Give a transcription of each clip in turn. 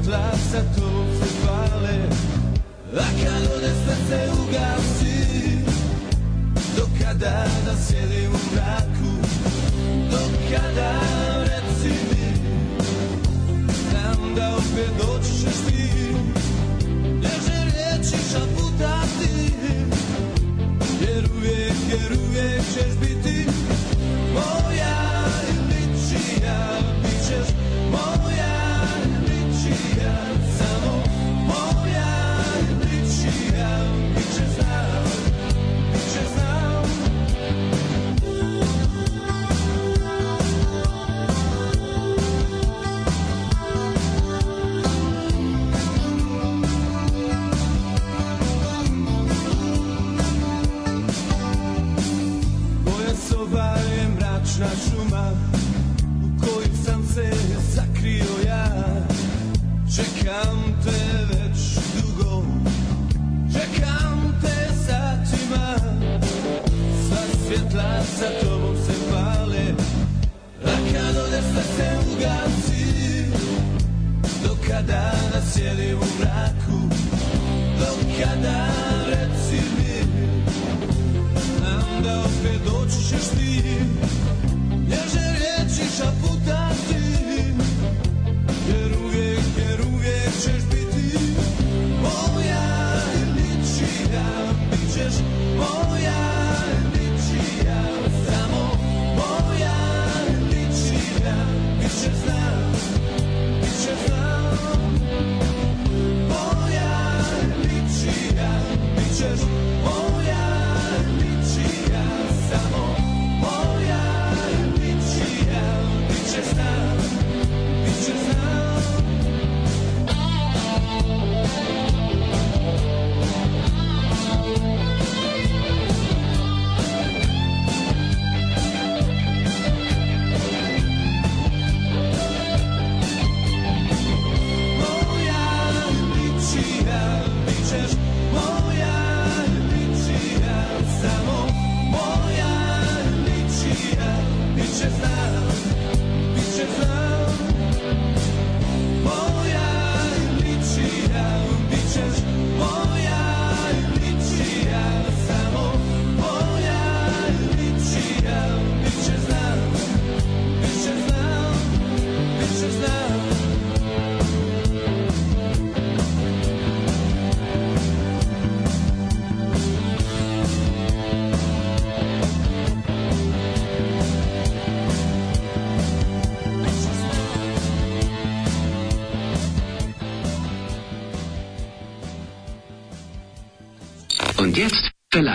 svjetla sa tobom se pale A kad ode srce ugasi Do kada da sjedim da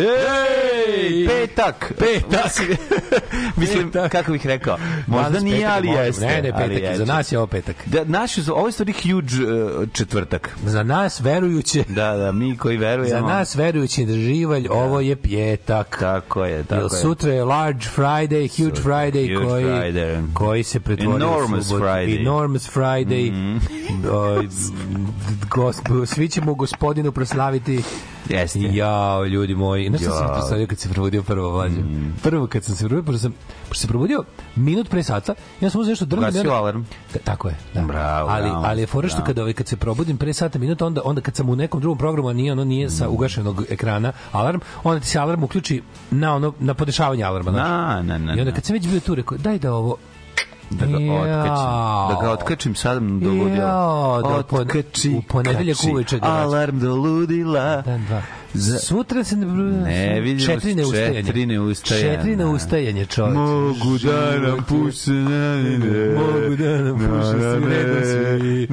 Ej, Petak. Petak. Mislim, Petak. kako bih rekao, možda Danas nije, petak, ali možda. jeste. Ne, ne, petak. je. Za nas je ovo petak. Da, naš, ovo je stvari huge uh, četvrtak. Za nas verujuće, Da, da, mi koji verujemo. za nas verujući drživalj, ovo je pjetak. Tako je, tako Jel je. sutra je Large Friday, Huge Sutra, Friday, Huge koji, Friday. koji se pretvorio Enormous u subotu. Friday. Enormous Friday. O, gosp- svi ćemo gospodinu proslaviti Jeste. Jao, ljudi moji. Znaš što sam predstavio kad se probudio prvo vlađe? Mm. Prvo kad sam se probudio, pošto sam, pošto se probudio minut pre sata, ja sam uzeo nešto drgam. Ugasio alarm. Ta- Tako je. Da. Bravo, ali, bravo, ali je fora što bravo. kad, ovaj, kad se probudim pre sata minuta, onda, onda kad sam u nekom drugom programu, a nije, ono nije sa ugašenog ekrana alarm, onda ti se alarm uključi na ono na podešavanje alarma. znaš. Na, na, na, I onda kad sam već bio tu, rekao, daj da ovo Da ga otkačim. Da ga otkačim sad do ludila. Jao, da Otkači, u ponedeljak uveče ga. Alarm do ludila. Dan, dva. Za- Sutra se ne... Ne, vidimo četiri neustajanje. četiri neustajanja. Četiri neustajanje, čovječ. Mogu da nam puše na Mogu da nam puše svi, redom svi.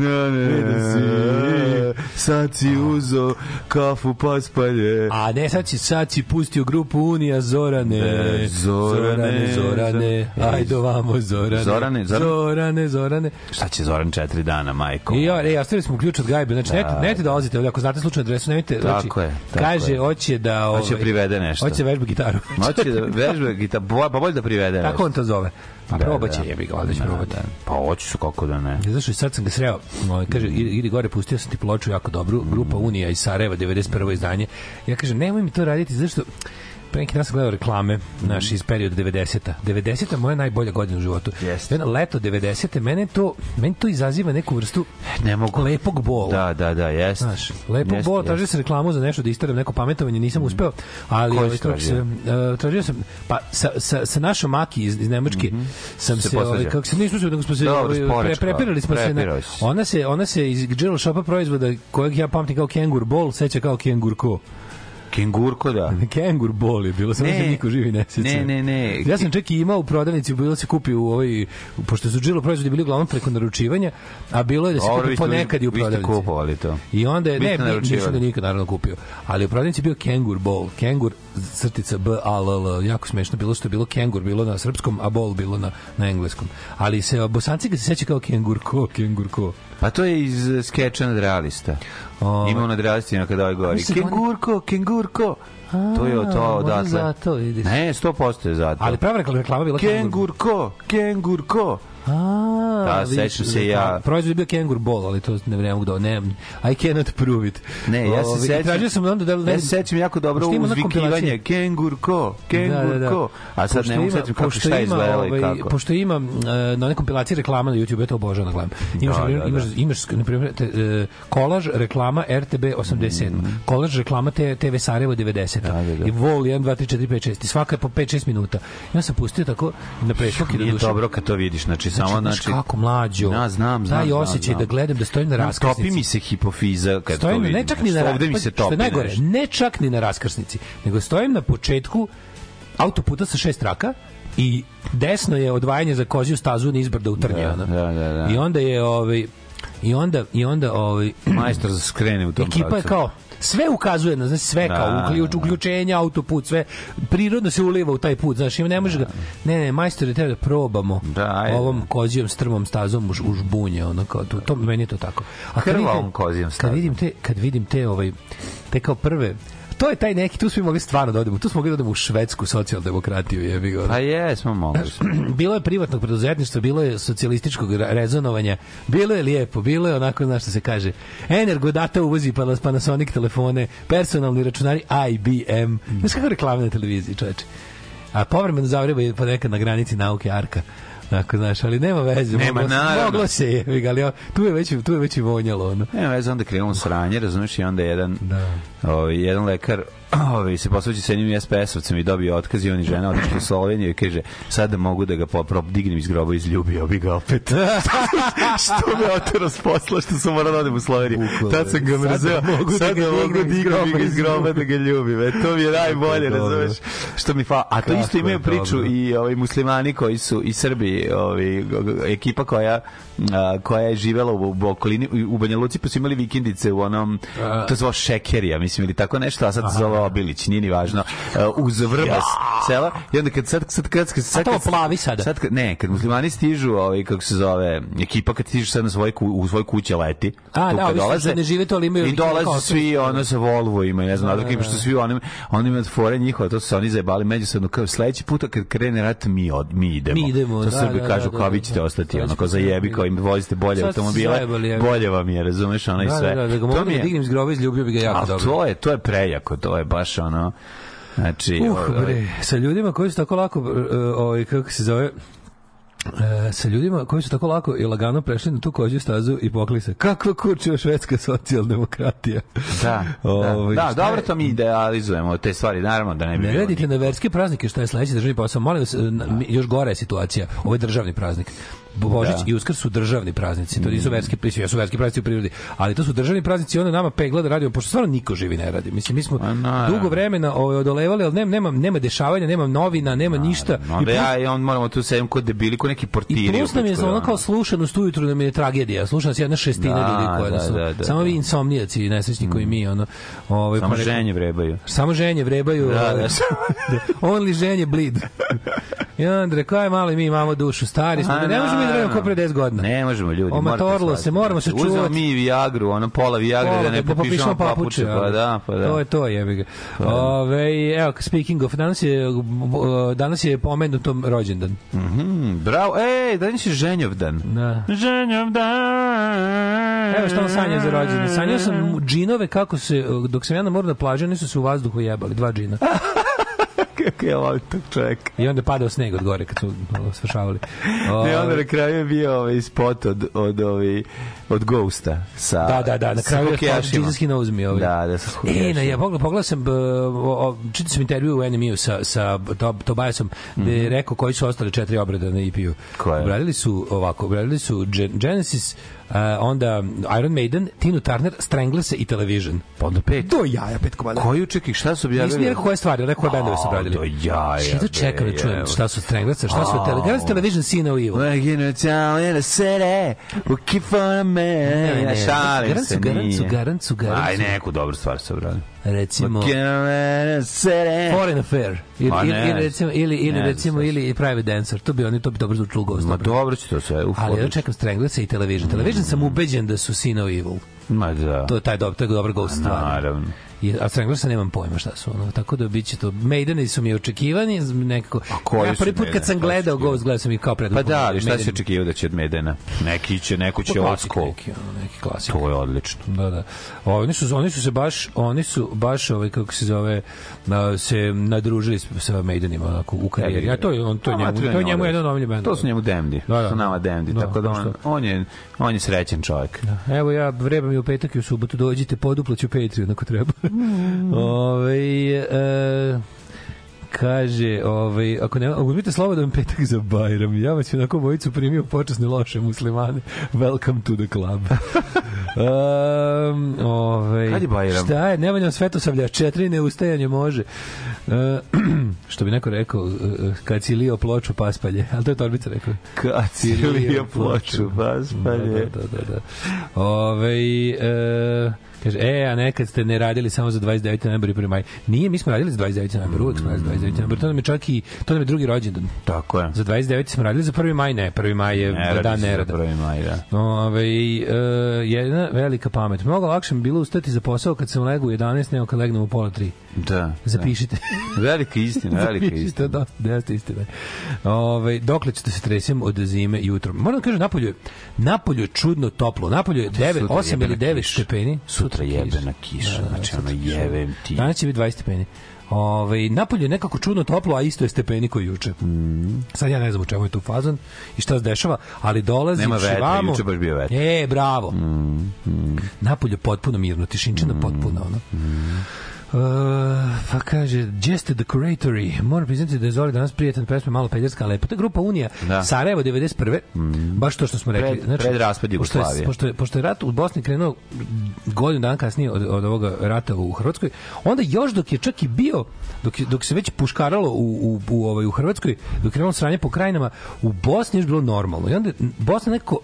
Redom svi. Sad si uzo kafu pa spalje. A ne, sad si, sad si pustio grupu Unija Zorane. Ne, Zorane, Zorane, Zorane. Zor- Ajde ovamo, Zorane. Zorane, Zorane. Zorane, Zorane. Šta će Zoran četiri dana, majko? I ja, ej, ostavili smo ključ od gajbe. Znači, nemojte, nemojte dolazite ovdje, ako znate slučajnu adresu, nemojte, znači, Tako je, tako kaže, je. hoće da... Ovaj, Hoće privede nešto. Hoće vežba gitaru. Hoće da vežbe gita, bo- pa bolje da privede. Tako nešto. on to zove. Pa Da, probat će, da. jebi ga, će Da, probati. da. Pa hoću su kako da ne. I sad sam ga sreo, ovaj, kaže, idi, idi gore, pustio sam ti ploču jako dobru, grupa Unija iz Sarajeva, 91. izdanje. Ja kažem, nemoj mi to raditi, zašto pre neki dan sam gledao reklame naš iz perioda 90-a. 90-a je moja najbolja godina u životu. Jeste. Jedno leto 90-te, mene to, meni to izaziva neku vrstu Ne mogu. lepog bola. Da, da, da, jeste. Znaš, lepo Jeste, bolo, jeste. tražio sam reklamu za nešto da istaram neko pametovanje, nisam uspeo, ali ovaj, kako se, tražio? uh, tražio sam, pa sa, sa, sa našom Maki iz, iz Nemačke sam Se se, ovaj, kako se nismo se, nego smo se Dobro, ovaj, pre, prepirali smo se, na, ona se, ona se iz Gelo Shopa proizvoda kojeg ja pamtim kao Kengur Ball, seća kao Kengur Ko. Kengurko, da. Kengur je bilo, samo se niko živi ne sjeća. Ne, ne, ne. Ja sam čak i imao u prodavnici, bilo se kupi u ovoj, pošto su Gelo proizvodi bili uglavnom preko naručivanja, a bilo je da se kupi ponekad i u vi ste prodavnici. kupovali to. I onda je, ne, nisam ga nikad naravno kupio. Ali u prodavnici bio Kengur Ball. Kengur, crtica B, A, L, L. Jako smešno bilo što je bilo Kengur, bilo na srpskom, a Ball bilo na, na engleskom. Ali se, bosanci ga se seća kao Kengur ko, Kengur ko. Pa to je iz skeča nadrealista. O. Ima u nadrealistima kada ovaj govori. Kengurko, kengurko. To je to odatle. zato, vidiš. Ne, 100% je zato. Ali prava rekla- reklama bila Kengur. Kengurko, kengurko. A, Da, sećam se ja. Proizvod je bio Kengur Ball, ali to ne vremem da ne, I cannot prove it. Ne, ja se sećam. Tražio sam onda da... Ja se sećam jako dobro Pošto ima ona uzvikivanje. kompilacija. Kengurko, kengurko. A sad ne mogu sećam kako šta izgledalo i ovaj, kako. Pošto ima e, na onoj kompilaciji reklama na YouTube, ja to obožavam da gledam. Imaš, Da, na primjer, da, imaš, da. imaš, na primjer, te, e, kolaž reklama RTB 87, Mhm. kolaž reklama te, TV Sarajevo 90, Da, da, da. i Vol 1, 2, 3, 4, 5, 6, i svaka je po 5-6 minuta. Ja sam pustio tako na preskok i da Nije duše. dobro kad to vidiš, Znači, samo, znaš znači, kako mlađo. Ja, znam, znam, Taj osjećaj znam. da gledam da stojim na raskrsnici. Topi mi se hipofiza kad stojim to vidim. ne čak ni na Znači, Ovde mi se što je topi najgore, ne čak ni na raskrsnici, nego stojim na početku autoputa sa šest traka i desno je odvajanje za koziju stazu niz brda u Trnje. Da, da, da, da. I onda je ovaj i onda i onda ovaj Majstor za skrene u tom ekipa je pravcu. kao sve ukazuje na znači sve Da, kao uključ, da. uključenje autoput sve prirodno se uliva u taj put znači ne može ga ne ne majstore treba da probamo Da, ovom kozijom strmom stazom u, u žbunje ono kao to, to meni je to tako a kad vidim- kozijom kad stazom. vidim te kad vidim te ovaj te kao prve to je taj neki, tu smo mogli stvarno da odemo, tu smo mogli da odemo u švedsku socijaldemokratiju, jebi ga. Pa jesmo, mogli bilo je privatnog preduzetništva, bilo je socijalističkog re- rezonovanja, bilo je lijepo, bilo je onako, znaš što se kaže, Energo data uvozi pa Panasonic telefone, personalni računari IBM. Znaš kako reklame na televiziji, čoveče? A povremeno zavreba je ponekad na granici nauke Arka. Tako, znaš, ali nema veze. Nema, moglo, naravno. Moglo se je, ali tu je već, tu je već i vonjalo. Ono. Ne, veze, onda krenulo sranje, razumiješ, i onda jedan, Da. Ovaj, jedan lekar ovaj, se posveći sa jednim SPS-ovcem i dobio otkaz i on i žena otišli u Sloveniju i kaže, sad da mogu da ga popro, dignem iz groba i izljubio bi ga opet. što me otero s posla, što sam morao da odem u Sloveniju. Tad sam ga mrzeo, da mogu da da mogu dignem iz iz groba da ga ljubim. E, to mi je najbolje, razumeš? Što mi fa... A to Kako isto imaju priču dobro. i ovaj muslimani koji su i Srbi, ovaj ekipa koja a, koja je živela u, u okolini u Banja Luci pa su imali vikendice u onom to se zvao Šekerija mislim ili tako nešto a sad se zove Obilić nije ni važno a, uz Vrbas sela i onda kad sad sad kad kad sad, to kad- plavi sada? sad ne kad muslimani stižu ovaj kako se zove ekipa kad stižu sad na svoje ku, u svoj kuće leti A, tu da, kad što ne žive to, ali imaju i dolaze kao svi ono sa Volvo ima ne znam da, što svi oni oni imaju fore njihova to su se oni zajebali međusobno kao sledeći put kad krene rat mi od mi idemo Mi idemo, to da, Srbi da, kažu da, kao da, vi ćete da. ostati Sad ono kao zajebi kao im vozite bolje Sad automobile ja. bolje vam je razumeš ono i Da, sve da, da, da ga mogu da dignem iz groba, izljubio bi ga jako dobro. To je to je prejako to je baš ono znači Uh, ovaj, bre, sa ljudima koji su tako lako, uh, ovaj, kako se zove, E, sa ljudima koji su tako lako i lagano prešli na tu kođu stazu i pokli se. Kakva kurčeva švedska socijaldemokratija. da, da, Ovaj, da, dobro to mi idealizujemo te stvari naravno da ne bi Ne radite na verske praznike, što je sledeći državni posao. Molim vas, mi- još gora je situacija. Ovo je državni praznik. Božić Da. i Uskrs su državni praznici. To nisu verski, mislim, jesu verski praznici u prirodi, ali to su državni praznici i onda nama pegla da radimo, pošto stvarno niko živi ne radi. Mislim, mi smo naravno. dugo vremena ovaj, odolevali, ali nema, nema, nema dešavanja, nema novina, nema ništa. Onda I plus- ja i on moramo tu sedem kod debili, kod neki portiri. I plus nam je za ono kao slušanost ujutru nam je tragedija. Sluša nas jedna šestina Da, ljudi koja da, nas... da, da, samo da. vi insomnijaci i nesrećni koji mi, ono... Ovaj, Samo pa ženje vrebaju. Samo ženje vrebaju. Da, ovaj, da. Only ženje bleed. I onda rekao, aj malo i mi imamo dušu, stari smo, da ne možemo mi da radimo kao pre 10 godina. Ne možemo ljudi. Omatorilo se, moramo se čuvati. mi Viagru, ono pola Viagre da ne popišemo papuče. Pa da, pa da. To je to, jebi ga. Ove, evo, speaking of, danas je, danas je pomenuto rođendan. Mm, bravo. Ej, danas je ženjovdan. Da. Ženjovdan. Evo što on sanja za rođendan. Sanjao sam džinove kako se, dok sam ja na moru na plaži, oni su se u vazduhu jebali, dva džina. Kako volim tog čoveka. I onda je padao sneg od gore kad su svršavali. Ne, onda na kraju je bio ovaj spot od, od, ovaj, od Ghosta. Sa, Da, da, da, na kraju je. Jesus he knows me. Ovaj. Da, da, sa E, hokejašima. na, ja pogledao, pogledao sam, čitao sam intervju u NMU sa, sa to, Tobiasom, gde je rekao koji su ostali četiri obrada na EP-u. Obradili su, ovako, obradili su Gen- Genesis, uh, onda Iron Maiden, Tinu Turner, Stranglers i Television. Pa onda pet. To je jaja, pet komada. Koju čekaj, šta su objavili? Nisam ni rekao koje stvari, rekao koje bendove su obradili. to je jaja, Šta da čekam da čujem šta su Stranglersa, šta su Television, Television, Sin of Evil. Like in a town in a city, we keep on man. Ne, ne, šalim garant se, su, nije. garant su, garant Aj, neku dobru stvar su obradili. Recimo... Foreign Affair ili, Ma ili, ne ili recimo ili ili Ne recimo ili Private Dancer to bi oni to bi dobro zvučalo gost. Ma dobro će to sve. Uf, Ali ja čekam Stranglersa i Television. Television sam ubeđen da su Sin of Evil. Ma da. To je taj dobar, to je dobar ghost stvar. Naravno. I, a Stranglersa nemam pojma šta su ono. Tako da biće to. Maideni su mi očekivani nekako. koji ja prvi put kad sam gledao? Ghost, gledao sam i kao pred. Pa da, ali šta si očekivao da će od Medena? Neki će, neko će old klasik school. neki, ono, neki klasik. To je odlično. Da, da. Oni su oni su se baš oni su baš ovaj kako se zove na, se nadružili sa Maidenima onako u karijeri. A to je on to je A, njemu to je njemu jedan omiljen bend. To su njemu demdi. Da, da. su nama demdi. Da, tako da pa on, on, je, on je srećan čovjek. Evo ja vrebam i u petak i u subotu dođite poduplaću Patreon ako treba. Ovaj e, kaže, ovaj, ako ne, uzmite slobodan petak za Bajram, ja vas onako bojicu primio počasne loše muslimane. Welcome to the club. um, ovaj, Kad je Bajram? Šta je, Nemanja Svetosavlja, četiri neustajanje može. E, što bi neko rekao, e, kad si lio ploču paspalje, ali to je Torbica rekao. Kad si lio ploču, paspalje. Da, da, da. da. Ove, e, kaže, e, a nekad ste ne radili samo za 29. novembar i 1. maj. Nije, mi smo radili za 29. novembar, uvek smo radili za 29. novembar. To nam je čak i, to nam je drugi rođendan. Tako je. Za 29. smo radili, za 1. maj ne. 1. maj je Ne dan nerada. prvi maj, da. Ove, e, jedna velika pamet. Mnogo lakše mi bilo ustati za posao kad sam legao u 11, nego kad legnem u pola 3. Da. Zapišite. da. Velika istina, velika istina. da, da jeste istina. Ove, dokle ćete se tresem od zime jutro? Moram da kažem, napolju je, napolju je čudno toplo. Napolju je 9, Sutra 8 ili jebena 9 kiša. stepeni. Sutra jebena kiša, znači ono jevem ti. Danas će biti 20 stepeni. Ove, napolju je nekako čudno toplo, a isto je stepeni koji juče. Mm. Sad ja ne znam u čemu je tu fazon i šta se dešava, ali dolazi Nema vetra, vamo- juče baš bio vetar. E, bravo. Mm, Napolju je potpuno mirno, tišinčina potpuna, ono. Uh, pa kaže Just the Decoratory moram priznati da je Zoli danas prijatan pesma malo pederska, ali lepo. To je grupa Unija Da. Sarajevo 91. Baš to što smo rekli. Pred- pred raspad pošto je, Jugoslavije. pošto, je, pošto je rat u Bosni krenuo godinu dana kasnije od, od ovoga rata u Hrvatskoj, onda još dok je čak i bio, dok, je- dok se već puškaralo u, u, u, ovaj, u Hrvatskoj, dok je krenulo sranje po krajinama, u Bosni je još bilo normalno. I onda Bosna nekako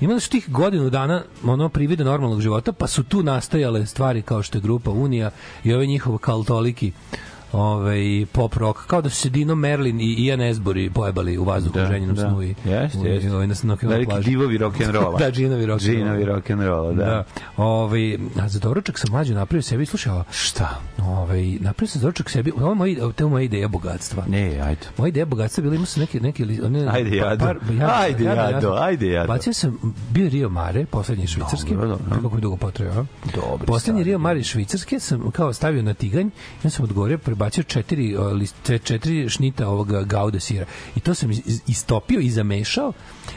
imali su tih godinu dana ono privide normalnog života, pa su tu nastajale stvari kao što je grupa Unija i ove njihov kaltoliki ovaj pop rock kao da su se Dino Merlin i Ian Esbury pojebali u vazduhu Da, u ženjenom da. snu i Jeste, ovaj, na, na, Veliki plaži. divovi rock'n'rolla. da, džinovi rock Džinovi rock'n'rolla, da. da. Ovaj, a za doručak sam mlađo napravio sebi, slušaj, ovo, Šta? ovaj, napravio sam doručak sebi, ovo moj, to je moja ideja bogatstva. Ne, ajde. Moja ideja bogatstva bila imao sam neke neke one Ajde, Jado. Ajde, Jado, ajde, Jado. Bacio sam bio Rio Mare, poslednji švicarski. Dobro, dobro. Kako mi dugo potreba. Dobri Poslednji. Rio Mare švicarske sam kao stavio na tiganj, ja sam odgovorio prebacio četiri list, čet- četiri šnita ovoga gauda sira. I to sam istopio i zamešao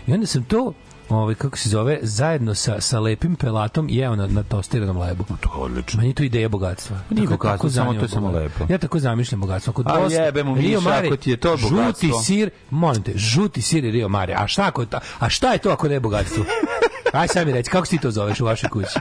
i onda sam to ovaj, kako se zove, zajedno sa, sa lepim pelatom jeo na, na tostiranom lebu. To je odlično. Meni to ideja bogatstva. Nije Tako- bogatstvo, samo to je samo lepo. Ja tako zamišljam bogatstvo. Kod A jebe mu Rio Mare, ako ti je to bogatstvo. Žuti sir, molim te, žuti sir i Rio Mare. A šta, ako, ta, a šta je to ako ne je bogatstvo? Aj sad mi reći, kako si to zoveš u vašoj kući?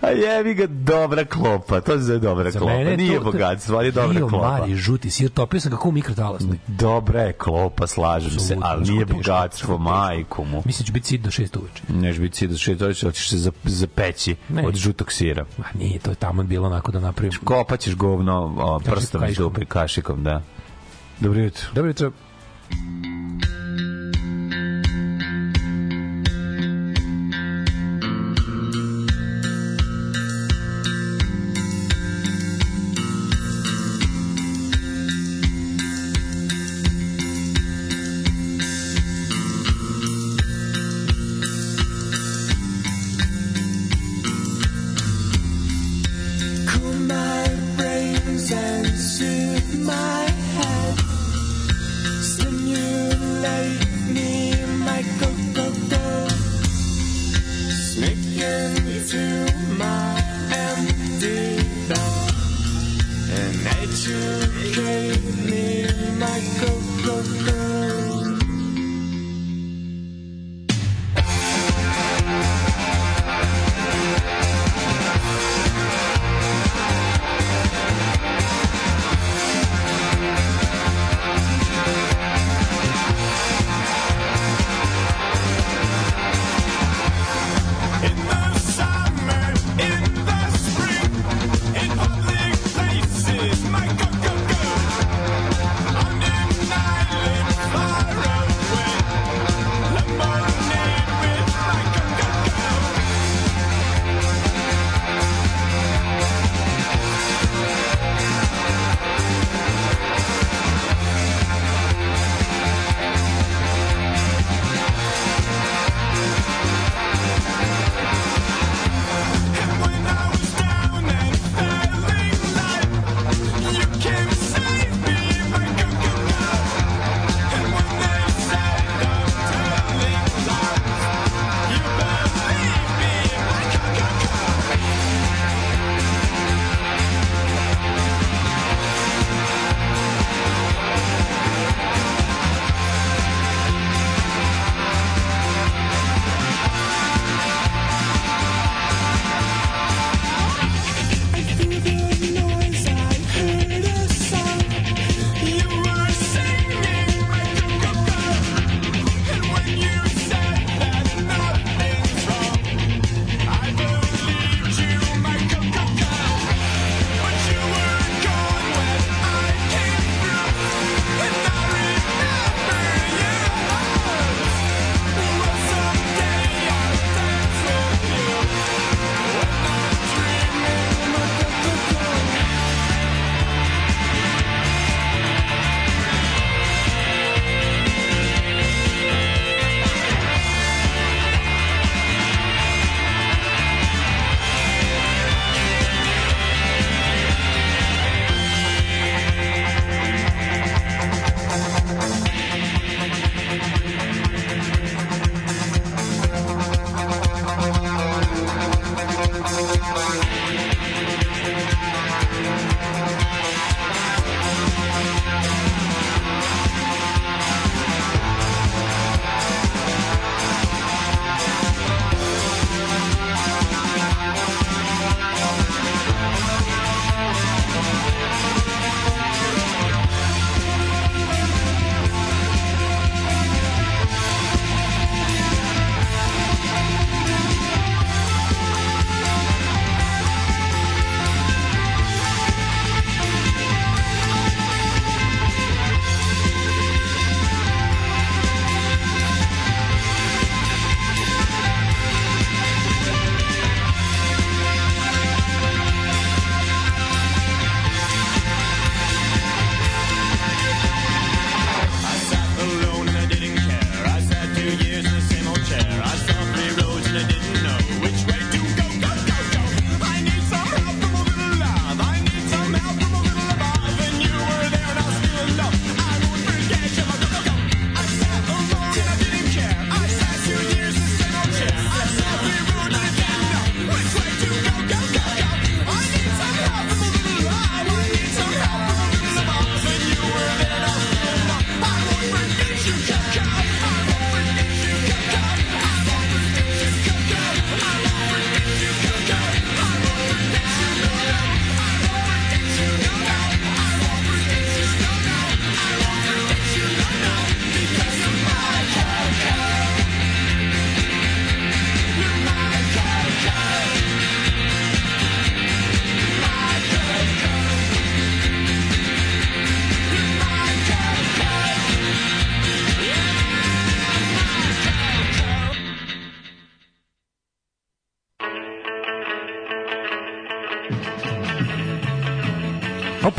A jebi ga dobra klopa, to se zove dobra Za klopa. mene je Nije to- bogatstvo, ali je dobra Rio klopa. Mare, žuti sir, topio sam kako u mikrotalasnoj. Dobra je klopa, slažem se, Apsolutno, ali nije teško, bogatstvo, teško. majku mu. Mislim da ću biti sit do šest uveče. Neš biti si da še to ćeš se za- zapeći Ne. od žutog sira. Ma nije, to je tamo bilo onako da napravim. Kopaćeš govno o, prstom iz dupe, kašikom, da. Dobro jutro. Dobro jutro.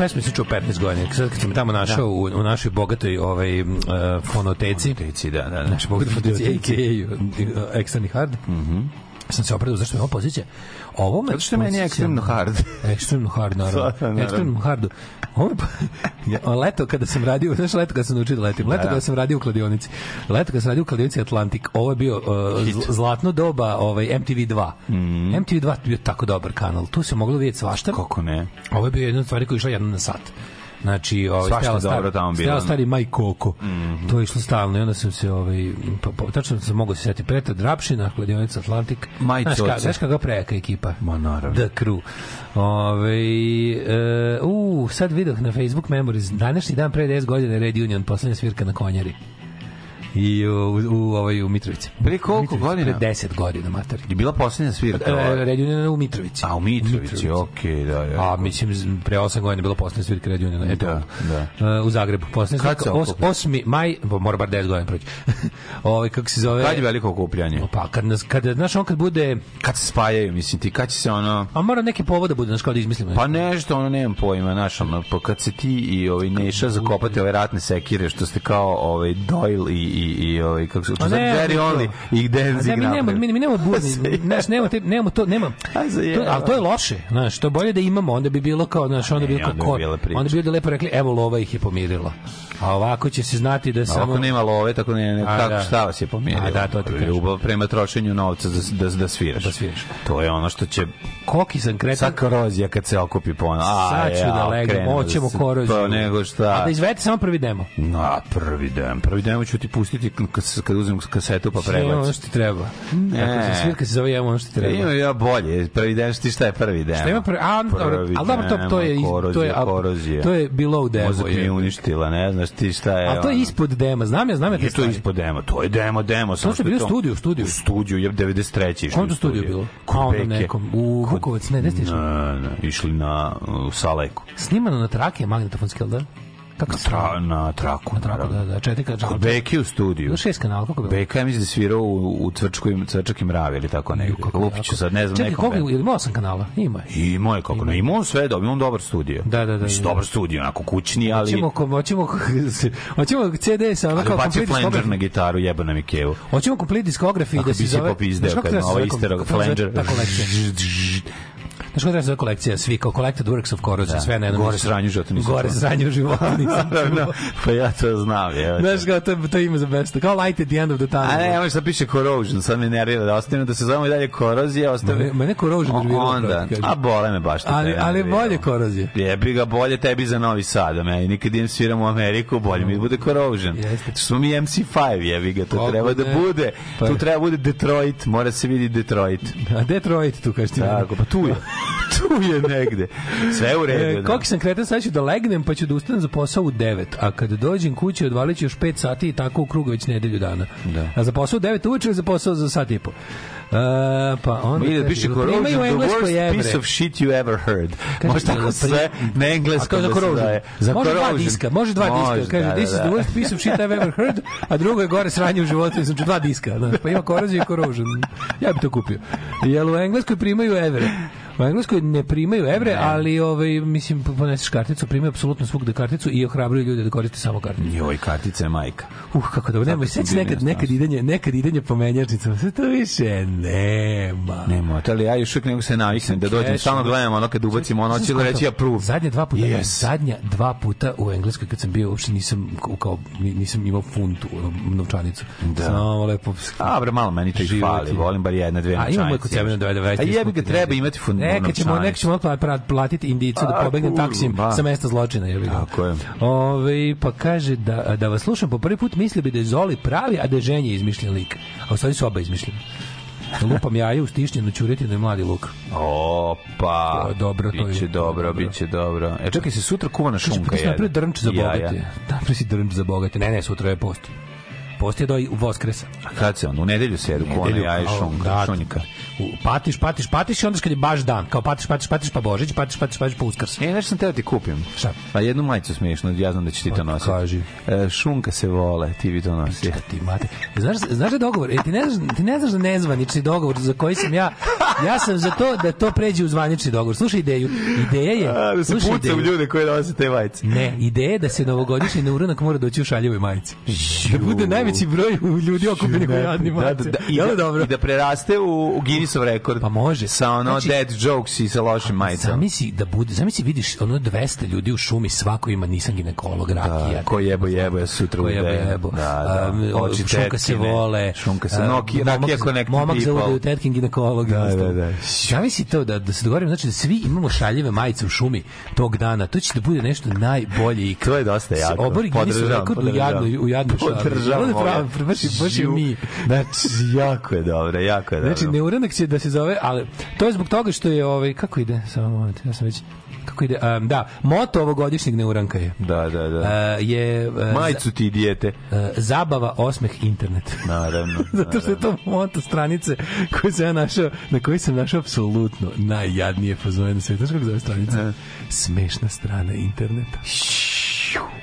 Pesmu sam čuo 15 godina. Sad kad sam je tamo našao u, u našoj bogatoj ovaj, uh, fonoteci, Teci, da, da, da. Znači, mogu da fonoteci, a.k.a. Extremely Hard, sam se opredao zašto me ovo pozicija. Ovo me Zato što je meni podsjeća ekstremno hard. ekstremno hard, naravno. Naravno. ekstremno hardu. Ovo me, pa- leto kada sam radio, znaš leto kada sam naučio da letim, leto Da, da. kada sam radio u kladionici, leto kada sam radio u kladionici Atlantik, ovo je bio uh, zl- zlatno doba ovaj, MTV 2. MTV 2 je bio tako dobar kanal, tu se moglo vidjeti svašta. Kako ne? Ovo je bio jedna od stvari koja je išla jednom na sat. Znači, ovaj Svašta stela dobro stari, tamo bilo. stela stari Maj Koko. To je išlo stalno i onda sam se ovaj pa, pa, tačno sam mogao se setiti Petar Drapšina, kladionica Atlantik. Maj Coce. znaš kako prejaka ekipa. Ma, naravno. The Crew. Ove, e, u, sad vidio na Facebook Memories, današnji dan pre 10 godina Red Union, poslednja svirka na Konjari. I u, u, u, ovaj, u Mitrovici. Pre koliko Mitrovici, godina? Pre 10 godina, mater. Je bila poslednja svirka? E? Red Union u Mitrovici. A, u Mitrovici, okej, da, da. A mislim pre 8 godina je bilo poslednja svirka Red Uniona. Eto, Da, da. u Zagrebu. Poslednja svirka se os, okupi? 8. maj, bo mora bar 10 godina proći. Ovaj kako se zove? Kad je veliko okupljanje? Pa kad nas kad znaš on kad bude Kad se spajaju, mislim ti, kad će se ono... a mora neki povod da bude, znaš kao da izmislimo. Pa nešto, ono, nemam pojma, znaš, ono, pa kad se ti i ovaj Neša zakopate ove ratne sekire, što ste kao ovaj Doyle i, i, i ovaj, kako se, A ne, Jerry Only i A Danzig ne, mi nemamo, mi, mi nemamo budni, znaš, nemamo, te, nemamo to, nema, to, ali to je loše, znaš, to je bolje da imamo, onda bi bilo kao, znaš, onda bi bilo priča. onda bi ljudi lepo rekli, evo lova ih je pomirila. A ovako će se znati da samo... Ako nema love, tako ne, ne A, kako, da. šta vas je pomirilo? A, da, to ti kažem. Ljubav prema trošenju novca da, da, da sviraš. Da sviraš. To je ono što će Koki sam kretan, sa korozija kad se okupi ponovno. A, Sad ću da legnem, hoćemo se- koroziju. Pa nego A šta. da izvedete samo prvi demo. Na, prvi dan. Prvi dan ću ti pustiti kad, kad uzmem kasetu pa Sve ono što ti treba. Ne. Tako se svirka se zove ono što treba. Ima ja bolje. Prvi dan, ti šta je prvi dan? Šta ima prvi, a, Prvi ali dobro, to, to je, demo, to je, korozija, korozija. to je below demo. Mozak mi je je. uništila, ne znaš ti šta je. A to je ispod dema, znam ja, znam ja Nije to ispod demo, to je demo, demo. što je bilo je u studiju, u studiju? U studiju, je 93. išli Kom to studiju bilo? Kod A, ono Beke. nekom, u Vukovac, ne, gde ste išli? Ne, ne, išli na u Saleku. Snimano na trake magnetofonski, jel da? Kako Tra, na traku, Na traku, da, da, četiri kad Kod Beke u studiju. Bilo šest kanala, kako je bilo? Beka je mislim da je svirao u, u Cvrčkoj, Cvrčak i mravi ili tako negdje. Lupiću sad, ne znam, Čekaj, nekom koliko, bendu. je ima osam kanala? Ima. je. I moj kako ne, ima on sve dobro, on dobar studio. Da, da, da, Mislim, da. dobar studio, onako kućni, ali... Hoćemo, hoćemo, hoćemo CD sa ono Ali bacio flanger na gitaru, jebo nam je kevu. Hoćemo complete diskografiji Ako da se bi se zove... popizdeo kad treba na se ovaj zove kom- istero kako se zove flanger. Ta kolekcija. Znaš se zove kolekcija? Svi kao Collected Works of Corrosion, sve na jednom Gore mjestu. sranje u životu nisam Gore čuo. sranje u životu nisam Naravno, čuo. pa ja to znam, je. Znaš kao, to, je- to je ime za besta. Kao light at the end of the tunnel. A ne, može sad piše corrosion, sad me nervira da ostavimo da se zovemo i dalje korozija, ostavimo... Mene- corrosion nerviralo, Onda, a bole me baš. ali, ali bolje korozije. Jebi ga bolje tebi za Novi Sad, a meni nikad idem sviram u Ameriku, bolje mi bude Corrosion. Jeste. Smo mi MC5, jebi ga, to treba da bude. Pa- Tu treba bude Detroit, mora se vidi Detroit. A Detroit tu kažeš ti. Tako, pa tu je. tu je negde. Sve u redu. E, da. koliko sam kretan, sad ću da legnem, pa ću da ustanem za posao u 9. A kad dođem kući, odvalit ću još 5 sati i tako u krugu već nedelju dana. Da. A za posao u 9 uveče za posao za sat i po. E, pa onda... Ide piše corrosion, the worst evre? piece of shit you ever heard. Kaže, Može tako sve na engleskom da se daje. Za može dva diska, može dva Može, diska. Kaže, da, this is da, the da. worst piece of shit I've ever heard, a drugo je gore sranje u životu, sam dva diska. Znaš, pa ima corrosion i corrosion. Ja bi to kupio. Jel u Engleskoj primaju evre? U Engleskoj ne primaju evre, ali ovaj, mislim, poneseš karticu, primaju apsolutno svugde karticu i ohrabruju ljude da koriste samo karticu. Joj, kartica je majka. Uh, kako dobro, nema, seći bio nekad, nekad idenje, nekad idenje po menjačnicama, sve to više nema. Nema, ali ja još uvijek nego se naviknem da dođem, stalno gledam ono kad ubacim ono, će reći ja proof. Zadnja dva puta, Yes. zadnja dva puta u Engleskoj kad sam bio, uopšte nisam kao- kao ni- nisam imao funtu novčanicu. Da. Samo lepo. A bre, malo meni to fali, volim bar jedna, dve A novčanice. imamo kod sebe na 20. A jebi ga treba imati fun, Neka ćemo, neka ćemo platiti indicu da pobegnem taksijem sa mesta zločina. Je Tako je. Ove, pa kaže da, da vas slušam po prvi put misli bi da je Zoli pravi, a da je ženje izmišljen lik. A u stvari su oba izmišljeni. Lupam jaje u stišnjenu ćuretinu i mladi luk. Opa. To je dobro, to je- Biće dobro, dobro. biće dobro. E, čekaj se sutra kuvana Kaže, šunka pa si jede. napravio drnč za bogate. Napravio si drnč za bogate. Ne, ne, sutra je post. Post je do Voskresa. A kad se on? U nedelju se jedu kuvana Nedelju, jaja i šunka. da. Šunjka. Patiš, patiš, patiš i onda kad je baš dan. Kao patiš, patiš, patiš pa Božić, patiš, patiš, patiš pa Uskrs. E, nešto sam teo ti kupim. Šta? Pa jednu majicu smiješnu, ja znam da će ti to Pa, nositi. kaži. E, šunka se vole, ti bi to nosio. Ja ti mate. Znaš, znaš da dogovor? E, ti, ne znaš, ti ne znaš da nezvanični dogovor za koji sam ja, ja sam za to da to pređe u zvanični dogovor. Slušaj ideju. Ideja je... da se slušaj puca u ideju. ljude koji nose te majice. Ne, ideja je da se novogodišnji neuranak mora doći u šaljivoj majici. Da bude najveći broj ljudi okupljenih u jadnim Da, da, da, i, da, dobro? I da preraste u, u Guinnessov rekord. Pa može. Sa ono Znači- dead jokes i sa lošim majicama. Zamisli da bude, zamisli vidiš ono 200 ljudi u šumi, svako ima nisam ginekolog, rakija. Da, ko jebo jebo, ja sutra Ko jebo, jebo. Da, da. Oči šunka se vole. Šunka se, momak- Rakija Connected Momak za ude, tetkin ginekolog. Da, da, da. Zamisli to da, da se dogovorimo, znači da svi imamo šaljive majice u šumi tog dana. To će da bude nešto najbolje i To je dosta jako. Obori Guinnessov rekord u jadnoj, u jadnoj šali. Podržavam je. Pravo, baš, baš je mi. Znači, jako je dobro, jako je dobro. Znači, neuranak će da se zove, ali to je zbog toga što je, ovaj, kako ide, samo moment, ja sam već, kako ide, um, da, moto ovogodišnjeg neuranka je, Da, da, da. uh, je uh, Majicu ti dijete. uh, zabava, osmeh, internet. Naravno. Zato što je to moto stranice koju sam ja našao, na kojoj sam našao apsolutno najjadnije fazone na svetu. Znaš kako zove stranica? Smešna strana interneta.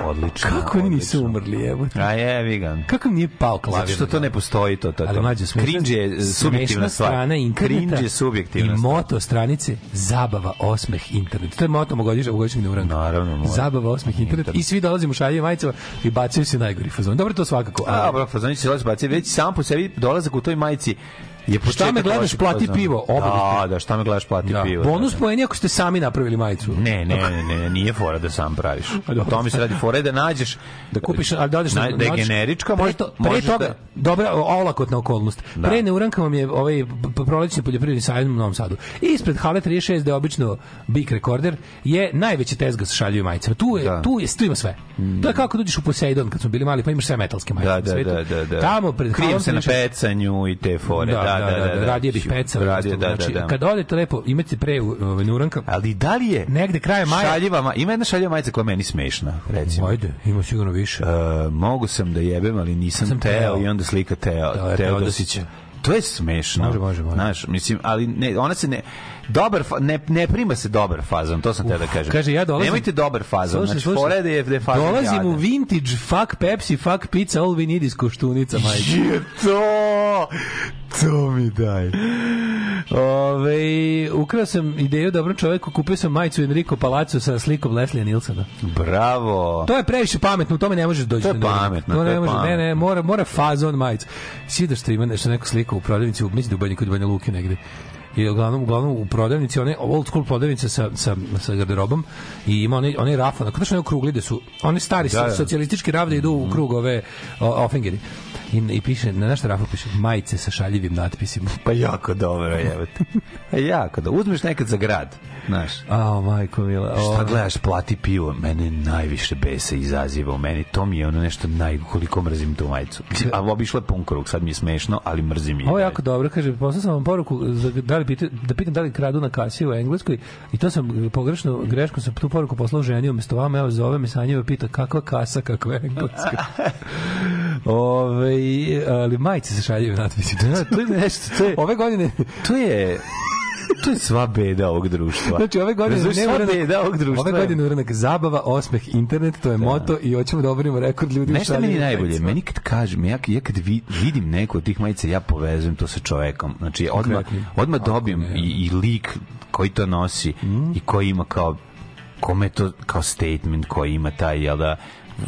Odlično. Kako oni nisu umrli, evo. A je, vigan. Kako nije pao klavir? Zato što to ne postoji, to, to, to. Ali mlađe, smešna, Cringe je subjektivna stvar. strana interneta Cringe je subjektivna i moto stranice zabava, osmeh, internet. To je moto mogodišnjeg ovogodišnjeg neuranka. Naravno, mora. Zabava, osmeh, internet. I svi dolazimo u šalje majicama i bacaju se najgori fazon. Dobro, to svakako. A, ali- bro, fazoni se dolazi baci. Već sam po sebi dolazak u toj majici je početak me gledaš, plati fazona. pivo. Da, da, šta me gledaš, plati Da. pivo. Bonus da, da. poeni ako ste sami napravili majicu. Ne, ne, ne, ne, nije fora da sam praviš. A dobro. To mi se radi fora da nađeš da kupiš, ali da odeš na, da je generička, pre, može, to, pre toga, da, dobra, olakotna okolnost. Da. Pre neuranka vam je ovaj prolećni poljoprivredni sajam u Novom Sadu. Ispred hale 36, da je obično Big Recorder, je najveći tezga sa šaljivim majicama. Tu je, Da. tu je, tu ima sve. To je kao kad uđeš u Poseidon, kad smo bili mali, pa imaš sve metalske majice da, na da, svetu. da, da, da. Tamo pred Krijem se na 36 pecanju i te fore. Da, da, da, da, radije bih pecao. Radio, da, da, znači, da. Kad odete lepo, imate pre ovaj, neuranka, Ali da li je negde krajem maja, šaljiva, ma- ima jedna šaljiva majica koja meni smešna, recimo. Ajde, ima sigurno više. E, mogu sam da jebem, ali nisam Sam teo, teo. i onda slika Teo, Da, Teo Teodosića. Dosića. To je smešno. Može, može, može. Znaš, mislim, ali ne, ona se ne dobar fa- ne ne prima se dobar fazon, to sam te da kažem. kaže, ja dolazim- Nemojte dobar fazon, Slušaj, znači je da je da fazon. Dolazim u vintage, fuck Pepsi, fuck pizza, all we need is koštunica, majke. Je to! To mi daj. Ove, ukrao sam ideju dobrom čoveku, kupio sam majicu Enrico Palazzo sa slikom Leslija Nilsona. Bravo. To je previše pametno, u tome ne možeš doći. To je pametno, To to ne je može, ne, ne, pametno. mora, mora fazon majicu. Svidaš što ima nešto neko sliku u prodavnici, u da u Banji kod Banja Luke negde. I uglavnom, uglavnom u prodavnici, one old school prodavnice sa, sa, sa garderobom i ima one, one rafa, kako što ne okrugli da su, one stari Da, da. socijalistički raf da idu u krug ove o, ofengeri. I, I piše, na našta rafa piše majice sa šaljivim natpisima. Pa jako dobro, jebote. Pa jako dobro. Uzmeš nekad za grad, znaš. A, majko mila. Šta o, gledaš, plati pivo, mene najviše besa izaziva u meni. To mi je ono nešto naj, koliko mrzim tu majicu. A obišlo je pun krug, sad mi je smešno, ali mrzim je. Ovo je jako dobro, kaže, poslao sam vam poruku za, da, li pita, da pitam da li kradu na kasi u Engleskoj i to sam pogrešno, greškom sam tu poruku poslao ženi umesto vama, evo zove me Sanjeva pita kakva kasa, kakva je Engleska. Ove, ali majice se šaljaju natpisi. Da, to je nešto, to je, Ove godine, to je, to je sva beda ovog društva. znači ove godine Razumeš, sva uranak- beda ovog društva. Ove godine uranak zabava, osmeh, internet, to je moto i hoćemo da obrimo rekord ljudi u Nešto meni šaljivim najbolje, meni kad kažem, ja, ja kad vi, vidim neko od tih majica, ja povezujem to sa čovekom. Znači, odmah, odmah dobijem ne? i, i lik koji to nosi i koji ima kao kome to kao statement koji ima taj, jel da,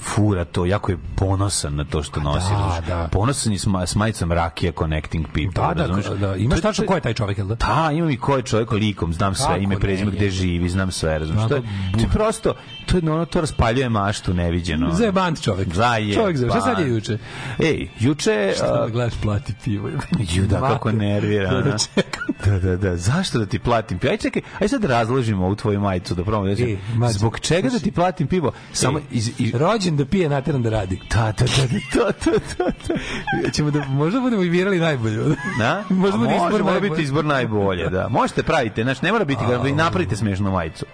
fura to, jako je ponosan na to što nosi. da, da. Ponosan je s, ma- s majicom Rakija Connecting People. Da, da, razumeš? da, imaš tačno ko je taj čovjek, jel da? Da, imam i ko je čovjek likom, znam sve, Kako ime, prezime, gde je. živi, znam sve, razumiješ. To, je- Onako to je prosto, to je ono, to raspaljuje maštu neviđeno. Zajebant čovjek. Zaje. Čovjek šta sad je juče? Ej, juče... Šta da gledaš plati pivo? Ju, da, kako nervira, Da, da Da, da, da. Zašto da ti platim pivo? Aj čekaj, aj sad razložimo ovu tvoju majicu da promo. E. Zbog čega da ti platim pivo? Samo E, iz, iz, Rođen da pije, nateran da radi. Da, da, da, da, da, da, da. Ćemo da, možda budemo i birali najbolju. Da? Možda bude izbor može, mora najbolji. biti izbor najbolje, da. Možete pravite, znači ne mora biti, ga napravite smešnu majicu.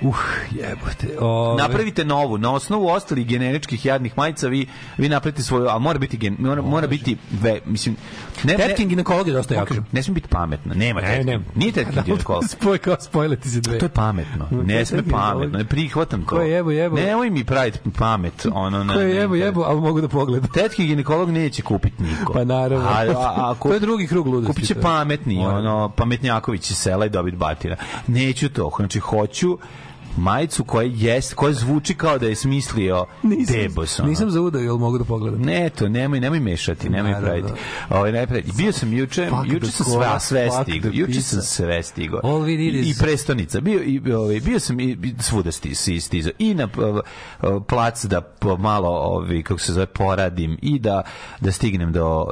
Uh, jebote. Ove, Napravite novu, na osnovu ostalih generičkih jadnih majica vi vi napravite svoju, a mora biti gen, mora, mora biti ve, mislim ne Tetkin ginekolog je dosta ne, jako. ne smije biti pametna. Nema Ne, tetkin. ne. Nije tetkin ginekolog. Spoj kao spojleti se dve. To je pametno. Ne sme Tetkin pametno. Ne prihvatam to. Ko je jebo, jebo? Nemoj mi praviti pamet. Ono, ne, Ko je ne, jebo, ne. jebo, ali mogu da pogledam. Tetki ginekolog neće kupiti niko. Pa naravno. A, a, a, To je drugi krug ludosti, Kupit će to je. pametni, ono, pametnjaković iz sela i dobit batira. Neću to. Znači, hoću majicu koja jest, koja zvuči kao da je smislio Debos. ono. Nisam za udaju, jel mogu da pogledam? Ne, to nemoj, nemoj mešati, nemoj Naravno. praviti. Ovaj ne praviti. Bio sam juče, Fuck juče sam sve, sve stigao. Juče sam sve stigao. I, i prestonica. Bio i ovaj bio sam i svuda sti, si stizao. I na uh, plac da malo ovi kako se zove poradim i da da stignem do uh,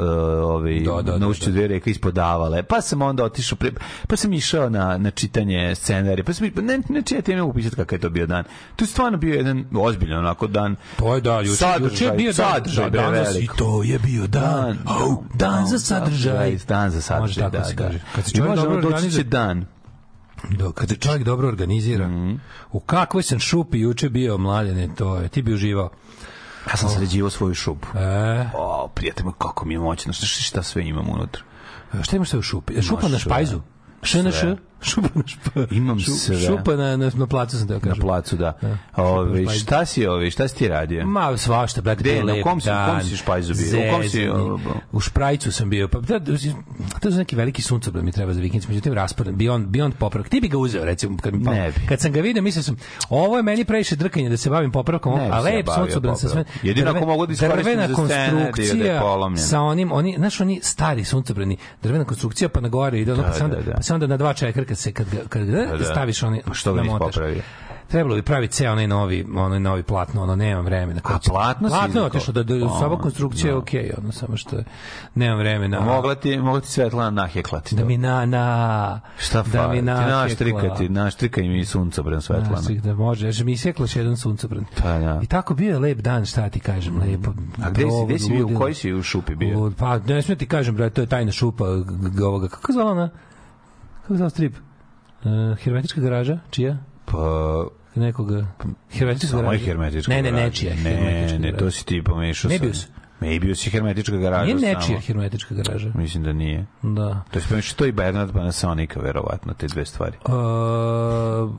ovi Da, da, na da, ušću da. dve reke ispod Davale. Pa sam onda otišao pre, pa sam išao na na čitanje scenarija. Pa sam ne ne čitati ne mogu pisati kakav je to bio dan. To je stvarno bio jedan ozbiljan onako dan. To je da, juče, Sadržaj, bio dan, sadržaj, da, dan velik. I to je bio dan. Dan, Au, dan za sadržaj. Dan za sadržaj, Može tako da, se da. Kad se čovjek dobro organizuje, dan. da, kad se čovjek dobro organizira, Mhm. u kakvoj sam šupi juče bio mladene, to je, ti bi uživao. Ja sam sređivao svoju šupu. E, O, prijatelj moj, kako mi je moćno. Šta, šta sve imam unutra? šta imaš sve u šupi? Šupa na špajzu? ŠNŠ? Sve. Šupa na špajzu. Imam sve. Šupa na, na, na placu sam teo Na kažem. placu, da. Da. Ove, na šta si, ovi, šta si ti radio? Ma svašta, brate, Gde, na kom si- u kom dan, si špajzu bio? U kom si, U šprajcu sam bio. Pa da, to je neki veliki suncobran mi treba za vikend, međutim raspored Beyond Beyond popravak. Ti bi ga uzeo recimo kad mi pa, kad sam ga video, mislio sam ovo je meni previše drkanje da se bavim popravkom, Ne a lep suncobran sa sve. Jedino ako mogu da iskoristim za scene, da je polomljen. sa onim, oni, znaš, oni stari suncobrani, drvena konstrukcija pa na gore ide, ono, pa, Da, se onda, da, da. pa se onda na dva čekrka se kad kad ga da. staviš oni Pa što ga nisi popravio? Trebalo bi praviti ceo onaj novi, onaj novi platno, ono nemam vremena. A platno Platno je otišlo da, da A, sva konstrukcija je da. okej, ono samo što nemam vremena. Mogla ti, mogla ti Svetlana naheklati. da to. mi na na Šta da fali? mi Ti na naštrikati, naštrikaj mi suncobran Svetlana. Svih da može, jer mi iseklaš jedan suncobran. Pa da. I tako bio je lep dan, šta ti kažem, lepo. A gde si, gde si bio, u koji si u šupi bio? Pa ne smijem ti kažem, bre, to je tajna šupa ovoga. Kako je zvala ona? Kako zvala strip? Uh, hermetička garaža? Čija? Pa, Nekoga. Hermetička samo je garaža? hermetička Ne, ne, garaža. nečija. Ne, ne, garaža. to si ti pomešao. Mebius je hermetička garaža. Nije samo. nečija hermetička garaža. Mislim da nije. Da. To je pomešao to i Bernard Panasonica, verovatno, te dve stvari. Uh,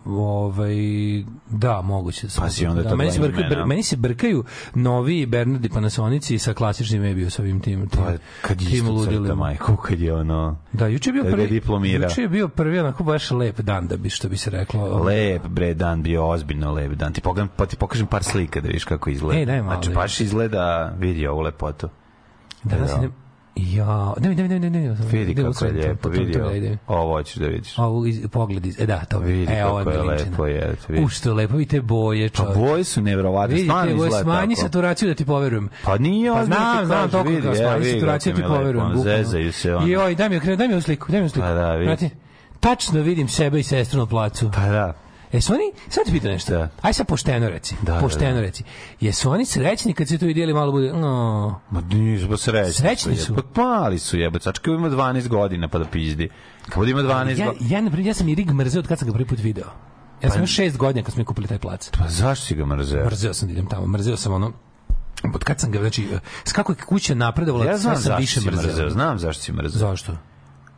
ovaj, da, moguće. Pa si onda da, to meni, se imena. br, meni se brkaju novi Bernard i Panasonici sa klasičnim Mebiusovim tim. tim Pa, kad tim isto crta, majko, kad je ono... Da, juče je bio prvi, diplomirao. juče je bio prvi onako baš lep dan, da bi, što bi se reklo. Lep bre dan bio ozbiljno lep dan. Ti pogledam, pa ti pokažem par slika da vidiš kako izgleda. Ej, daj malo, znači daj. baš izgleda, vidi ovu lepotu. Danas da. idem, ja, ne, ne, ne, ne, ne, Vidi u kako je lijepo, vidi ovo. hoćeš da vidiš. Ovo iz, pogled iz, e da, to Vidi e, ovo je je lepo, je, vidi. U, što lepo, vidite boje, Pa čovječe. boje su nevjerovatne, Vidite, stvarno izgleda smanji tako. saturaciju da ti poverujem. Pa nije Pa znam, znam toliko vidi, kao smanji vidi saturaciju kako ti poverujem. Zezaju se ono. Joj, daj mi, daj mi ovu sliku, daj mi ovu sliku. Pa da, vidi. Tačno vidim sebe i sestru na placu. Pa da. Jesu oni, sad ti pitam nešto, Da. aj sad pošteno reci, Da, da, pošteno da. reci, jesu oni srećni kad se to vidjeli malo bude, no, Ma nisu pa srećni. Srećni su. Pa mali su jebote. Sačka ima 12 godina pa da pizdi. Kad ima 12 ja, godina. ja, primjer, ja sam i Rig mrzeo od kad sam ga prvi put video. Ja sam imao šest godina kad smo mi kupili taj plac. Pa zašto si ga mrzeo? Mrzeo sam da idem tamo, mrzeo sam ono, od kad sam ga, znači, s kako je kuća napredovala, Ja sve znam sam više mrzeo. mrzeo. Znam zašto si mrzeo. Zašto?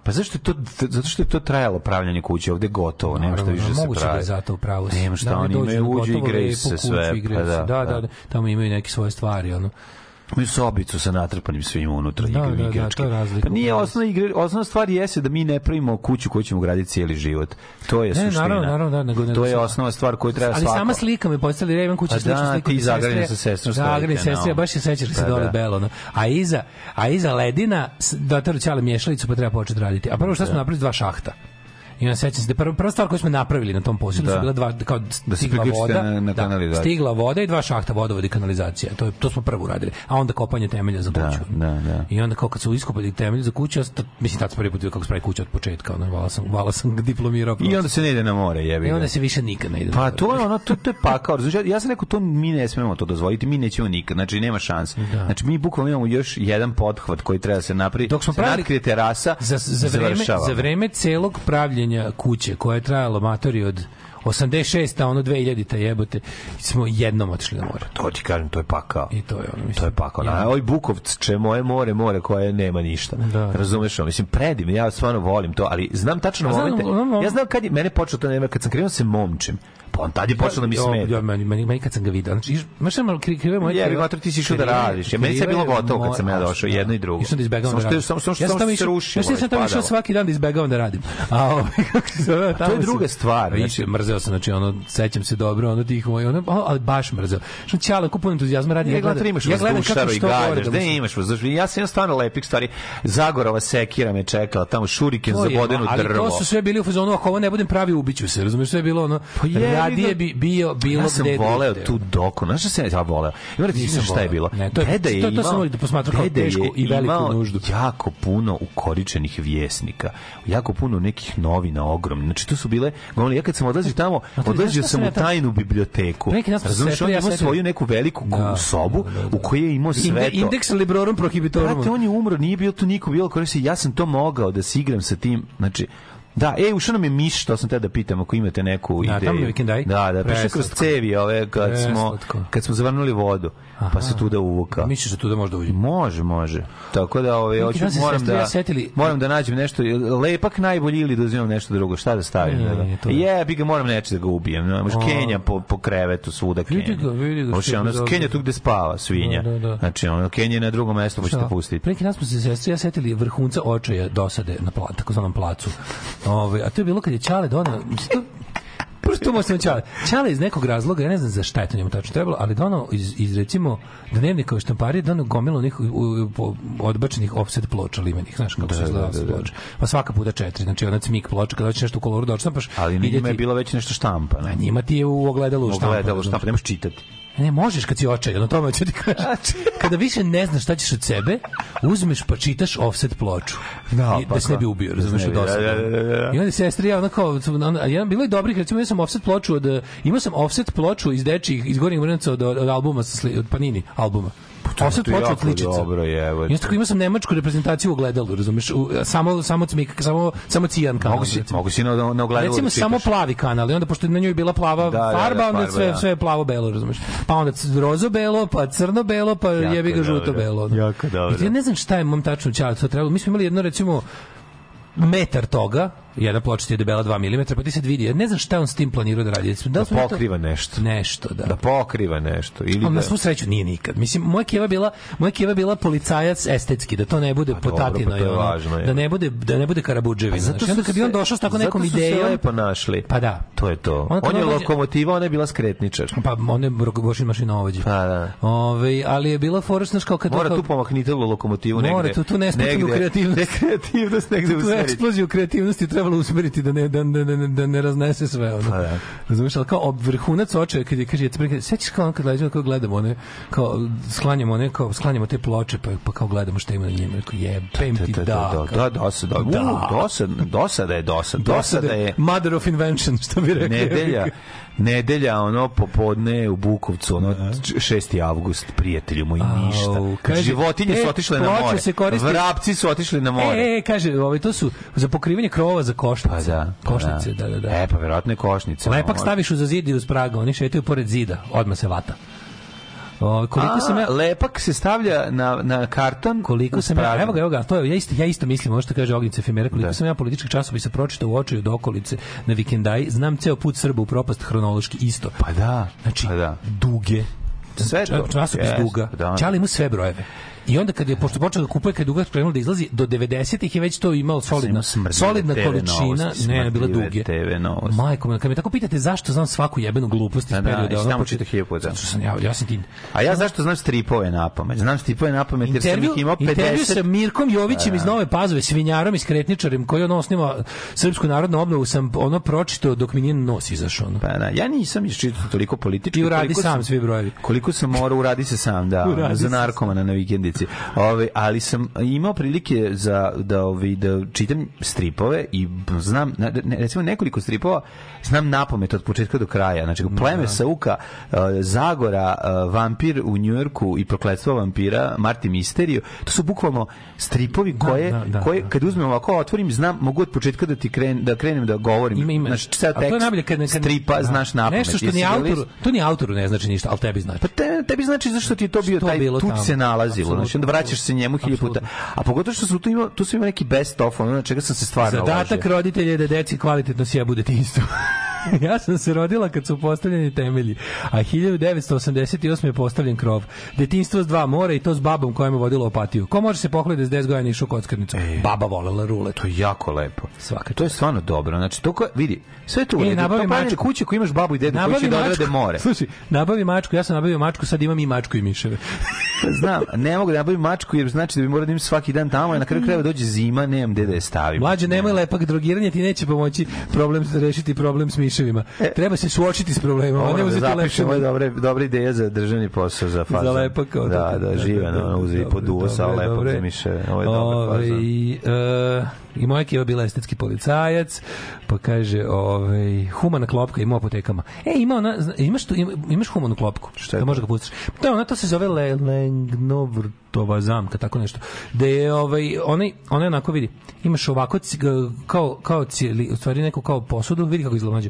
Pa zašto je to zato što je to trajalo pravljanje kuće, ovde gotovo, nema šta više se moguće da pravi. je zato upravo. Nema šta, oni dođu imaju uđe i lepu se sve, pa da, da, da, da. da, tamo imaju neke svoje stvari, ono. Imaju sobicu sa natrpanim svim unutra Da, igre, da, da, igračke. to je razlika. Pa nije osnovna igra, osnovna stvar jeste da mi ne pravimo kuću koju ćemo graditi cijeli život. To je Ne, suština. naravno, naravno, da, nego- nego to je sa- osnovna stvar koju treba Ali svako. sama slika me postavila, ja imam kući A sličnu da, sliku. ti od zagrljena sestre. sa sestrom stojite, sestre, no. baš se sećaš da se Pa dole da. belo. no. A iza, a iza ledina, s- dotaru ćale mješalicu, pa treba početi raditi. A prvo Da. šta smo napravili dva šahta. I onda sećam se da prva, prva stvar koju smo napravili na tom posjedu Da. su bila dva, kao Da se stigla voda, na- na da, stigla voda i dva šahta vodovod i kanalizacija. To, je, to smo prvo uradili. A onda kopanje temelja za Da, kuću. da, da. I onda kao kad su iskopali temelj za kuću, to- mislim tad sam prvi put kako se pravi kuća od početka, ono, vala sam, vala sam diplomirao. I onda se ne ide na more, jebi I onda se više nikad ne ide. Pa to je ono, to, to je pakao. Znači, ja- sam rekao, to mi ne smemo to dozvoliti, mi nećemo nikad, znači nema šanse. Znači, mi bukvalno imamo još jedan pothvat koji treba da se napravi. Dok smo pravili- terasa, za, za, vreme, za vreme celog pravljenja kuće koja je trajala matori od 86. a ono 2000. jebote, smo jednom otišli na more. To ti kažem, to je pakao. I to je ono, mislim. To je pakao. Ja. Na ovoj Bukovče moje more, more koje nema ništa. Da. Razumeš? ono, Mislim, predivno, ja stvarno volim to, ali znam tačno momente. Ja znam kad je mene počelo to nema, kad sam krenuo se momčem. Pa on tad je počelo da mi Ja, smeta. Ja, meni, meni, meni kad sam ga vidio, znači, znaš šta malo kri- krive moje... Jebi, mater, ti si išao da radiš. Ja, meni sve je bilo gotovo kad sam ja došao, jedno i drugo. Išao da izbegavam da radim. samo- što- se rušilo, Znaš, ja sam tamo išao svaki dan da izbegavam da radim. A, ovaj, kako se zove, tamo je druga stvar, Pa znači- mrzeo sam, znači, ono, sećam se dobro, ono, tih moj, ono, ali baš mrzeo. Što ćale, kupujem entuzijazma radi, Ja gledam, imaš ja gledam kako što galjaš, da se- imaš vazdušaru. Ja sam stvarno lepih stvari. Zagorova sekira me čekala, tamo šuriken To za vodenu ali drvo. to su sve bili u fazonu, ako ovo ne budem pravi, ubiću se, razumiješ, sve je bilo ono, Pa. Radije bi bio, bilo ja sam gde voleo tu doku. Znaš šta sam ja voleo? Ima da ti Nisam ispričam šta je bilo. Ne, to je- je to- to sam imao- volio da posmatram kao je tešku i veliku imao nuždu. jako puno ukoričenih vjesnika. Jako puno nekih novina ogromnih. Znači to su bile, ja kad sam odlazio tamo, odlazio sam u tajnu biblioteku. Se Razumiješ, on imao setim- svoju neku veliku ku- Da, sobu da, da, da. u kojoj je imao sve to. indeks librorum prohibitorum. Brate, on je umro, nije bilo tu niko bilo koristi. Ja sam to mogao da se igram sa tim. Znači, Da, ej, ušao nam je miš, to sam te da pitam ako imate neku Da, ideju. tamo je vikendaj. Da, da, prišli kroz cevi ove kad smo, kad smo zavrnuli vodu, pa se tu da uvuka. Misliš da tu da možda uđe? Može, može. Tako da ove, hoću, se moram da, setili- moram da nađem nešto, lepak najbolji ili da uzimam nešto drugo, šta da stavim? Ne, da, da. da. Je, bi ga moram neći da ga ubijem. No, može. Kenja po, po krevetu svuda Kenja. Vidi ga, vidi ga, Može, što ono. Kenja tu gde spava, svinja. Da, da, da. Znači, ono, Kenja je na drugom mestu, pa ćete pustiti. Pre neki dan smo se sestri ja setili vrhunca očaja dosade na pla, takozvanom placu. Ove, a to je bilo kad je Čale donao... to- Prvo što možemo Čale. Čale iz nekog razloga, ja ne znam za šta je to njemu tačno trebalo, ali donao iz, iz recimo dnevnika štamparije donao gomilu onih u- u- po- odbačenih offset ploča limenih, znaš kako se izgleda offset ploča. Pa svaka puta četiri, znači ona cmik ploča, kada hoćeš nešto u koloru da odštampaš, Ali na ide njima je ti- bilo već nešto štampa. a njima ti je u ogledalu štampa. Ogledalo štampa, nemaš čitati. Ne, možeš kad si očajan, o tome ću ti kažem. Kada više ne znaš šta ćeš od sebe, uzmeš pa čitaš offset ploču. Da, I, pa da se ne bi ubio, da se razumeš, od bi, da, da, da, da, da. I onda sestri, ja ono kao, ono, a jedan, bilo je dobrih, recimo, ja sam offset ploču od, eh, imao sam offset ploču iz dečijih, iz gornjih mrenaca od, od, albuma, sa sli, od Panini albuma. Offset to je jako sličica. dobro, jevo. I onda tako imao sam nemačku reprezentaciju u ogledalu, razumeš, u, samo, samo cmik, samo, samo cijan kanal. Mogu si, recimo. mogu si na, na ogledalu Recimo da samo plavi kanal i onda pošto je na njoj bila plava Da, da, da, farba, onda farba, sve da. sve je plavo belo, razumeš. Pa onda rozo belo, pa crno belo, pa Jako jebi ga žuto belo. Jako dobro. Ja ne znam šta je mom tačno ćala to trebalo. Mi smo imali jedno recimo metar toga, jedna ploča je debela 2 mm, pa ti se vidi. Ja ne znam šta on s tim planirao da radi. Da, Da mi to- pokriva nešto. Nešto, da. Da pokriva nešto. Ili Ali da... na svu sreću nije nikad. Mislim, moja keva bila, moja keva bila policajac estetski, da to ne bude dobro, potatino pa to je važno, je. da ne bude da ne bude karabudževina. Zato Znači, onda su kad bi on došao s tako nekom zato su se idejom, lepo našli. pa da. To je to. Kad On je on dođe- lokomotiva, ona je bila skretničar. Pa on je Bošin mašinovođe. Pa da. Ove, ali je bila znaš, kao kad... Mora tu pomahniti lokomotivu negde. Mora tu- tu nesputanu negde- kreativnost. Ne kreativnost negde tu usmeriti. eksploziju kreativnosti trebalo usmeriti da ne, da, da, da, da ne raznese sve. Ono. Pa da. Razumeš, ali kao vrhunac očaja, kad je, kaže, ja te sećaš kao kad gledamo, kao gledamo one, kao sklanjamo one, kao sklanjamo te ploče, pa, pa kao gledamo šta ima na njima. Rekao, jebem ti da. Da, da, da, dosada. Da. Da. Dosada, dosada je dosada. Dosada je Mother of invention, što bi rekli. nedelja, nedelja, ono, popodne u Bukovcu, ono, 6. avgust, prijatelju moj, ništa. Kaže, Životinje su otišle na more. se Vrapci su otišli na more. E, e, kaže, ovaj, to su za pokrivanje krovova za košnice. Pa da. pa Košnice, da, da, da. E, pa verovatno je košnica. Lepak staviš uza zid i uz praga, oni šetaju pored zida, odmah se vata. O, koliko sam ja... Lepak se stavlja na, na karton. koliko sam ja, evo ga, evo ga, to je, ja isto, ja isto mislim, što kaže Ognjica Efemera, koliko Da. sam ja političkih časopisa pročitao u oči od okolice na vikendaji, znam ceo put Srba u propast hronološki isto. Pa da, Znači, pa da. duge, Sve to. časopis Jeste, duga, da. Čali mu sve brojeve. I onda kad je pošto počeo da kupuje kad je duga krenulo da izlazi do 90-ih je već to imalo solidna solidna TV količina, novosti, ne, ne bila duge. TV novosti. Majko, kad me tako pitate zašto znam svaku jebenu glupost iz Da, da, perioda, i ono čitao hiljadu puta. Što sam ja, ja sam ti A ja zašto znam stripove na pamet? Znam stripove na pamet jer sam ih imao 50... intervju sa Mirkom Jovićem iz Nove Pazove, svinjarom i skretničarem koji on osniva Srpsku narodnu obnovu sam ono pročitao dok mi nije nos izašao. Ono. Pa da, ja nisam iščitao toliko politički. Ti uradi sam sam- svi brojevi. Koliko sam morao, uradi se sam, da, za narkomana na vikendici. Ove, ali sam imao prilike za, da, ovi, da čitam stripove i znam, na- ne, recimo nekoliko stripova, znam napamet od početka do kraja. Znači, Pleme Sauka, uh, Zagora, uh, Vampir u Njujorku i Prokletstvo vampira, Marti Misteriju, to su bukvalno stripovi koje, da, da, koje da. kad uzmem ovako, otvorim, znam, mogu od početka da ti kren, da krenem da govorim. Ima, ima. Znači, ceo A to je tekst najbolje kad, kad stripa da. znaš napamet. Nešto što ni autoru, to ni autoru ne znači ništa, ali tebi znači. Pa te, tebi znači zašto ti je to bio Što taj, tu se nalazilo. Znači onda vraćaš se njemu hiljadu puta. A pogotovo što su tu ima, tu su ima neki best of, ono na čega sam se stvarno Zadatak roditelja je da deci kvalitetno sjebu detinjstvo. ja sam se rodila kad su postavljeni temelji, a 1988. je postavljen krov. Detinjstvo s dva mora i to s babom koja me vodila opatiju. Ko može se pohvaliti da s 10 godina išao kockarnicu? Baba volela rulet. To je jako lepo. Svaka To je stvarno dobro. Znači to ko, vidi, sve to u E, nabavi To mačku. kuće koji imaš babu i dedu koji će Nabavi da mačku. more. Slušaj, nabavi mačku, ja sam nabavio mačku, sad imam i mačku i miševe. Znam, ne mogu da nabavim mačku jer znači da bi morao da imam svaki dan tamo, a na kraju krajeva dođe zima, nemam gde da je stavim. Mlađe, nemoj lepak drogiranje, ti neće pomoći problem, rešiti problem s miševima. Treba se suočiti s problemom, a ne da uzeti zapišem, ovo je lepše. dobre, dobra ideja za državni posao za fazon. Za lepak kao Da, tako. da, živan, ono, uze i Dobro, poduo sa dobro, lepom dobro. za miše. Ovo je dobar Ovaj, fazon. e, I moja keva bila estetski policajac, pa kaže, ovaj, humana klopka ima u apotekama. E, ima ona, imaš, tu, ima- imaš humanu klopku? Šta je da to? možeš ga pustiš. Da, ona to se zove le, Lengnovrtova zamka, tako nešto. Da je, ovaj, onaj, onaj onako vidi, imaš ovako kao, kao cijeli, u stvari neku kao posudu, vidi kako izgleda mlađe.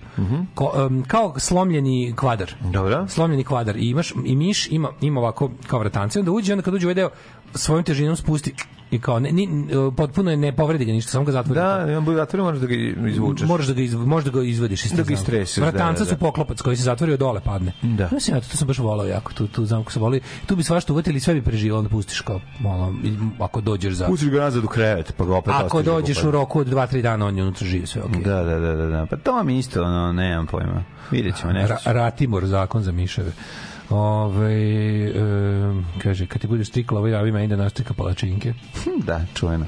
Ko- em, kao slomljeni kvadar Dobro. slomljeni kvadar i imaš i miš ima ima ovako kao vratance onda uđe onda kad uđe ovaj deo svojom težinom spusti i kao ne, ni, potpuno je ne povredi ga ništa samo ga zatvori Da, imam bude zatvore, moraš da ga izvučeš. Možeš da ga iz, možda ga izvadiš iz Da ga istreseš, Vratanca da, da, su da. poklopac koji se zatvori od dole padne. Da. Ja sam to, to sam baš volao jako, tu, tu zamku sam volio. Tu bi svašta uvatili sve bi preživao, onda pustiš kao malo, ako dođeš za... Pustiš ga nazad u krevet, pa ga opet Ako ostaviš dođeš da u roku od 2-3 dana, on je unutra živ, sve okej. Da, da, da, da, da. Pa to mi isto, ono, nemam pojma. Vidjet ćemo nešto. Ra Ratimor, zakon za miševe. Ove, e, kaže, kad ti budeš strikla ovaj javi meni da naštrika palačinke. Hm, Da, čujeno.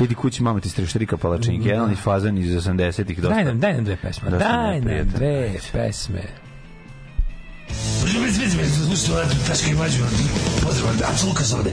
Idi kući, mama ti streštrika palačinke. Jedan iz fazan iz 80-ih dosta. Daj nam, daj nam dve pesme. Dosta Daj nam dve pesme. Slušajte, Taška i Mađu, pozdrav, da, apsolutno sam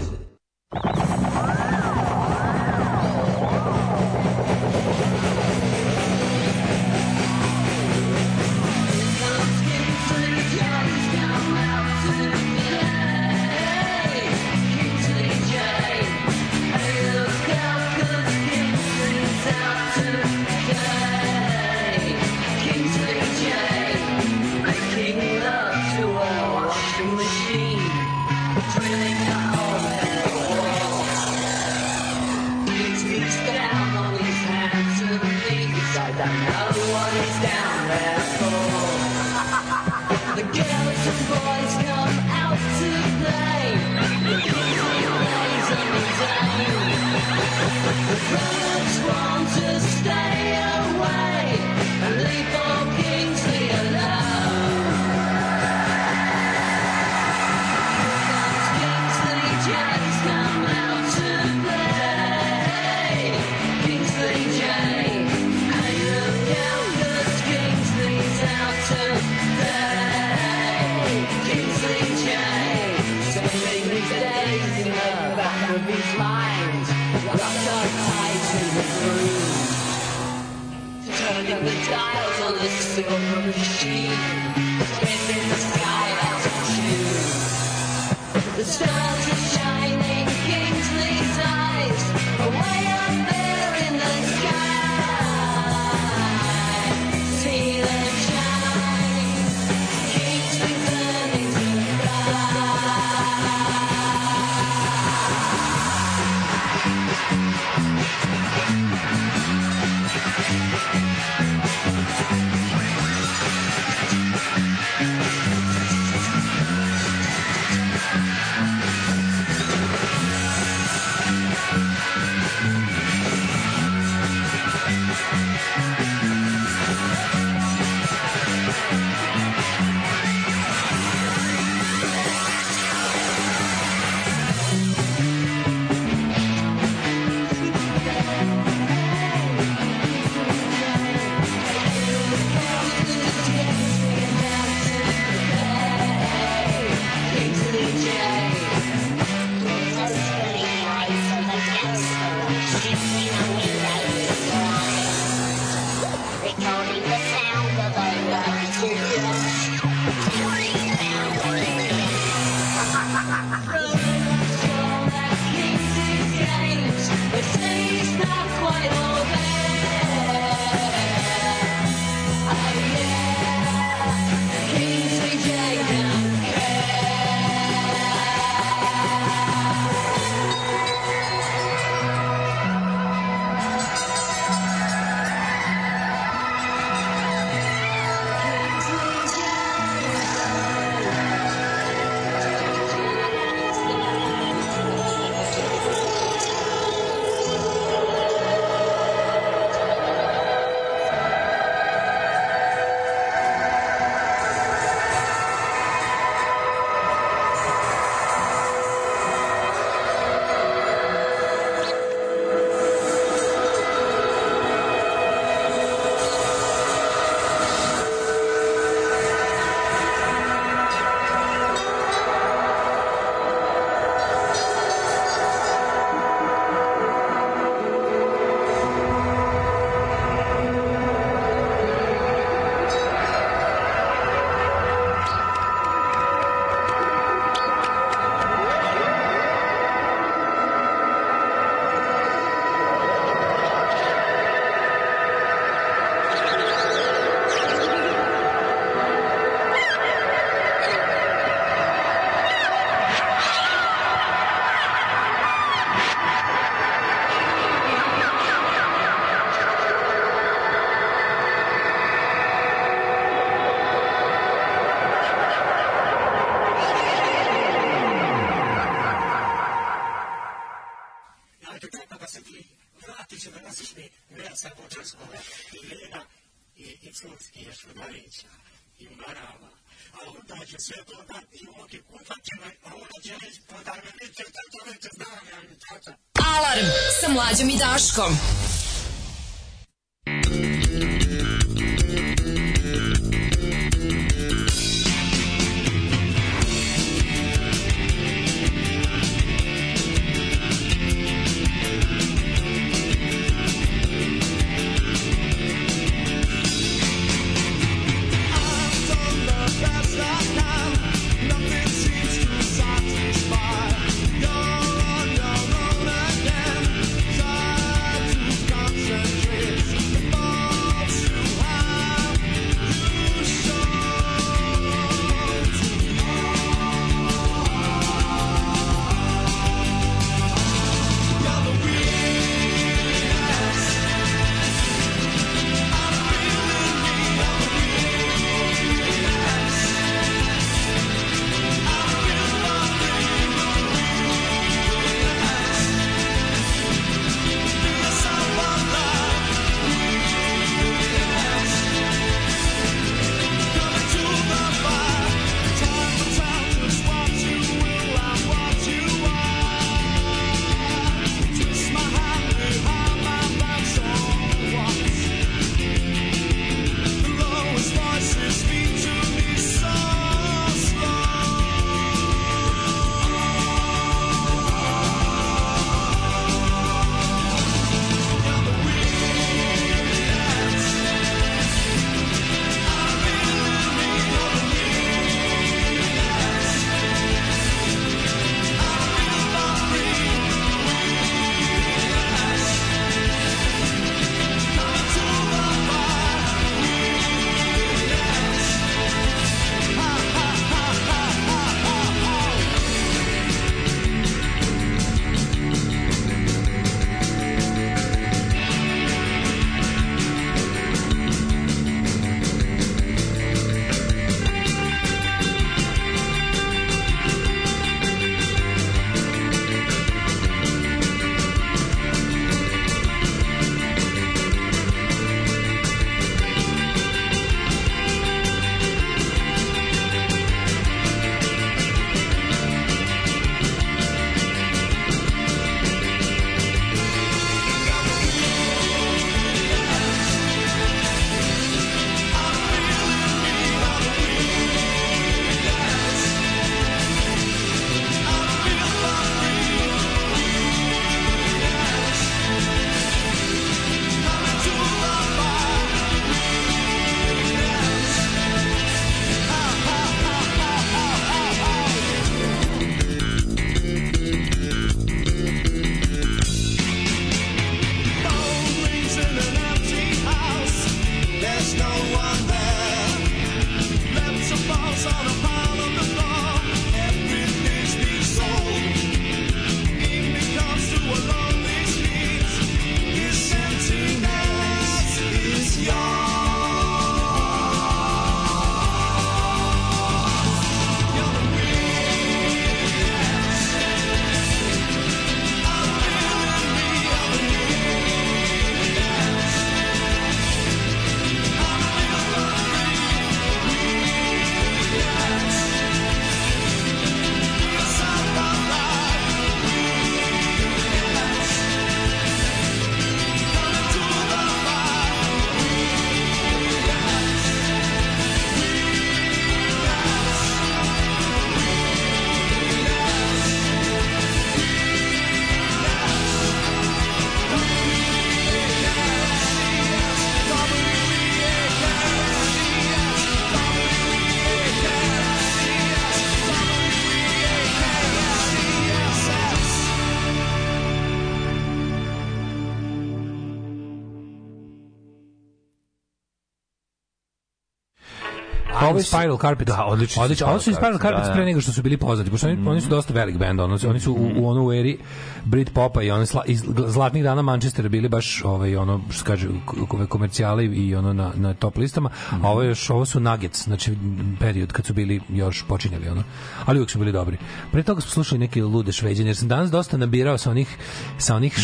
Ovo su- Spiral Carpets. Da, odlični su Odlično. Ovo su Spiral Carpets Carpets, da, pre da. nego što su bili poznati, pošto oni, oni su dosta velik band, ono, oni su u, u onu eri Brit popa i oni sla, iz zlatnih dana Manchestera bili baš ovaj ono što se kaže k- komercijale i ono na, na top listama, a ovo je još ovo su Nuggets, znači period kad su bili još počinjali ono. Ali uvijek su bili dobri. Pre toga smo slušali neke lude šveđane, jer sam danas dosta nabirao sa onih sa onih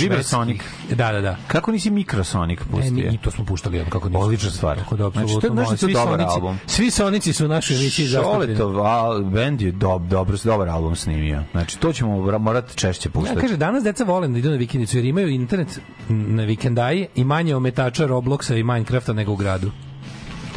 švedskih. Da, da, da. Kako nisi Mikrosonic E, pustio? mi, i to smo puštali, ono, kako nisu. Odlična stvar. Tako da, Znači, to je- apsolutno, znaš da je to dobar Sonici- album? Svi Sonici su emisiji zastupljeni. Šoletov al, band je dob, dobro, dobar album snimio. Znači, to ćemo morati češće Ja, puštati. kaže, danas deca vole da idu na vikendicu jer imaju internet na vikendaji i manje ometača Robloxa i Minecrafta nego u gradu.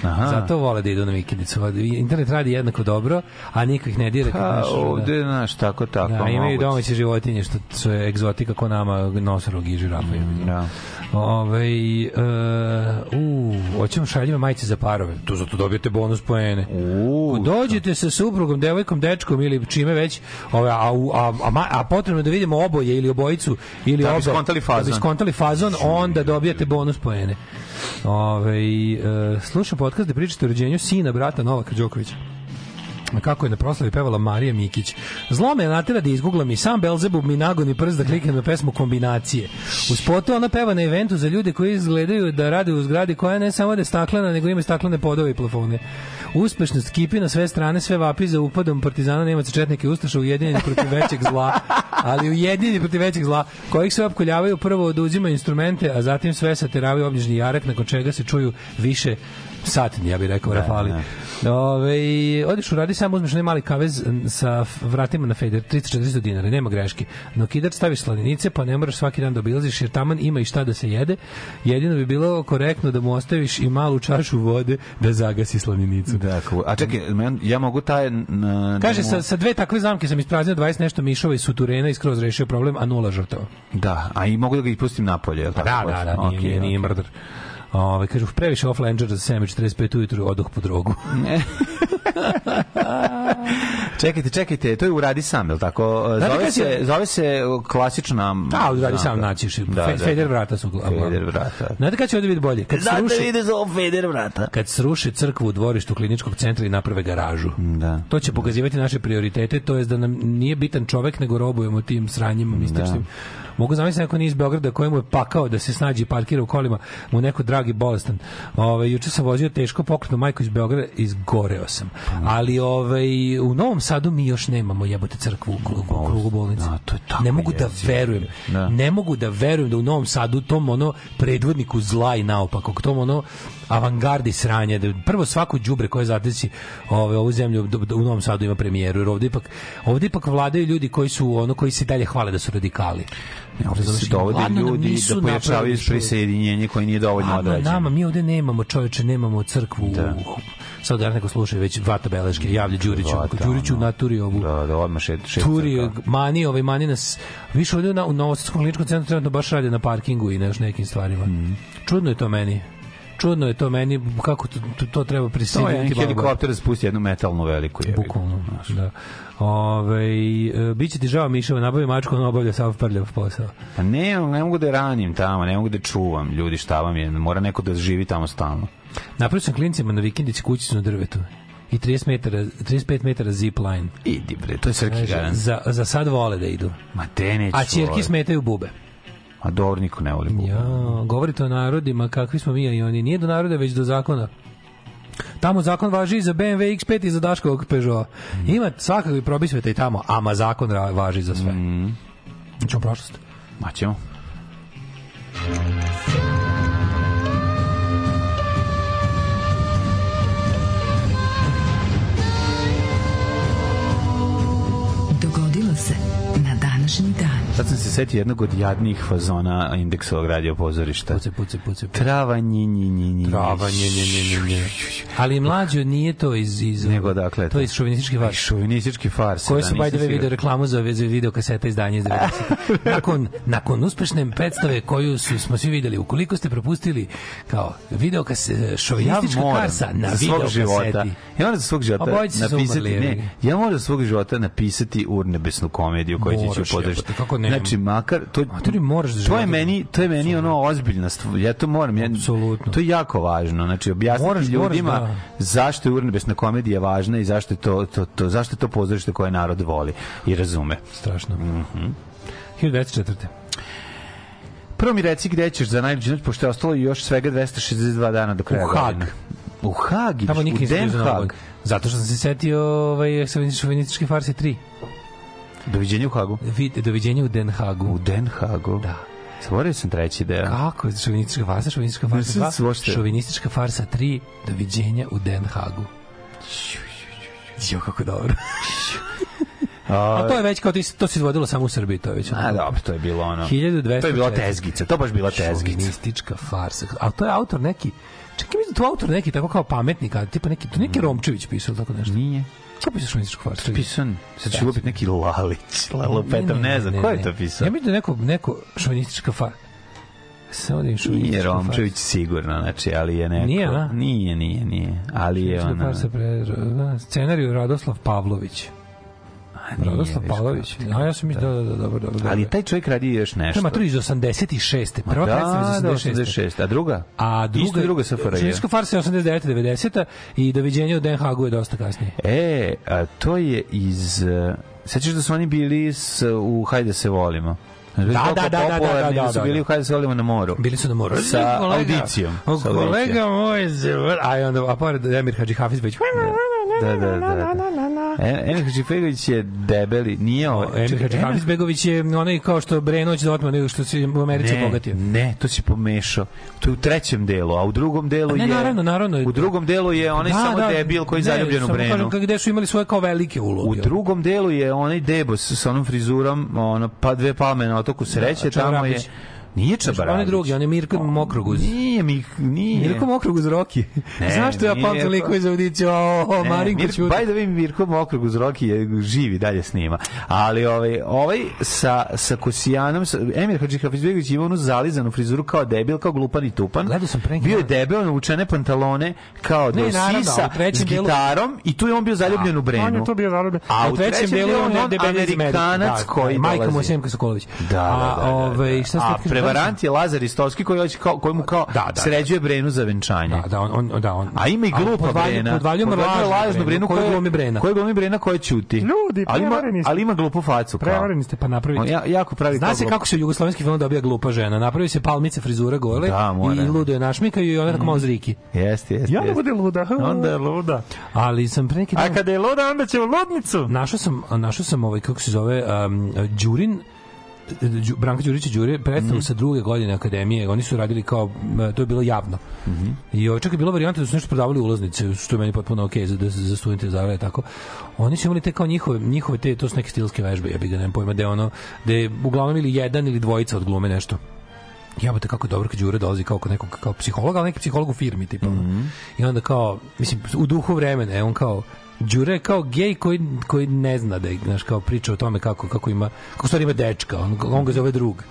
Aha. Zato vole da idu na vikendicu. Internet radi jednako dobro, a niko ih ne dira. Pa, znaš, da. ovde, znaš, tako, tako. Da, imaju domaće životinje što su egzotika ko nama nosorog i žirafa. Da. Ove, uh, u, hoćemo šaljive majice za parove. Tu zato dobijete bonus poene. U, dođete sa suprugom, devojkom, dečkom ili čime već, ove, a, a, a, a potrebno da vidimo oboje ili obojicu ili Da bi obe, skontali fazon. Da bi skontali fazon, onda dobijate bonus poene. Ove, uh, slušam podcast gde pričate o rođenju sina brata Novaka Đokovića. Kako je na proslavi pevala Marija Mikić. Zlo me natera da izgooglam i sam Belzebub mi nagoni prst da kliknem na pesmu kombinacije. U spotu ona peva na eventu za ljude koji izgledaju da rade u zgradi koja ne samo da je staklena, nego ima staklene podove i plafone. Uspešnost kipi na sve strane, sve vapi za upadom partizana, nemaca, četnike, ustaša ujedinjeni protiv većeg zla, ali ujedinjeni protiv većeg zla, kojih se opkoljavaju prvo oduzimaju instrumente, a zatim sve sateravaju obližnji jarak, nakon čega se čuju više satni, ja bih rekao, rafali. Ove, odeš u radi sam uzmeš onaj mali kavez sa vratima na fejder 300-400 dinara, nema greške no kidač staviš slaninice pa ne moraš svaki dan da obilaziš jer taman ima i šta da se jede jedino bi bilo korektno da mu ostaviš i malu čašu vode da zagasi slaninicu Da, cool. a čekaj, ja mogu taj... Na, Kaže, da mu- sa, sa dve takve zamke sam ispraznio 20 nešto mišova i suturena i skroz rešio problem, a nula žrtava. Da, a i mogu da ga ih pustim napolje, je li tako? Da, da, da, nije, Okej, nije, nije okej. mrdar. Ove, kažu, previše off-langer za 7.45 ujutru, odoh po drogu. Čekajte, čekajte, to je uradi sam, je li tako? Znate Zove se, je- zove se klasična... Da, ali radi sam naćiš. Da, da. Feder vrata su. Feder vrata. Znate kad će ovdje biti bolje? Kad sruše, za ovo Feder vrata. kad sruše crkvu u dvorištu kliničkog centra i naprave garažu. Da. To će pokazivati naše prioritete, to je da nam nije bitan čovek, nego robujemo tim sranjima mističnim. Mogu zamisliti neko nije iz Beograda kojemu je pakao da se snađi i parkira u kolima mu neko dragi bolestan. Ove, juče sam vozio teško pokretnu majku iz Beograda, izgoreo sam. Ali ovaj, u Novom Sadu mi još nemamo jebote crkvu u, krugu- u krugu bolnice. Da, to je tako ne mogu da verujem. Da. Ne mogu da verujem da u Novom Sadu tom ono predvodniku zla i naopakog, tom ono avangardi sranja, da prvo svako đubre koje zadesi ove, ovu zemlju u Novom Sadu ima premijeru, jer ovde ipak, ovde ipak vladaju ljudi koji su ono koji se dalje hvale da su radikali. Ne, ovdje se Razumeš, dovode ljudi da pojačavaju prisjedinjenje koje nije dovoljno odrađeno. nama, mi ovde nemamo čoveče, nemamo crkvu. Da. Sad da neko sluša već vata beleške, javlja Đuriću, Vata, Đuriću ono. naturi ovu Da, da, odmah šet, šet turi, mani, ovaj mani nas više ovdje na, u Novosadskom kliničkom centru trenutno baš rade na parkingu i na još nekim stvarima. Mm. Čudno je to meni. Čudno je to meni, kako to, to, to treba To je prisiliti. helikopter da spusti jednu metalnu veliku. jebi. Bukvalno, da. Ove, e, biće ti žao Miševa, nabavi mačku, on obavlja sav prljav posao. Pa ne, ne mogu da ranim tamo, ne mogu da čuvam. Ljudi, šta vam je? Mora neko da živi tamo stalno. Napravio sam klincima na vikendici kućicu na drvetu i 30 metara, 35 metara zip line. Idi bre, to je Srki Kaže, garant. za, za sad vole da idu. Ma te neću. A čirki ovaj. smetaju bube. A dobro, niko ne voli bube. Ja, govorite o narodima, kakvi smo mi i oni. Nije do naroda, već do zakona. Tamo zakon važi i za BMW X5 i za Daškovog Peugeot. Ima svakakvi probisveta i tamo, ama zakon važi za sve. Mm. Čemo prošlost. Ma ćemo. Sad sam se setio jednog od jadnijih fazona indeksovog radio pozorišta. Puce, puce, puce. puce. Trava nji nji nji nji. Trava, nje, nje, nje, nje, nje. Ali mlađo nije to iz... iz Nego dakle To je iz šovinistički vaš. Šovinistički fars. koji da, su by the nisam way video reklamu za, za video kaseta izdanja iz 90. nakon, nakon uspešne predstave koju su, smo svi videli, ukoliko ste propustili kao video kase, šovinistička ja karsa na video svog života. kaseti. Ja moram za svog života napisati, umrli, ne, ja moram za svog života napisati urnebesnu komediju koju ću podržati. jebote, kako ne? Znači, makar... To, Matori moraš da to je meni, to je meni ono ozbiljna stvar. Ja to moram. Ja, Apsolutno. To je jako važno. Znači, objasniti Moraš- ljudima moraš, da. zašto je urnebesna komedija važna i zašto je to, to, to, zašto je to pozorište koje narod voli i razume. Strašno. Mhm. 1904. Prvo mi reci gde ćeš za najluđu noć, pošto je ostalo još svega 262 dana do kraja U Hag. U Hag ideš, u Den Hag. Zato što sam se setio ovaj, šovinističke farse 3. Doviđenja u Hagu. Vid, doviđenja u Den Hagu. U Den Hagu. Da. Zaboravio sam treći deo. Kako? Šovinistička farsa, šovinistička farsa Nisam 2, se uopšte- šovinistička farsa 3, doviđenja u Den Hagu. Jo, kako dobro. A to je već kao ti, to se izvodilo samo u Srbiji, to je već. A dobro, to je bilo ono. 1204. To je bila tezgica, to baš bila tezgica. Šovinistička farsa. A to je autor neki, čekaj, mislim da to autor neki tako kao pametnik, a tipa neki, to neki Romčević pisao tako nešto. Nije. Ko pisao šovinističku farsu? Pisan, sad ću lupiti neki Lalić, Lalo Petar, ne znam, ko je to pisao? Ja mislim da neko, neko šovinistička farsa. Samo da je Nije Romčević sigurno, znači, ali je neko. Nije, da? Nije, nije, nije. Ali je ona... scenariju Radoslav Pavlović. Radoslav Pavlović. kako. A ja sam mislio, da, da, da, dobro, dobro. Ali taj čovjek radi još nešto. matura iz 86. Prva da, predstava iz da, 86. 86. A druga? A druga, Isto druga SFRJ. Švedska farsa je 89. 90. i doviđenje u Den Hagu je dosta kasnije. E, a to je iz... Uh, Sećaš da su oni bili s, u Hajde se volimo? Da, da, da, da, da, da, su da, bili da. u Hajde se volimo na moru. Bili su na moru. Sa audicijom. Kolega moj, a onda, a pored Emir Hadži Hafizbeć. Da, da, da. da. E, Emir Hadžifegović je debeli, nije ovo. Emir Hadži Emir- Hafizbegović je onaj kao što Brenoć za otman, nego što se u Americi Ne, obogatio. ne, to si pomešao. To je u trećem delu, a u drugom delu ne, je... naravno, naravno. U drugom delu je onaj samo debil koji je zaljubljen u Brenu. kažem, Gde su imali svoje kao velike uloge. U drugom delu je onaj debos sa onom frizurom, ono, pa dve palme na otoku sreće, tamo je... Nije Čabrabić. On je drugi, on je Mirko Mokroguz. Nije, mi, nije. Mirko Mokroguz Roki. Ne, Zašto ja pamtim liko iz audiciju? O, o, Ne, Marinko Mirko, Ćuta. the way, Mirko Mokrog uz Roki je živi dalje snima. Ali ovaj, ovaj sa, sa Kosijanom, sa, Emir Hadži Hafizbegović ima onu zalizanu frizuru kao debil, kao glupan i tupan. Gledao sam pre neki Bio je debel, navučene pantalone kao Ne, do naravno, sisa, a s delu- gitarom i tu je on bio zaljubljen u Brenu. On je to bio zarobljen. A u trećem delu je on iz Medika. Amerikanac Da, koji Majka mu je dolazi. Semka Sokolović. Da, da, da. A, da, ovaj, da. šta ste A? Prevarant je Lazar Istovski koji, hoće kao, koji mu kao Da, da. sređuje Brenu za venčanje. Da, da, on, on, da, on. A ima i glupa Brena. Podvaljujemo Podvaljuje lažnu Brenu, koju glumi Brena. Koji glumi Brena koja ćuti. Ljudi, ali ima, ali ima glupu facu. Prevareni ste, pa napravite. On ja, jako pravi Zna se kako se jugoslovenski film dobija glupa žena. Napravi se palmice frizura gole Da, i ludo je našmikaju i ona tako malo zriki. Jeste, jeste. Jeste. bude luda. Onda je luda. Ali sam pre neki A dan... kada je luda, onda će u ludnicu. Našao sam, našao sam ovaj, kako se zove, Đurin, Đu, Branka Đurić i Đure predstavu Mhm. sa druge godine akademije. Oni su radili kao, to je bilo javno. Mhm. I ovo čak je bila varijanta da su nešto prodavali ulaznice, što je meni potpuno okej za, da, za studente zavere tako. Oni su imali te kao njihove, njihove te, to su neke stilske vežbe, ja bih ga nemam pojma, da je ono, da je uglavnom ili jedan ili dvojica od glume nešto jebote kako dobro kad Đure dolazi kao kod nekog kao psihologa, ali neki psiholog u firmi tipa. ono. I onda kao, mislim, u duhu vremena je on kao Đure je kao gej koji, koji ne zna da je, znaš, kao priča o tome kako, kako ima, kako stvari ima dečka, on, on ga zove drug.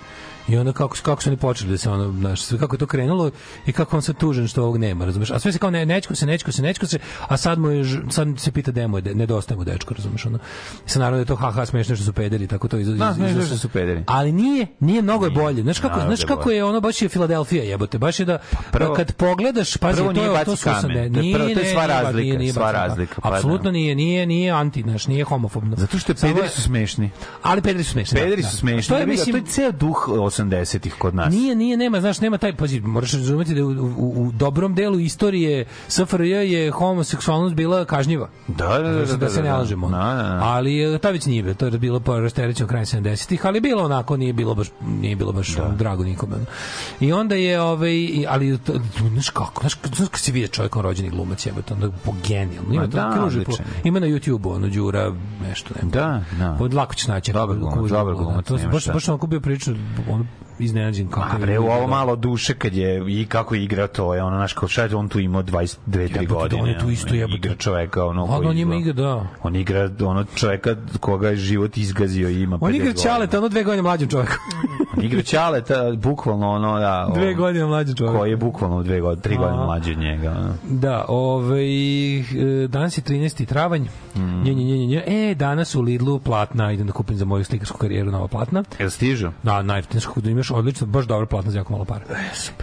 I onda kako, kako su oni počeli da se ono, znaš, sve kako je to krenulo i kako on sad tužen što ovog nema, razumeš? A sve se kao ne, nečko se, nečko se, nečko se, a sad mu je, sad se pita gde mu je, de- nedostaje mu dečko, razumeš? Ono. I sad naravno da je to haha smešno što su pederi, tako to iz, iz, Da, iz- iz- što su pederi. Ali nije, nije mnogo je bolje. Znaš kako, znaš da je kako je ono baš je Filadelfija jebote, baš je da prvo- kad pogledaš, pazi, prvo to nije je to su kamen. osam- To je prvo- to je ne, sva nije, razlika, nije, nije sva razlika, pa da. Apsolutno nije, nije, nije anti, znaš, nije homofobno. Zato što pederi su smešni. Ali pederi su smešni. Pederi da, su da. smešni. To je, mislim, to je ceo duh 80-ih kod nas. Nije, nije, nema, znaš, nema taj, pazi, moraš razumeti da u, u, u dobrom delu istorije SFRJ je homoseksualnost bila kažnjiva. Da, da, da, da, da, se ne da. lažemo. Da, da, da. Ali e, ta već nije to je bilo po rasterećenom krajem 70-ih, ali bilo onako, nije bilo baš, nije bilo baš drago nikome. I onda je, ovaj, ali, to- znaš kako, znaš, znaš kad si vidio čovjekom rođeni glumac, jebote, onda po genijalno. Ima, Ma to da, kruži po, ima na YouTube-u, ono, Đura, nešto, ne. Da, da. Od lako ćeš naći. Dobar glumac, dobar da, glumac, To sam nema baš, baš onako bio prilično, ono, iznenađen kako A je bre, u ovo dobro. malo duše kad je i kako je igrao to je ono naš kao šta je on tu imao 22 3 Jebote, godine. on je tu isto ono, jebote. Igra čoveka ono koji on ima igra, da. On igra ono čoveka koga je život izgazio i ima On 50 igra. Ćaleta, ono dve godine mlađim čovjekom. Igra Ćaleta, bukvalno ono, da. Dve godine mlađi čovjek. Koji je bukvalno dve godine, tri godine mlađi od njega. ono. Da, ovaj, e, danas je 13. travanj. Mm. Nje, nje, nje, nje, nje. E, danas u Lidlu platna, idem da kupim za moju slikarsku karijeru nova platna. Jel stižu? Da, najjeftinije kako da imaš odlično, baš dobro platno za jako malo para.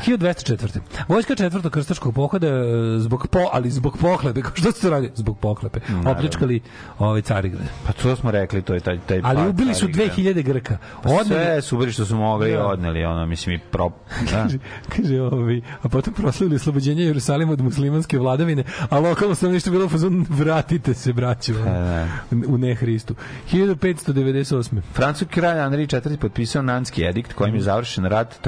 1204. Vojska četvrtog krstaškog pohoda e, zbog po, ali zbog pohlepe, kao što ste radili? Zbog pohlepe. Opljačkali ovaj Carigrad. Pa to smo rekli, to je taj taj Ali ubili su Carigrada. 2000 Grka. Pa Odneli, Sve su ubili što su mogli i Da. odneli, ono, mislim, i pro... Da. kaže, kaže ovi, a potom proslavili oslobođenje Jerusalima od muslimanske vladavine, a lokalno stanovništvo je bilo u fazonu vratite se, braćo, da. u ne Hristu. 1598. Francuski kralj Andrij IV potpisao Nanski edikt kojim je završen rat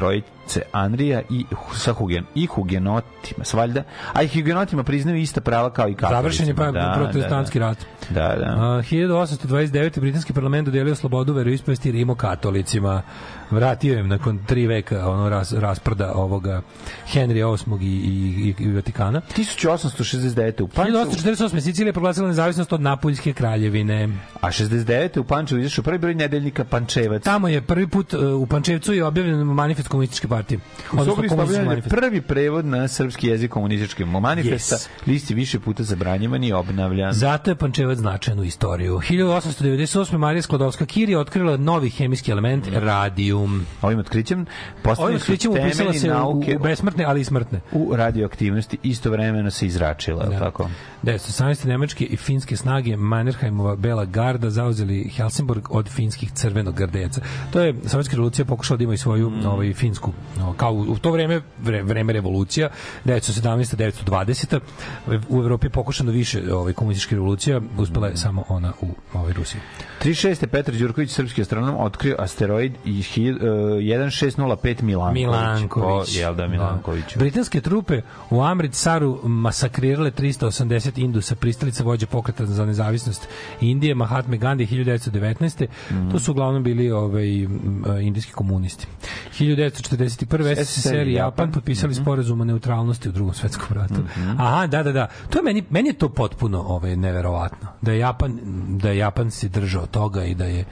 trojice Andrija i sa Hugen, i Hugenotima, svaljda, a i Hugenotima priznaju ista prava kao i katolicima. Završen je pa Da, protestantski da, rat. Da, da. A, 1829. britanski parlament dodelio slobodu veroispovesti Rimu katolicima. Vratio im nakon tri veka ono ras, rasprda ovoga Henrija VIII i, i, i, i Vatikana. 1869. u Pančevu, 1848. Sicilija je proglasila nezavisnost od Napoljske kraljevine. a 69. u Pančevu izašao prvi broj nedeljnika Pančevac. Tamo je prvi put uh, u Pančevcu je objavljen manifest komunističke partije. U stavljen prvi prevod na srpski jezik komunističkog manifesta. Yes. List je više puta zabranjivan i obnavljan. Zato je Pančevac značajan u istoriju. 1898. Marija Sklodovska-Curie otkrila novi hemijski element radijum. Ovim otkrićem Ovim su otkrićem upisala temelji se u, nauke u besmrtne, ali i smrtne. u radioaktivnosti istovremeno se izračila, da. tako? 1918. nemačke i finske snage Mannerheimova Bela garda zauzeli Helsingborg od finskih crvenog gardejaca. To je sovjetska revolucija pokušala da ima i svoju Mm. ovaj, finsku, kao u, to vreme, vre, vreme revolucija, 1917. 1920. U Evropi je pokušano više ovaj, komunističkih revolucija, uspela Mm. je samo ona u ovaj, Rusiji. 36. Petar Đurković, srpski astronom, otkrio asteroid i hi- e, 1605 Milanković. Milanković. O, jel da, Milanković. Da. Britanske trupe u Amritsaru masakrirale 380 Indusa, pristalica vođa pokreta za nezavisnost Indije, Mahatma Gandhi 1919. Mhm. To su uglavnom bili ovaj, e, indijski komunisti. 1941. SSSR i Japan potpisali Mhm. sporazum o neutralnosti u drugom svetskom ratu. Aha, da, da, da. To je meni, meni je to potpuno ovaj, neverovatno. Da je Japan, da je Japan se držao toga i da je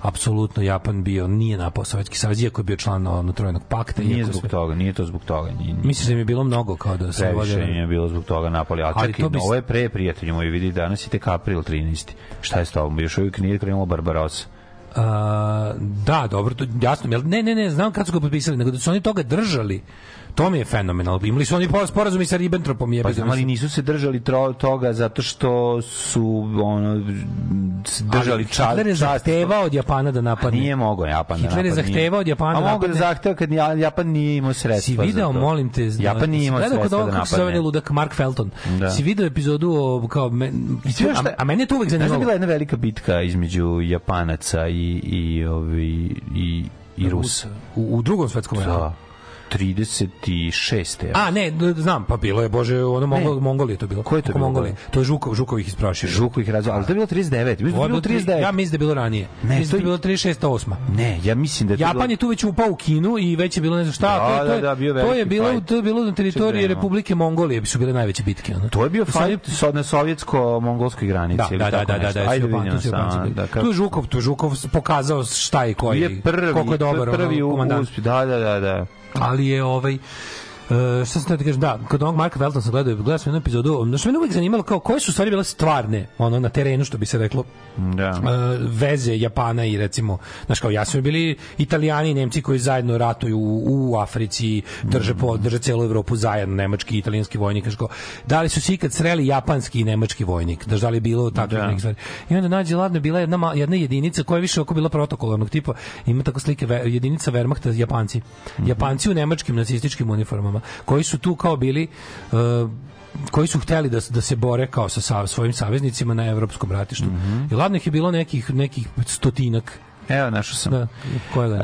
apsolutno Japan bio, nije napao Sovjetski savez, iako je bio član ono, trojnog pakta. Nije zbog sve- toga, nije to zbog toga. Nije, nije. Misliš da mi je bilo mnogo kao da se Previše vode... je bilo zbog toga napoli. A čekaj, to bi- ovo je pre, prijatelju moji, vidi, danas je tek april 13. Šta je s tobom? Još uvijek nije krenulo Barbarossa. Da, dobro, to jasno. Ne, ne, ne, znam kad su ga potpisali, nego da su oni toga držali. To mi je fenomenalno. Imali su oni po- sporazum i sa Ribbentropom. Jebe, Pa znam, ali nisu se držali tro, toga zato što su ono, držali čast. Hitler je zahtevao od Japana da napadne. Nije mogao Japan da Hitler je napadne. zahtevao od Japana A da mogu da napadne. zahteva kad Ja- Japan nije imao sredstva Si video, molim te, zna- Japan nije imao sredstva da kako se zove napadne. ludak Mark Felton. Da. Si video epizodu o, kao, me, znaš šta- a, a mene je to uvek Znaš da je zanimalo. bila jedna velika bitka između Japanaca i, i, ovi, i, i Rusa. U, u drugom svetskom ratu. Da. 36. A, ne, znam, pa bilo je, bože, ono Mongol, Mongolije to bilo. Ko je to bilo? Mongolije. To je Žukov, Žukov ih isprašio. Žuko ih razvao, ali to je bilo 39. Mislim da bilo bilo 39. Ja mislim da je bilo ranije. Ne, mislim to da je bilo 36. 8. Ne, ja mislim da je Japan bilo... je tu već upao u Kinu i već je bilo ne znam šta, Da, to, je- to, je- da, da, bio to je bilo to je bilo na teritoriji Čekaj, Republike Mongolije su bile najveće bitke, ono. To je bio sad fight sa na sovjetsko-mongolskoj granici. Da, ili da, da, tako da, da, da, Ajde Japan- tu. Da, Tu je Žukov, tu Žukov pokazao šta i koji, je prvi, koliko je dobar prvi ono, komandant. Da, da, da, da. Ali je ovaj šta sam teo ti kažem, da, kod onog Marka Velton sam gledao, gledao sam jednu epizodu, znaš, mene uvijek zanimalo kao koje su stvari bile stvarne, ono, na terenu, što bi se reklo, Da. uh, veze Japana i recimo, znaš kao, ja su bili italijani i nemci koji zajedno ratuju u, u Africi, drže, po, drže celu Evropu zajedno, nemački i italijanski vojnik, znaš kao, da li su se ikad sreli japanski i nemački vojnik, znaš, da li je bilo takvih Da. stvari. I onda nađe, ladno, bila jedna, jedna jedinica koja je više oko bila protokolarnog tipa, ima tako slike, jedinica Wehrmachta, Japanci. Japanci u nemačkim nacističkim uniformama, koji su tu kao bili uh, koji su hteli da, da se bore kao sa, sa svojim saveznicima na evropskom ratištu. I ladno ih je bilo nekih, nekih stotinak. Evo, našao sam. Da, koje ga E,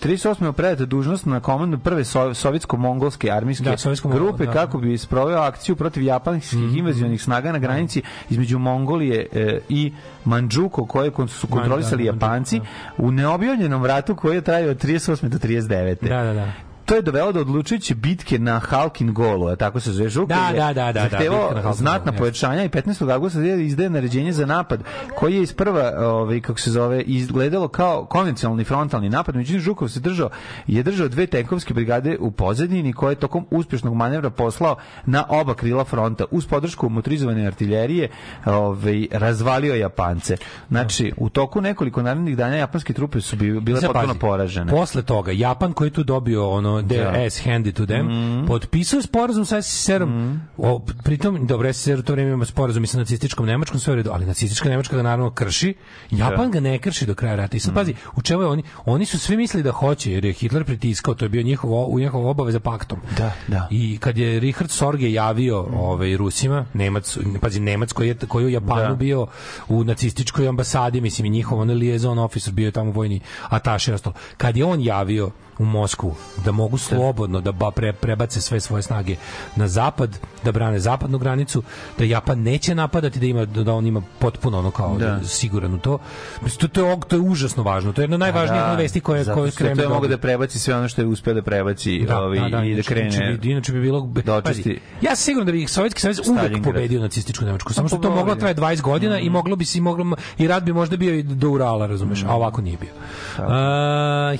38. je predata dužnost na komandu prve so, sovjetsko-mongolske armijske Da, sovjetsko-mongol- grupe da. kako bi sproveo akciju protiv japanskih Mhm. invazionih snaga na granici između Mongolije e, i Mandžuko koje su kontrolisali da, Japanci u neobjavljenom ratu koji je trajao od 38. do 39. Da, da, da. To je dovelo do odlučujuće bitke na Halkin golu, a tako se zove Žuka. Da, da, da, da, da, znatna pojačanja i 15. augusta je izdaje naređenje za napad koji je iz prva, ovaj, kako se zove, izgledalo kao konvencionalni frontalni napad, međutim Žukov se držao, je držao dve tenkovske brigade u pozadini koje je tokom uspješnog manevra poslao na oba krila fronta uz podršku motorizovane artiljerije ovaj, razvalio Japance. Znači, u toku nekoliko narednih dana japanske trupe su bi- bile potpuno poražene. Posle toga, Japan koji je tu dobio ono DS handy to them, Mhm. potpisao sporazum sa SSR-om. O, pritom, dobro, SSR u to vreme ima sporazum i sa nacističkom Nemačkom, sve u redu, ali nacistička Nemačka ga naravno krši, Japan ga ne krši do kraja rata. I sad pazi, u čemu je oni? Oni su svi mislili da hoće, jer je Hitler pritiskao, to je bio njihov, u njihov obaveza paktom. Da, da. I kad je Richard Sorge javio ovaj Rusima, Nemac, pazi Nemac koji je koji je u Japanu Da. bio u nacističkoj ambasadi, mislim i njihov on liaison officer bio je tamo vojni ataše i ostalo. Kad je on javio u Moskvu da mogu slobodno da ba pre, prebace sve svoje snage na zapad, da brane zapadnu granicu, da Japan neće napadati, da ima da on ima potpuno ono kao Da. siguran u to. Mislim, to, je, to je užasno važno. To je jedna od najvažnijih Da, vesti koje koje što to je Kremlj mogu da prebaci sve ono što je uspeo da prebaci ovi, i da inače- krene Inače bi, inače bi bilo... da očisti- Pazi, ja sam siguran da bi Sovjetski savez uvek pobedio nacističku Nemačku. Samo što to moglo traje 20 godina i moglo bi se i moglo i rat bi možda bio i do Urala, razumeš, a ovako nije bio. A,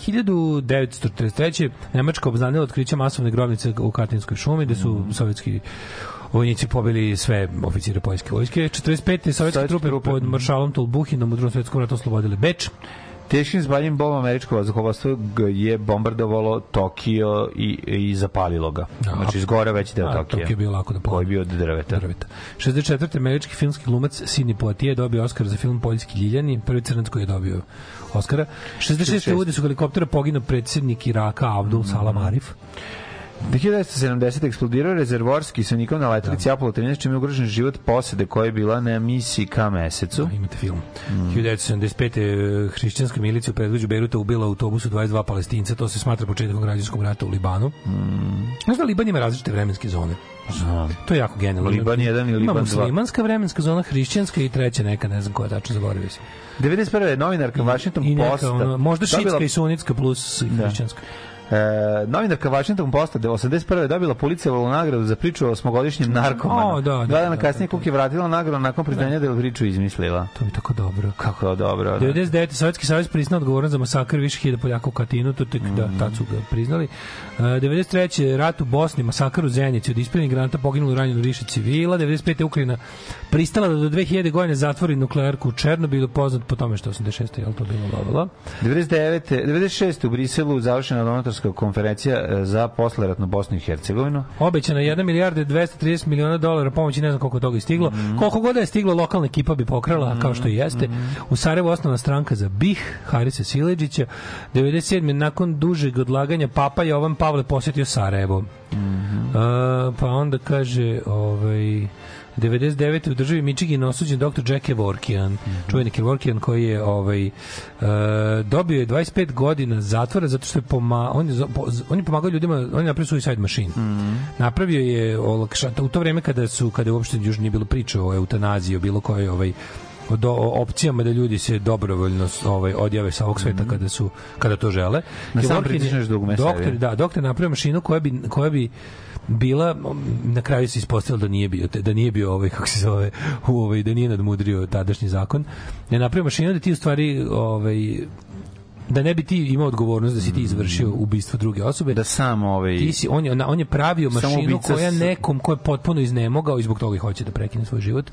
1943. Nemačka obznanila otkriće masovne grobnice u Katinskoj šumi, gde su sovjetski vojnici pobili sve oficire poljske vojske. 45. sovjetske trupe trupe. pod maršalom Tolbuhinom u drugom svjetskom ratu oslobodili Beč. Teškim zbaljem bombom američko vazduhoplovstvo g- je bombardovalo Tokio i, i zapalilo ga. Da. Znači, izgore veći deo A, Tokija. Tokio je bio lako da Koji je bio od drveta. drveta. 64. američki filmski glumac Sidney Poitier dobio Oskar za film Poljski ljiljani, prvi crnac koji je dobio Oskara. 66. 66. u udesu helikoptera poginuo predsjednik Iraka Abdul Salam Arif. 1970. eksplodirao rezervorski sa nikom na letelici Apollo 13, čime je ugrožen život posede koja je bila na misiji ka mesecu. Da, imate film. 1975. eh, hrišćanska milicija u predvođu Beiruta ubila u autobusu 22 palestinca, to se smatra početkom građanskog rata u Libanu. Znaš da Liban ima različite vremenske zone? To je jako genijalno. Liban jedan i Ima Liban dva. muslimanska vremenska zona, hrišćanska i treća neka, ne znam koja tačno zaboravio sam. 91. novinarka Washington Posta. ono, možda dobila- šitska i sunitska plus hrišćanska. E, novinarka Washington Posta 81. je dobila Pulitzerovu nagradu za priču o osmogodišnjem narkomanu. O, da, da, Dva dana da, kasnije da, Cook je vratila nagradu nakon priznanja da je priču izmislila. To je tako dobro. Kako je dobro. Da. 99. Sovjetski savez priznao odgovoran za masakr više hiljada Poljaka u Katinu, to tek da, tad su ga priznali. Uh, 93. rat u Bosni, masakr u Zenici, od ispaljenih granata poginulo ranjeno više civila. 95. Ukrajina pristala da do 2000 godine zatvori nuklearku u Černobilu, poznat po tome što 86. je to bilo dobro. 99. 96. u Briselu završena donatorska konferencija e, za posleratnu Bosnu i Hercegovinu. Obećana 1 milijarda i 230 miliona dolara pomoći, ne znam koliko toga je stiglo. Koliko god da je stiglo, lokalna ekipa bi pokrala, kao što i jeste. U Sarajevu osnovna stranka za BiH, Harisa Sileđića. 97. nakon dužeg odlaganja Papa Jovan Pavle posjetio Sarajevo. A, pa onda kaže, ovaj, 99. u državi Michigan osuđen dr. Jack Kevorkian, čuveni Kevorkian koji je ovaj e, dobio je 25 godina zatvora zato što je poma, on je on je pomagao ljudima, on je napravio suicide machine. Napravio je olakša, u to vreme kada su kada je uopšte još nije bilo priče o eutanaziji, o bilo kojoj ovaj do, opcijama da ljudi se dobrovoljno ovaj odjave sa ovog sveta kada su kada to žele. Na sam pritisneš dugme Doktor, da, doktor napravio mašinu koja bi koja bi bila na kraju se ispostavilo da nije bio da nije bio ovaj kako se zove u ovaj da nije nadmudrio tadašnji zakon. Je napravio mašinu da ti u stvari ovaj da ne bi ti imao odgovornost da si ti izvršio ubistvo druge osobe Da sam ovaj... ti si, on, je, on je pravio mašinu koja nekom ko je potpuno iznemogao i zbog toga i hoće da prekine svoj život,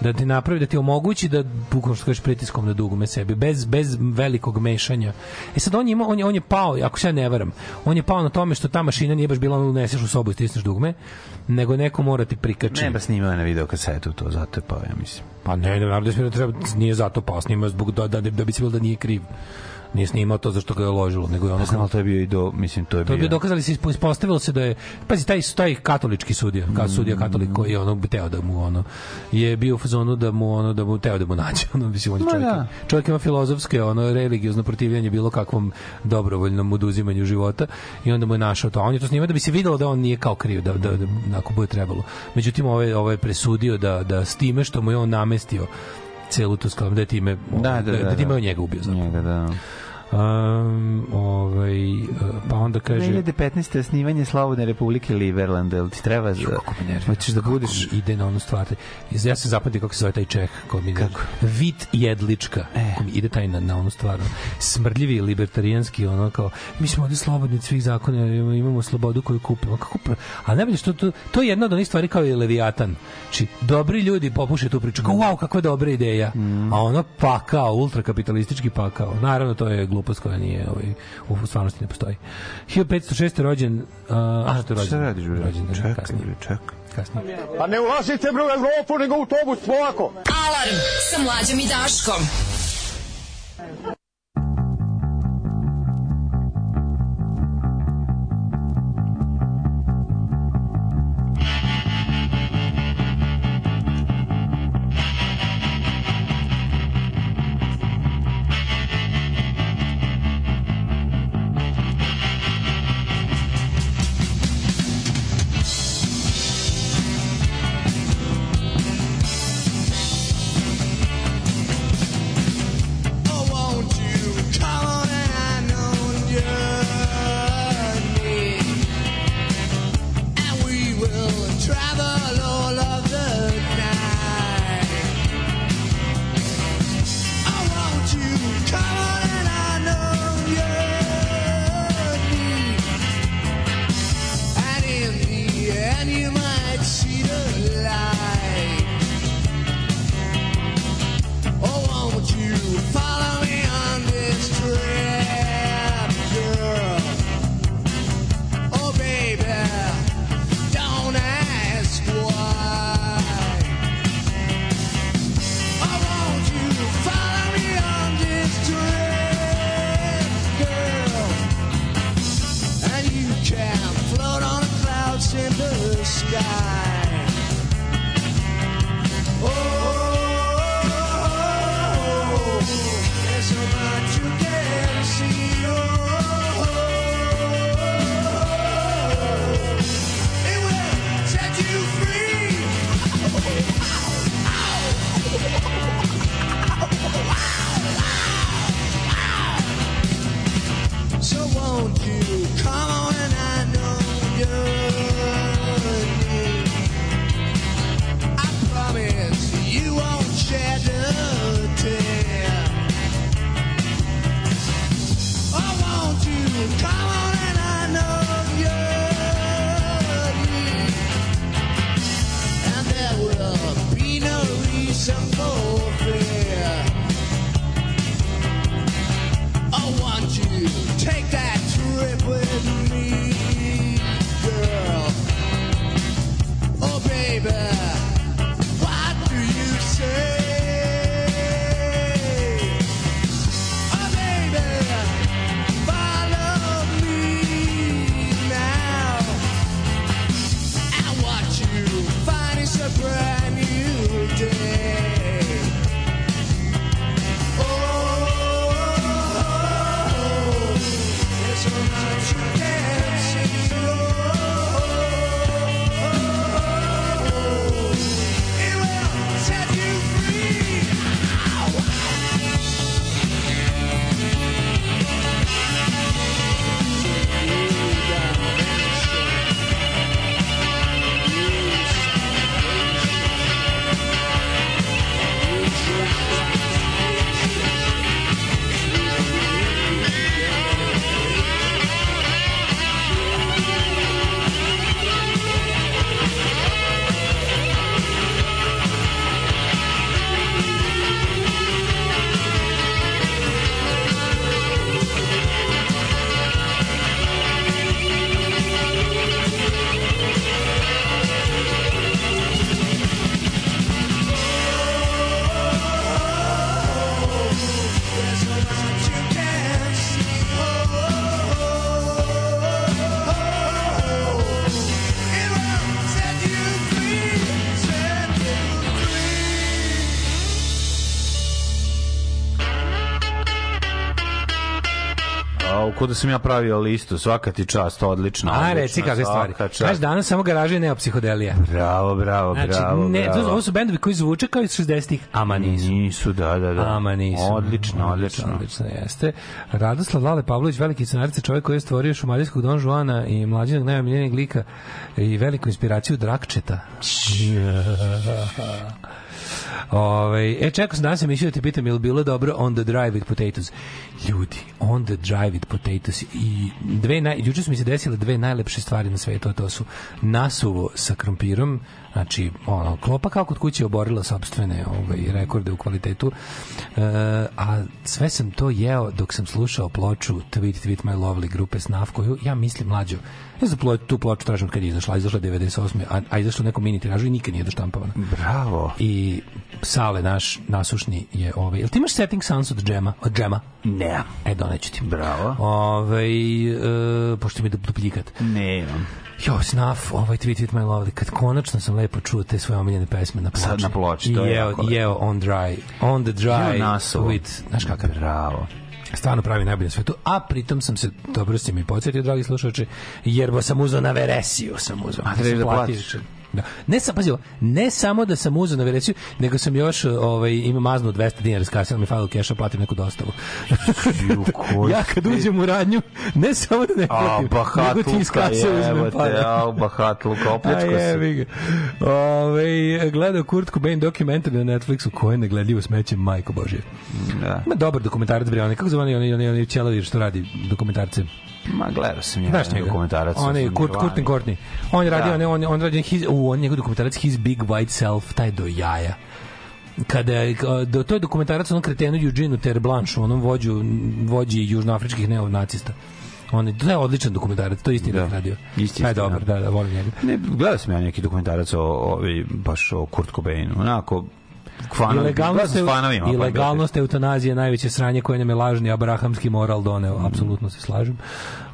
da ti napravi, da ti omogući da, bukvalno što kažeš, pritiskom na dugme sebi, bez, bez velikog mešanja. E sad, on je, imao, on je, on je pao, ako se ja ne varam, on je pao na tome što ta mašina nije baš bila ono uneseš u sobu i stisneš dugme, nego neko mora ti prikači. Ne, ba snimao je na video kasetu to, zato je pao, ja mislim. Pa ne, ne, naravno da da treba, nije zato pao, snima zbog da, da, da bi se bilo da nije kriv. Nije snimao to zašto ga je ložilo, nego je ono znam, ali to je bio i do, mislim, to je To je bio... bio dokazali se ispo- ispostavilo se da je pazi taj taj katolički sudija, kao sudija katolik koji je ono teo da mu ono je bio u fazonu da mu ono da mu teo da mu nađe ono mislim on je čovjek, da. čovjek ima filozofske ono religiozno protivljenje bilo kakvom dobrovoljnom oduzimanju života i onda mu je našao to. A On je to snimao da bi se videlo da on nije kao kriv da da, da ako bude trebalo. Međutim ovaj ovaj je presudio da da s time što mu je on namestio celu tu sklavu, da je time Da, da, da, da, da. njega ubio zapravo. Njega, da. Um, ovaj, pa onda kaže... 2015. snimanje Slobodne republike Liberland, jel ti treba za... Kako me nervira. Hoćeš da budeš... Ide na onu stvar. Ja se zapamtim kako se zove taj Čeh. Kako mi Kako? Vit Jedlička. E. Kako mi ide taj na, na onu stvar. Smrdljivi, libertarijanski, ono kao, mi smo ovde slobodni od svih zakona, imamo, slobodu koju kupimo. Kako pra... A najbolje što to, to je jedna od onih stvari kao je Leviatan. Znači, dobri ljudi popuše tu priču. Kao, wow, kakva dobra ideja. A ono pakao, ultrakapitalistički pakao. Naravno, to je glupost koja nije ovaj, u stvarnosti ne postoji. 1506. rođen... Uh, a, što je rođen? Šta radiš, bre? Rođen, Čekaj, kasnije. bre, čekaj. kasnije. Pa ne ulazite bre u Evropu, nego u autobus, polako. Alarm sa mlađom i Daškom. Ko da sam ja pravio listu, svaka ti čast, odlično. A, reci kakve stvari. Znaš, danas samo garaže i neo psihodelija. Bravo, bravo, Znači, bravo, ne, bravo. ovo su bendovi koji zvuče kao iz 60-ih, ama nisu. Nisu, da, da, da. Ama nisu. Odlično, odlično. Odlično jeste. Radoslav Lale Pavlović, veliki scenarica, čovjek koji je stvorio šumadijskog Don Juana i mlađinog najomiljenijeg lika i veliku inspiraciju Drakčeta. Ove, e, čekao sam danas emisiju da ti pitam, je li bilo dobro on the drive with potatoes? Ljudi, on the drive with potatoes i dve naj, juče su mi se desile dve najlepše stvari na svetu, a to su nasuvo sa krompirom, znači, ono, klopa kao kod kuće oborila sobstvene ovaj, rekorde u kvalitetu, e, a sve sam to jeo dok sam slušao ploču Tweet Tweet My Lovely grupe Snaf, koju ja mislim mlađo, ja za plo- tu ploču tražim kad je izašla, izašla je 98. A, a izašla u nekom mini tiražu i nikad nije doštampavana Bravo. i Sale naš nasušni je ovaj. Jel ti imaš Setting Suns od džema? Od džema? Ne. E, doneću ti. Bravo. Ovaj e, pošto mi je dupljikat. Ne, imam. Jo, snaf, ovaj Tweet It My Lovely, kad konačno sam lepo čuo te svoje omiljene pesme na ploči. Sad na ploči, to je jeo, jako lepo. jeo on dry, on the dry, Jeo nasuvo. with, znaš kakav? Bravo. Stvarno pravi najbolje na svetu, a pritom sam se, dobro si mi podsjetio, dragi slušači, jer sam uzao na veresiju, sam uzao. A da platiš. Da. Ne sam, pazi, ovo, ne samo da sam uzeo na veresiju, nego sam još ovaj, ima maznu 200 dinara s kasila mi file keša, platim neku dostavu. Ja kad uđem u radnju, ne samo da ne A, platim, nego ti iz kase uzmem pare. a, bahatluka, A opljačko se. Ove, gledao Kurt Cobain dokumentar na Netflixu koje je negledljivo smeće, majko Božje. Da. Ima dobar dokumentarac, bre, onaj, kako zove onaj, onaj, onaj, onaj ćelavi što radi dokumentarce? Ma, gledao sam ja Znaš njega? dokumentarac. On je Kurt. Kurt Courtney. On je radio, Da. on, on, on radi his, u, on njegov dokumentarac His Big White Self, taj do jaja kada je, do, to je dokumentarac o onom kretenu Eugene Terre Blanche, onom vođu, vođi južnoafričkih neonacista. On je, to je odličan dokumentarac, to je istina Da. radio. Isti Taj je istina. dobar, da, da, volim njega. Ne, gledao sam ja neki dokumentarac o, ovi, baš o Kurt Cobainu. Onako, fanovi, Ilegalnost, fanovima. pa je bilo ilegalnost eutanazije je najveće sranje koje nam je lažni abrahamski moral doneo. Apsolutno se slažem.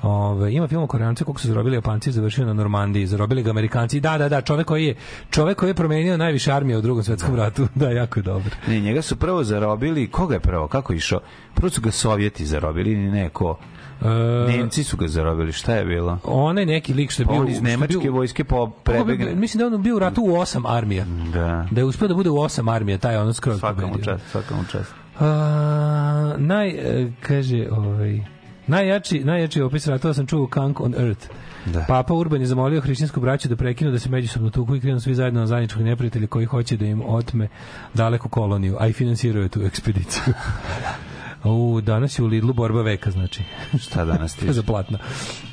Ove, ima film o Koreancu kako su zarobili Japanci završio na Normandiji. Zarobili ga Amerikanci. Da, da, da, čovek koji je, čovek koji je promenio najviše armije u drugom svetskom ratu. Da, jako je dobar. Ne, njega su prvo zarobili, koga je prvo, kako je išao? Prvo su ga Sovjeti zarobili, ili neko. E, Nemci su ga zarobili, šta je bilo? onaj neki lik što je bio... on iz nemačke bio- vojske po prebegne. Mislim da on bio u ratu u osam armija. Da. Da je uspio da bude u osam armija, taj ono skroz Svaka mu pobedio. čast, svaka mu čast. A, naj, e, kaže, ovaj, najjači, najjači opis ratova sam čuo u Kank on Earth. Da. Papa Urban je zamolio hrišćansku braću da prekinu da se međusobno tuku i krenu svi zajedno na zajedničkog neprijatelja koji hoće da im otme daleku koloniju, a i finansiraju tu ekspediciju. U, danas je u Lidlu borba veka, znači. Šta danas ti? za.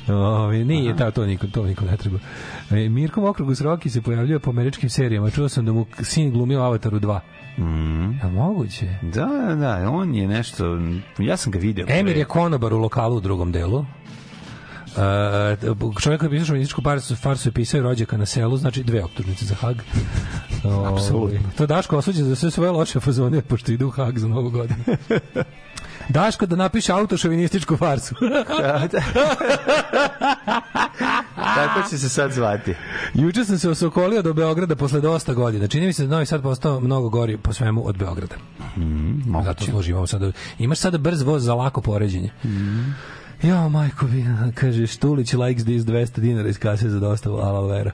Ove, nije, ta, to niko, to niko ne treba. E, Mirko Mokrogus Roki se pojavljuje po američkim serijama. Čuo sam da mu sin glumio u Avataru 2. Mm. Je li moguće? Da, da, on je nešto, ja sam ga video. Emir je konobar u lokalu u drugom delu. Uh, čovjek koji je pisao šovinističku farsu, farsu je pisao i rođaka na selu, znači dve optužnice za Hag. Apsolutno. To Daško osuđen za sve svoje loše fazone, pošto ide u Hag za novu godinu. Daško da napiše autošovinističku farsu. Tako će se sad zvati. Juče sam se osokolio do Beograda posle dosta godina. Čini mi se da Novi Sad postao mnogo gori po svemu od Beograda. Zato služi imamo sada. Imaš sada brz voz za lako poređenje. Jo, majko kaže, Štulić likes this 200 dinara iz kase za dostavu, aloe vera.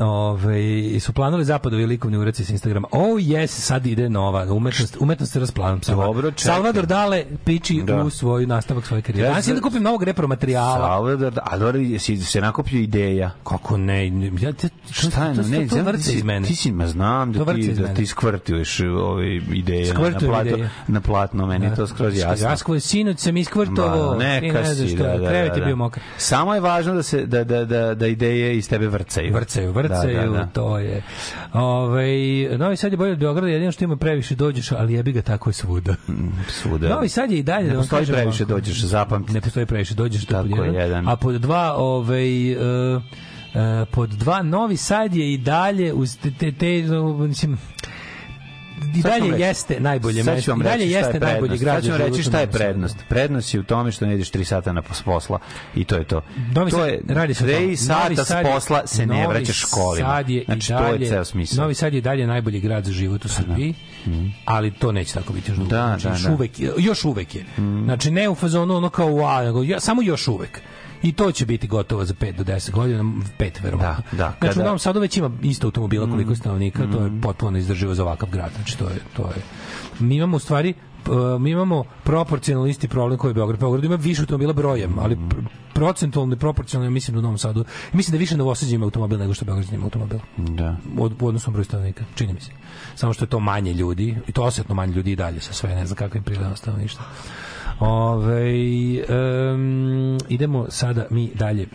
Ove, i su planovali zapadovi likovni uraci s Instagrama. Oh, yes, sad ide nova. Umetnost, umetnost se rasplanam. Dobro, čekaj. Salvador Dale piči Da. u svoj nastavak svoje karijere. Ja Danas za- da kupim novog repromaterijala. Salvador, da, a dobro, jesi se nakupio ideja. Kako ne? Ja, te, Šta je, to, to, ne, to, znam, vrce ti si- iz mene. Ti si, ma znam To da ti, da ti skvrtuješ ove ideje na, na, Skvrtujem plato, ideje. na platno, meni je to skroz jasno. Ja skoro sinoć sam iskvrtovao. Ma, neka znaš si, što, da, da, krevet da, je da. bio mokar. Samo je važno da se da da da da ideje iz tebe vrcaju. Vrcaju, vrcaju, Da, da, da. to je. Ovaj Novi Sad je bolje od Beograda, jedino što ima previše dođeš, ali jebi ga tako je svuda. Svuda. Novi Sad je i dalje, Ne da postoji previše dođeš, zapamti. Ne postoji previše dođeš, Tako pod je, jedan. jedan. A pod dva, ovaj, e, pod dva, Novi Sad je i dalje uz te, te, te mislim, i dalje reći. jeste najbolje Sad mesto. ću vam I dalje reći šta je jeste najbolji grad Sad ću vam reći šta je prednost. Prednost je u tome što ne ideš 3 sata na pos- posla i to je to. Novi to je radi se o tome. 3 Novi sata s posla se ne vraćaš školima. Sad je i znači, dalje, to je ceo smisao. Novi Sad je i dalje najbolji grad za život u Srbiji, ali to neće tako biti još dugo. Da, znači, da, još, da. Uvek, još uvek je. Znači, ne u fazonu ono kao wow, nego ja, samo još uvek. I to će biti gotovo za 5 do 10 godina, 5 verovatno. Da, da, Znači, u kada- Novom Sadu već ima isto automobila koliko stanovnika, to je potpuno izdrživo za ovakav grad. Znači, to je, to je. Mi imamo u stvari mi imamo proporcionalno isti problem koji je Beograd. Beograd ima više automobila brojem, ali pr procentualno i proporcionalno mislim da u Novom Sadu. Mislim da više Novosađa ima automobil nego što Beograd ima automobil. Da. Od, u odnosu na broj stanovnika, čini mi se. Samo što je to manje ljudi, i to osetno manje ljudi i dalje sa sve, ne znam kakvim prirodom stanovništva. Ove, um, idemo sada mi dalje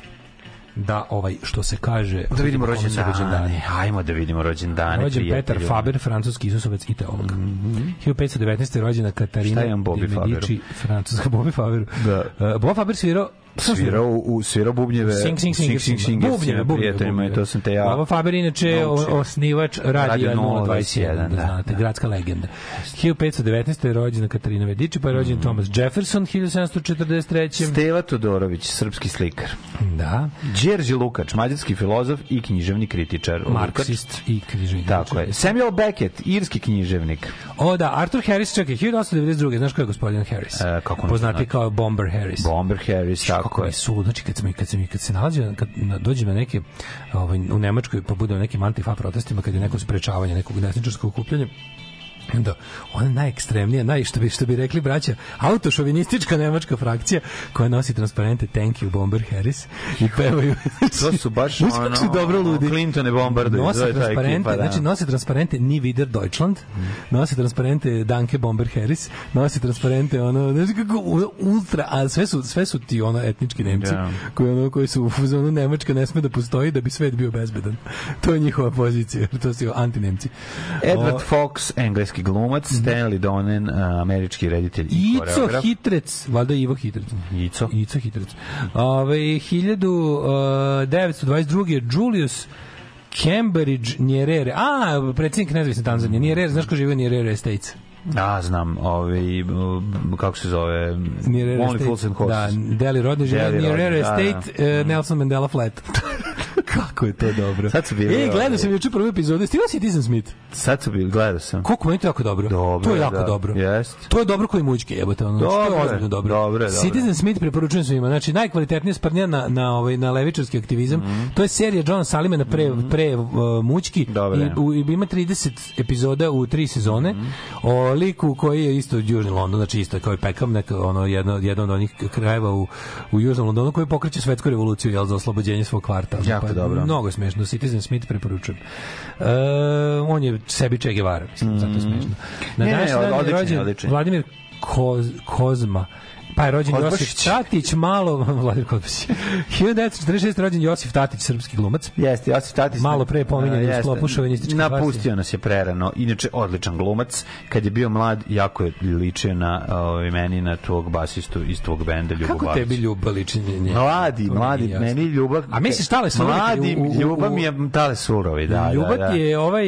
da ovaj što se kaže Da vidimo rođendane. Ajmo da vidimo rođendane. Rođen Petar prijatelju. Faber, francuski isusovac i teolog. 1519. je rođena Katarina Šta imam Bobby de Medici, francuska Bobby Faberu. Da. Uh, Bob Faber svirao Svirao u, svirao bubnjeve. Sing, sing, sing, sing, sing, bubnjeve, prijateljima, i to sam te ja Boba Faber inače osnivač radija Radio 021, 021, da, znate, da. gradska legenda. 1519. je rođena Katarina Vediči, pa je rođen Thomas Jefferson 1743. Steva Todorović, srpski slikar. Da, Đerđi Lukač, mađarski filozof i književni kritičar. marksist i križnik. Tako je. Samuel Beckett, irski književnik. O da, Arthur Harris, čekaj, 1892. Znaš ko je gospodin Harris? E, kako Poznati kao Bomber Harris. Bomber Harris, tako kako je. suludo. Znači, kad, sam, kad, sam, kad se nalazio, kad dođem na neke, ovaj, u Nemačkoj, pa bude na nekim antifa protestima, kad je neko sprečavanje nekog desničarskog okupljanja, da ona najekstremnija, naj što bi što bi rekli braća, autošovinistička nemačka frakcija koja nosi transparente Thank you Bomber Harris i pevaju. To su baš ono, su dobro ludi. Clinton i bombarduju. Nose je ta transparente, ekipa, da. znači nose transparente Ni Wider Deutschland, nose transparente Danke Bomber Harris, nose transparente ono, znači kako ultra, a sve su sve su ti ono etnički Nemci Da. koji ono koji su u fazonu Nemačka ne sme da postoji da bi svet bio bezbedan. To je njihova pozicija, to su anti-Nemci. Edward O, Fox, engleski glumac, Stanley Donen, američki reditelj i Ico koreograf. Hitrec, valjda Ivo Hitrec. Ico. Ico Hitrec. Ove, 1922. je Julius Cambridge Nyerere. A, predsjednik nezavisne Tanzanije. Nyerere, znaš ko živi u Nyerere Estates? A, znam, ovaj, kako se zove, Nyerere Only Fools Estate. and Horses. Da, Deli Rodney živi Deli Nyerere Rodney, da, Estate, e, Nelson Mandela Flat. Kako je to dobro. Sad su bili, E, gledao sam juče prvu epizodu. Stigao si Citizen Smith? Sad su bili, gledao sam. Koliko meni to jako dobro. Dobro to je jako da. dobro. Jest. To je dobro koji mućke, jebote, ono. Dobro, to Dobro je ozbiljno dobro. je, dobro. Citizen Smith preporučujem svima. Znači najkvalitetnija sprdnja na na ovaj na levičarski aktivizam. To je serija Johna Salimana pre pre uh, Dobro i u, ima 30 epizoda u tri sezone. O liku koji je isto Južni London, znači isto kao i Peckham, neka ono jedno jedan od onih krajeva u u Južnom Londonu koji pokreće svetsku revoluciju jel za oslobođenje svog kvarta. Jako Pa, dobro. Mnogo smešno. Citizen Smith preporučujem. E, on je sebi Che Guevara, mislim, zato je smešno. Na Ne, ne, odličan odličan. Vladimir Koz, Kozma. Pa je rođen Kozbašić. Josif Tatić, malo, Vladimir Kozbašić. 1946. rođen Josif Tatić, srpski glumac. Jeste, Josif Tatić. Malo pre pominjan A, u sklopu šovinističke Napustio nas je prerano. Inače, odličan glumac. Kad je bio mlad, jako je ličio na ovaj, meni, na tvog basistu iz tvog benda Ljubo Kako Babić. tebi ljubav liči nje? Mladi, To mladi, meni ljubav... A misliš Tale Surovi Mladi, u- u- u- ljubav mi je Tale Surovi, da, Ljubav da, da. je ovaj...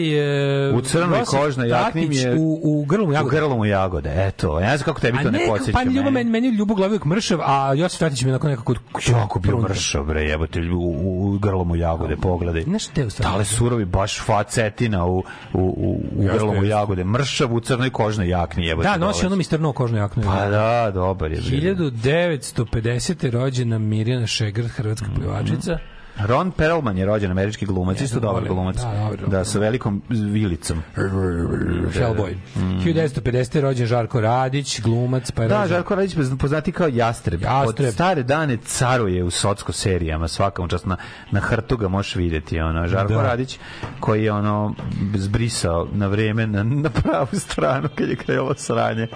e, U crnoj Josif kožnoj jakni mi je- U, u grlu mu U jagode. grlu mu jagode, eto. Ja ne znam kako tebi to ne ne, podsjeća. pa ljubav, meni, meni je ljubav glavi uvijek mršav, a Josif Tatić mi je onako nekako... Jako bio mršav, bre, jebote, u, u, u grlo mu jagode, pogledaj. Znaš te u stvari? Tale surovi, baš facetina u, u, u, u Jeste, grlo mu jeste. jagode. Mršav u crnoj kožnoj jakni, jebote. Da, nosi ono Mr. No kožnu jaknu. Pa da, dobar je. bre. 1950. rođena Mirjana Šegrt, hrvatska plivačica. Ron Perlman je rođen američki glumac, isto dobar glumac. Da, Da, sa velikom vilicom. Hellboy. 1950. rođen Žarko Radić, glumac, pa je Da, Žarko Radić poznati kao Jastreb. Jastreb. Od stare dane caruje u socko serijama, svaka čast na, na hrtu ga možeš vidjeti. Ono. Žarko Da. Radić koji je ono zbrisao na vreme na, na pravu stranu kad je krenulo sranje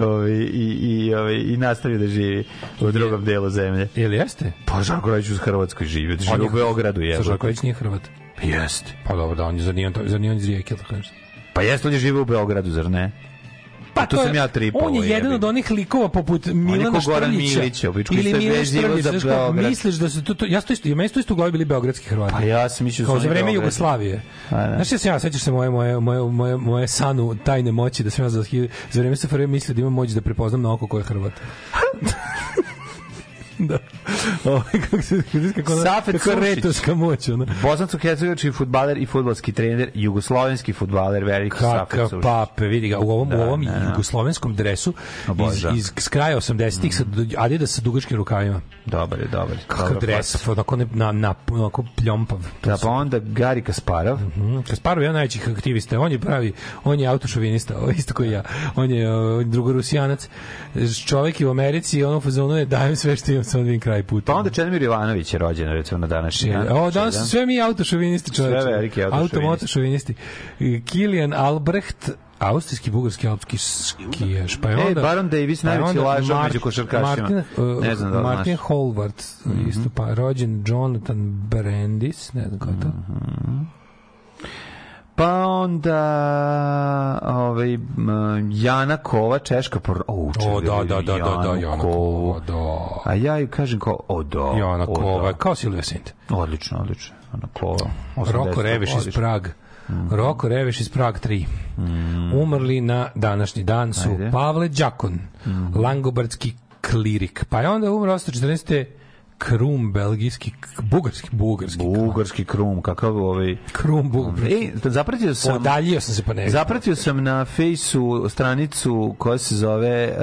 Ovi, i, i, ovi, i nastavio da živi u drugom delu zemlje. Jel jeste? Pa Žarko Radić u Hrvatskoj živi, živi u Beogradu je. Sa Žarković nije Hrvat. Jeste. Pa dobro, da, on je, zar nije on, to- zar nije on iz Rijeke tako nešto? Pa jeste li je žive u Beogradu, zar ne? Pa to je- sam ja tripovao, On je jedan od onih likova poput Milana pičku, isto Ili je Milan vezivo Štrljić. za znaš kako, Beograd. Misliš da se to, to ja to isto, to isto u glavi bili beogradski Hrvati. Pa ja sam mislio da Kao za vreme Beograd. Jugoslavije. A, da. Znaš šta sam ja, sećaš se moje, moje, moje, moje, moje sanu tajne moći da sam ja za, za vreme SFRJ mislio da imam moć da prepoznam na oko ko je Hrvat. da. Ovo, kako se, kako ona, Safet kako retorska moć, ona. Bosansko-hercegovački fudbaler i fudbalski trener, jugoslovenski fudbaler, veliki Safet Kakav Sušić. pape, vidi ga, u ovom, Da, u ovom da, da. jugoslovenskom dresu iz, iz, iz kraja 80-ih sa Adidas sa dugačkim rukavima. Dobar je, dobar je. Kakav Dobra dres, faca. onako, ne, na, na, onako pljompav. Da, pa onda Gari Kasparov. Mm, Kasparov je jedan najvećih aktivista. On je pravi, on je autošovinista, isto koji ja. On je uh, drugorusijanac. Čovjek je u Americi, ono u fazonu je dajem sve što imam, samo da vidim kraj puta. Pa onda Čedomir Ivanović je rođen, recimo, na današnji dan. O, danas su sve mi autošovinisti čovječe. Sve veliki autošovinisti. Automotošovinisti. Kilian Albrecht, austrijski, bugarski, alpski skijaš. Pa je E, onda, Baron Davis, pa najveći lažov Mart- među košarkašima. Martin, uh, Ne znam da li Martin znaš. Mhm. Holvart, isto pa, rođen Jonathan Brandis, ne znam ko je to. Mhm. Pa onda ovaj, Jana Kova, češka por... O, O, da, da, da, da, da, Jana Kova, da. A ja ju kažem kao, o, da. Jana o, Kova, da. kao Silvia Sint. Odlično, odlično. Jana Kova. Roko Reveš iz Prag. Mhm. Roko Reveš iz Prag 3. Umrli na današnji dan su Ajde. Mhm. Pavle Đakon, Langobardski klirik. Pa je onda umro 814. Krum, belgijski, bugarski, bugarski. Bugarski krum, kakav ovaj... Krum, bugarski. E, zapratio sam... Odaljio sam se pa ne. Zapratio sam na fejsu stranicu koja se zove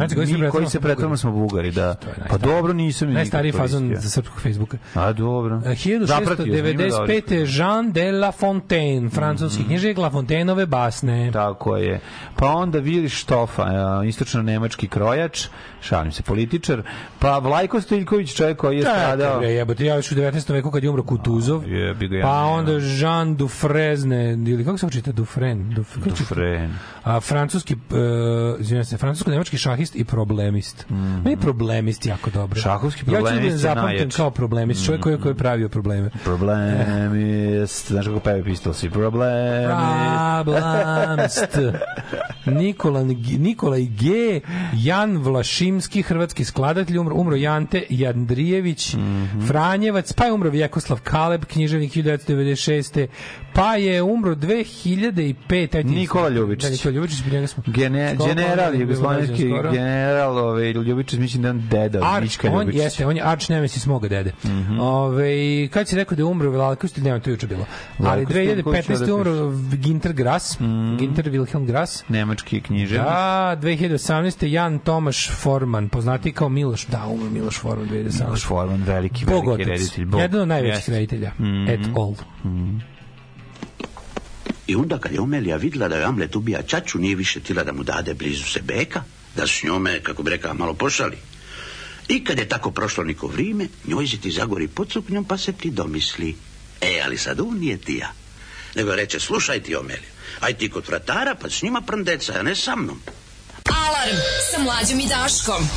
uh, se mi koji se pretvaramo smo Bugari, da. Pa dobro, nisam Najstariji fazon za srpskog Facebooka. A dobro. E, Zapratio sam, ima dobrih 1695. Jean de La Fontaine, francuski književnik La Fontaineove basne. Tako je. Pa onda Vili Štofa, e, istočno-nemački krojač, šalim se, političar, pa Vlajko Stojiljković, čovjek koji je stradao... bre, jebote, ja još u 19. veku kad je umro Kutuzov. Jebi ga, ja pa onda Jean Dufresne, ili kako se učite? Dufresne. Duf? Dufresne. A, francuski, uh, izvinjam se, francusko-nemački šahist i problemist. Meni je problemist jako dobro. Šahovski Ja ću da problemist budem je zapamten najjači. kao problemist, čovjek koji, koji je pravio probleme. Problem jest, znaš kako peve Pistolsi, problem Problemst. Nikola, Nikolaj G. Jan Vlašimski, hrvatski skladatelj, umro, umro Jante Jandrijević, Mhm. Franjevac, pa je umro Vjekoslav Kaleb, književnik 1996. Pa je umro 2005. Ajde, Nikola Ljubičić. Da, Nikola Ljubičić, bi njega smo... Gene, general, jugoslovenski general, ovaj, Ljubičić, mislim da je on deda, Ar, Mička on Ljubičić. Jeste, on je arč nemesis moga dede. Ove, kad si rekao da je umro Velalkost, nema to juče bilo. Ali Velalko Stojković, 2015. je umro Ginter Grass, Ginter Wilhelm Grass. Nemački književnik. Da, 2018. Jan Tomaš Forman, poznati kao Miloš. Da, umro Miloš Forman 2018. Miloš Forman, veliki, veliki otac. reditelj. Bog. Jedan od najvećih Jeste. reditelja. Mhm. Et all. I onda kad je Omelija vidjela da je Amlet ubija čaču, nije više tila da mu dade blizu se beka, da s njome, kako bi rekao, malo pošali. I kad je tako prošlo niko vrijeme, njoj se ti zagori pod suknjom pa se ti domisli. E, ali sad on nije ti ja. Nego reče, slušaj ti Omelija, aj ti kod vratara pa s njima prndeca, a ne sa mnom. Alarm sa mlađom i Daškom.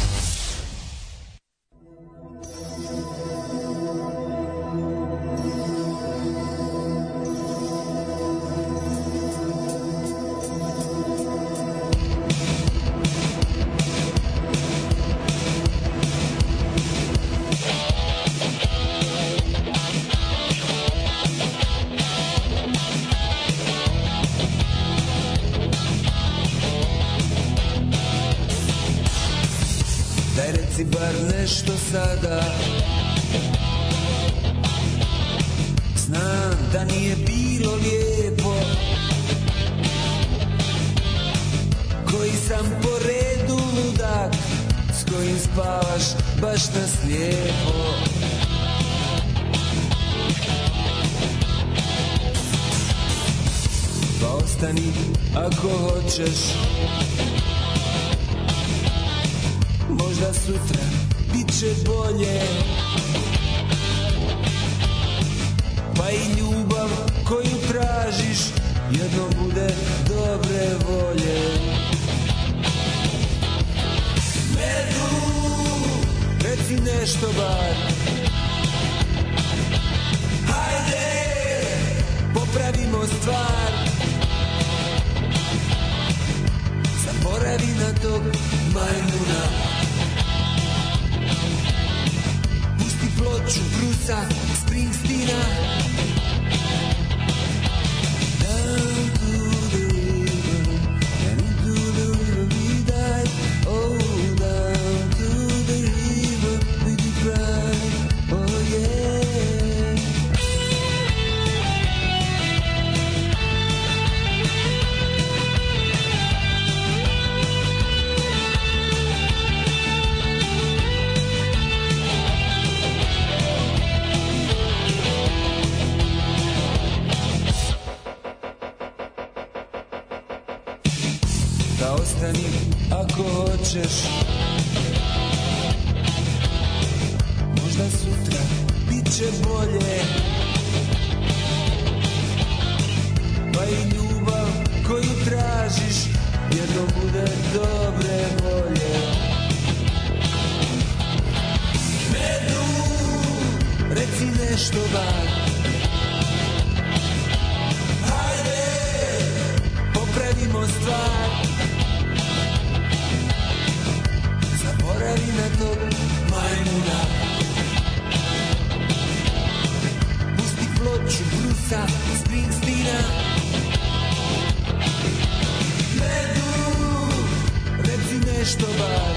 Reci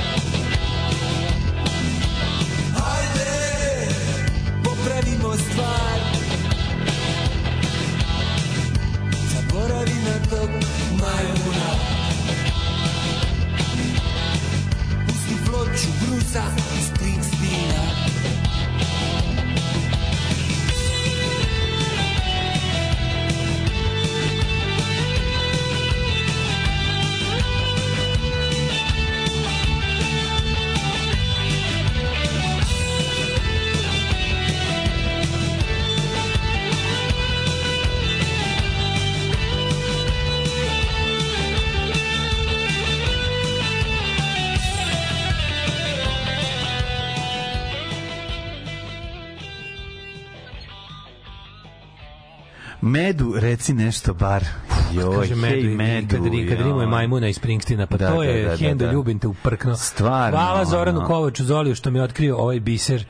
reci nešto bar. Joj, Kaže medu, hej, medu. kad, ri- kad rimuje majmuna iz Springstina, pa Da, to da, je da, da, Hendo da. ljubim te uprkno. Stvarno, Hvala Zoranu ono. Kovaču Zoliju što mi je otkrio ovaj biser.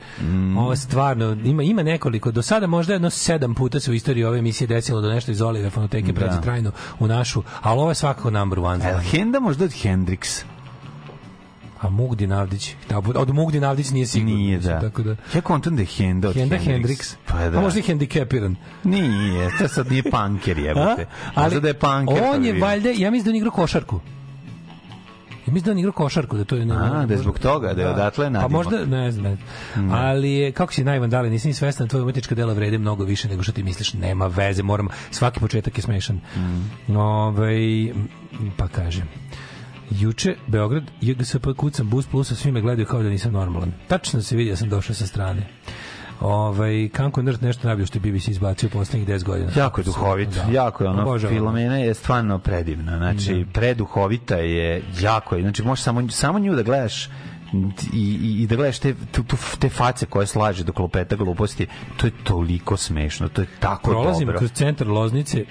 Ovo stvarno, ima, ima nekoliko, do sada možda jedno sedam puta se u istoriji ove emisije desilo da nešto iz Zolijeve fonoteke Da. pređe trajno u našu, ali ovo je svakako number one. Li Henda možda od Hendrix? A Mugdi Navdić, da, od Mugdi Navdić nije sigurno. Nije, da. Tako da Ja kontam da je Henda od Henda Hendrix. Hendrix. Pa da. A možda i hendikepiran. Nije, to sad nije punker, jebote. A? Možda da je punker. pa On je valjda, ja mislim da on igra košarku. Ja mislim da on igra košarku, da to je... ne- A, da je zbog toga, da je odatle Pa nadimak. možda, ne znam, ne. Ali je, kako si najvan dali, nisam ni svestan, tvoje umetnička dela vrede mnogo više nego što ti misliš, nema veze, moram, svaki početak je smešan. Mm. Ovaj, pa kažem, Juče, Beograd, JGSP kucam bus plusa, svi me gledaju kao da nisam normalan. Tačno se vidi da sam došao sa strane. Ovaj Kanko Nrt nešto najbolje što je BBC izbacio poslednjih 10 godina. Jako je duhovit, Da. jako je ono, Obožavam. Filomena je stvarno predivna, znači preduhovita je, jako je, znači možeš samo, samo nju da gledaš i, i, i da gledaš te, tu, tu, te face koje slaže do klopeta gluposti, to je toliko smešno, to je tako Prolazim dobro. kroz centar Loznice,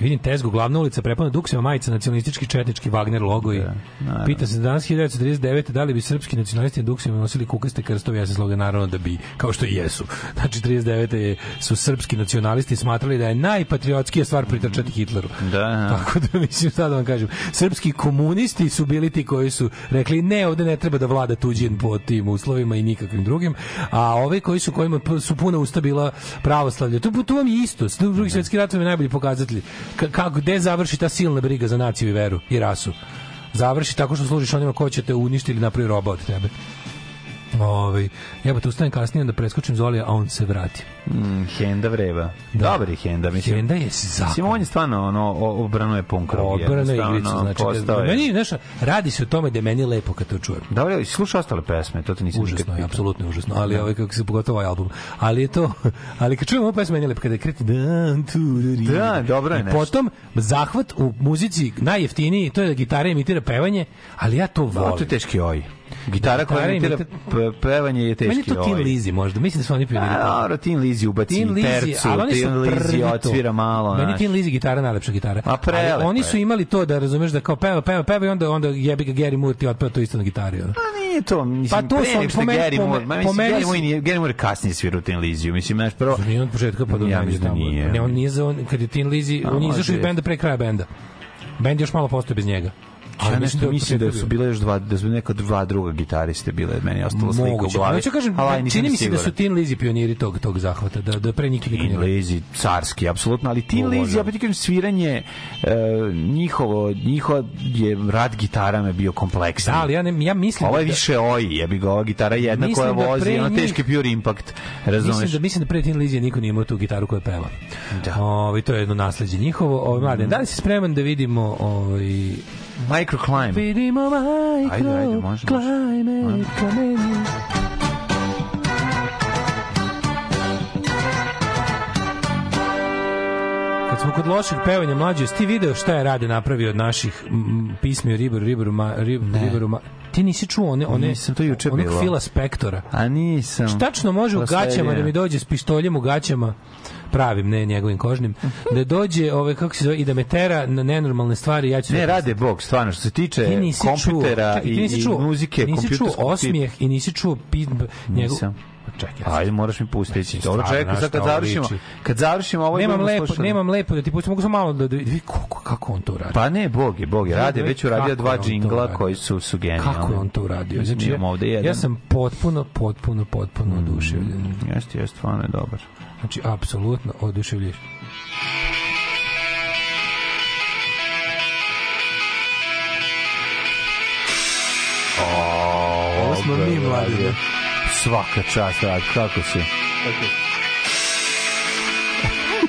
vidim tezgu, glavna ulica prepuna duksima, majica, nacionalistički četnički Wagner logo i naravno. pita se danas 1939. da li bi srpski nacionalisti na duksima nosili kukaste krstove, ja sam sloga naravno da bi, kao što i jesu. Znači 39. je, su srpski nacionalisti smatrali da je najpatriotskija stvar pritrčati Hitleru. Da, da. Tako da mislim šta da vam kažem. Srpski komunisti su bili ti koji su rekli ne, ovde ne treba da vlada tuđin po tim uslovima i nikakvim drugim, a ovi koji su kojima su puna usta bila pravoslavlje. Tu, tu vam je isto. Drugi svetski rat vam je najbolji pokazatelj. Ka- kako, gde završi ta silna briga za naciju i veru i rasu? Završi tako što služiš onima ko će te uništiti ili napravi roba od tebe. Ovaj, jebote, ustanem kasnije da preskočim Zolija, a on se vrati. Mm, Henda vreba. Da. Dobar je Henda, mislim. Henda je zakon. Mislim, on je stvarno, ono, obrano je punk rock. Odbrana jednostavno, igrica, znači, postao je. meni, znaš, radi se o tome da je meni lepo kad to čujem. Dobro, jesi slušao ostale pesme, to te nisam nikad Užasno je, pitao. apsolutno je užasno, ali ovaj kako se pogotovo ovaj album. Ali je to, ali kad čujemo ovu pesmu meni je lepo kada je kreti dan tu Da, dobro je I nešto. Potom zahvat u muzici najjeftiniji, to je da gitara imitira pevanje, ali ja to volim. to je teški oj. Gitara koja imitira pevanje je teški. Meni je to Tin ovaj. Lizzy možda. Mislim da su oni pioniri. A, dobro, Tin Lizzy ubaci Tin Lizzy, tercu, ali oni su Tin Lizzy otvira malo. Meni. Tin Lizzy gitara najlepša gitara. A prelepo Ali oni su imali to da razumeš da kao peva, peva, peva i onda onda jebi ga Gary Moore ti otpeva to isto na gitari. Ono. Pa nije to, mislim, Pa to pre nego što Gary Moore, ma mislim, Gary Moore nije, Gary Moore je kasnije svirao Tin Lizzy, mislim, znaš, prvo, Nije od početka pa do Ja da. Ne, on nije za on, kad je Tin Lizzy, A, on je izašao iz benda pre kraja benda. Bend još malo postoji bez njega. Ali Ja nešto je od mislim da su bile još dva, da su neka dva druga gitariste bile, meni je ostalo slika u Moguće. glavi. Hoću kažem, ali čini mi se da su Tin Lizzy pioniri tog tog zahvata, da da pre njih niko Tin. Lizzy, carski, apsolutno, ali Tin Lizzy, možda. opet ti kažem, sviranje, e, njihovo, njihovo je rad gitarama bio kompleksni. Da, ali ja ne ja mislim Ovo je da- više oj, jebi ga, ova gitara jedna Mislim koja da vozi, ono njih- teški pure impact, Mislim razumeš? da mislim da pre Tin Lizzy niko nije imao tu gitaru koja peva. Da. Ovaj to je jedno nasleđe njihovo. Ovaj mladen, da li si spreman da vidimo ovaj Microclimb. vidimo micro Ajde, ajde, može, može. kamenje. Kad smo kod lošeg pevanja mlađe, ti video šta je Rade napravio od naših pismi o Riberu, Riberu, ma, Rib, Riberu, ma, ti nisi čuo one, one Nisam, to juče onog bilo. Fila Spektora. A nisam. Tačno može u gaćama da mi dođe s pištoljem u gaćama pravim, ne njegovim kožnim, da dođe, ove, kako se zove, i da me tera na nenormalne stvari, ja ću... Ne, rade Bog, stvarno, što se tiče kompjutera čuo, čekaj, i, i muzike, nisi čuo osmijeh i nisi čuo pit, njegov... Nisam. Čekaj, Ajde, moraš mi pustiti. Dobro, čekaj, sad kad završimo, liči. kad završimo ovo... nemam budemo lepo, slušali. nemam lepo da ti pustim, mogu samo malo da, da vidi kako, kako on to uradi. Pa ne, Bog je, Bog je. Rade, već uradio dva džingla koji su, su genijalni. Kako je on to uradio? Znači, ja, ovde jedan. ja sam potpuno, potpuno, potpuno Mm. oduševljen. Jeste, jeste, stvarno je dobar. Znači, apsolutno oduševljen. Ovo smo mi, mladi. Svaka čast, rad, kako si?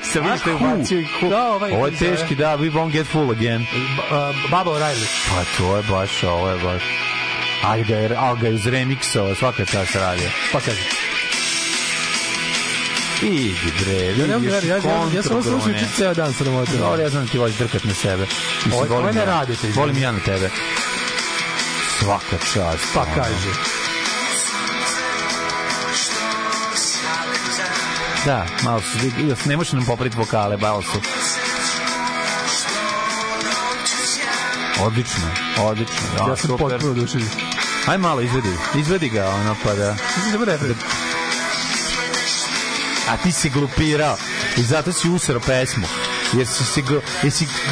Sam vidio što je ubacio i ku. Da, ovaj, Ovo je teški, da, we won't get full again. Ba- Baba O'Reilly. Pa to je baš, ovo je baš... Ali ga je, ali ga je uz remixova, svaka čast radio. Pa kaže. Idi bre, Ja vidiš ja, ja, ja, ja sam ovo slušao juče ceo dan sramota. Dobro, ja znam da ti voliš drkat na sebe. Mislim, Ovo- ovo ne ja. radite. Volim ja na tebe. Svaka čast. Pa kaže. Da, malo su, ne možeš nam popraviti vokale, malo su. Odlično, odlično. Da, Ja sam potpuno oduševljen. Aj malo izvedi, izvedi ga ono pa da... Mislim da bude. A ti si glupirao i zato si usro pesmu. Jer si se gl,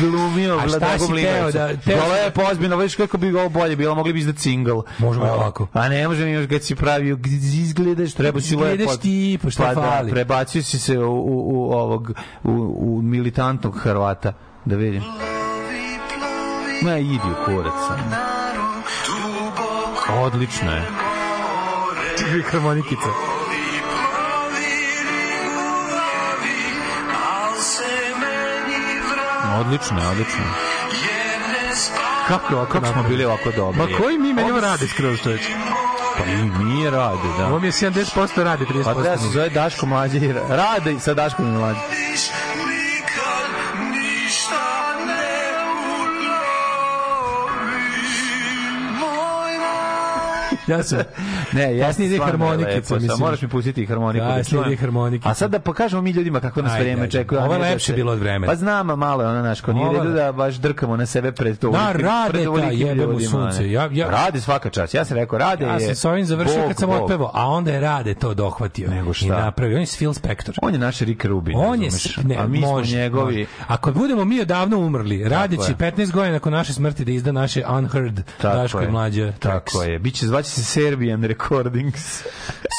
glumio Vladago si Mlinovca. teo da- teo Gole si- je pozbiljno, vidiš kako bi ovo bolje bilo, mogli bi izdati single. Možemo A, ovako. A ne može još kad si pravio, izgledaš, treba si lepo. Izgledaš ti, pa šta da, fali? prebacio si se u, u, u ovog, u, u militantnog Hrvata. Da vidim. Ma idi u kurac. Odlično je. Uvijek harmonikica. Odlično odlično. Kako Kako smo bili ovako dobri? Ma koji mi meni ovo radi skroz čoveč? Pa i mi rade, da. Ovo mi je 70% radi, 30% Pa treba se zove Daško mlađe i ra- rade sa Daškom i Ja sam... Ne, ja Kasnije ide harmonikica, mislim. Moraš mi pustiti harmoniku. Da čujem. ide harmonikica. A sad da pokažemo mi ljudima kako nas vreme čekuje. Ovo je da lepše bilo od vremena. Pa znam, malo je ono, znaš, ko nije redu da baš drkamo na sebe pred to. Da, rade ta, ovolikim jebe mu ljudima, sunce. Ja- ja- Rade svaka čast. Ja sam rekao, rade Ja je sam sa ovim završio kad sam otpevao, a onda je Rade to dohvatio. Nego šta? I napravio. On je Phil Spector. On je naš Rick Rubin. On je, s- ne, a mi smo njegovi... Ako budemo mi odavno umrli, radeći je. 15 godina nakon naše smrti da izda naše Unheard Daško i mlađe Tako je. Biće, zvaće se Serbian Recordings.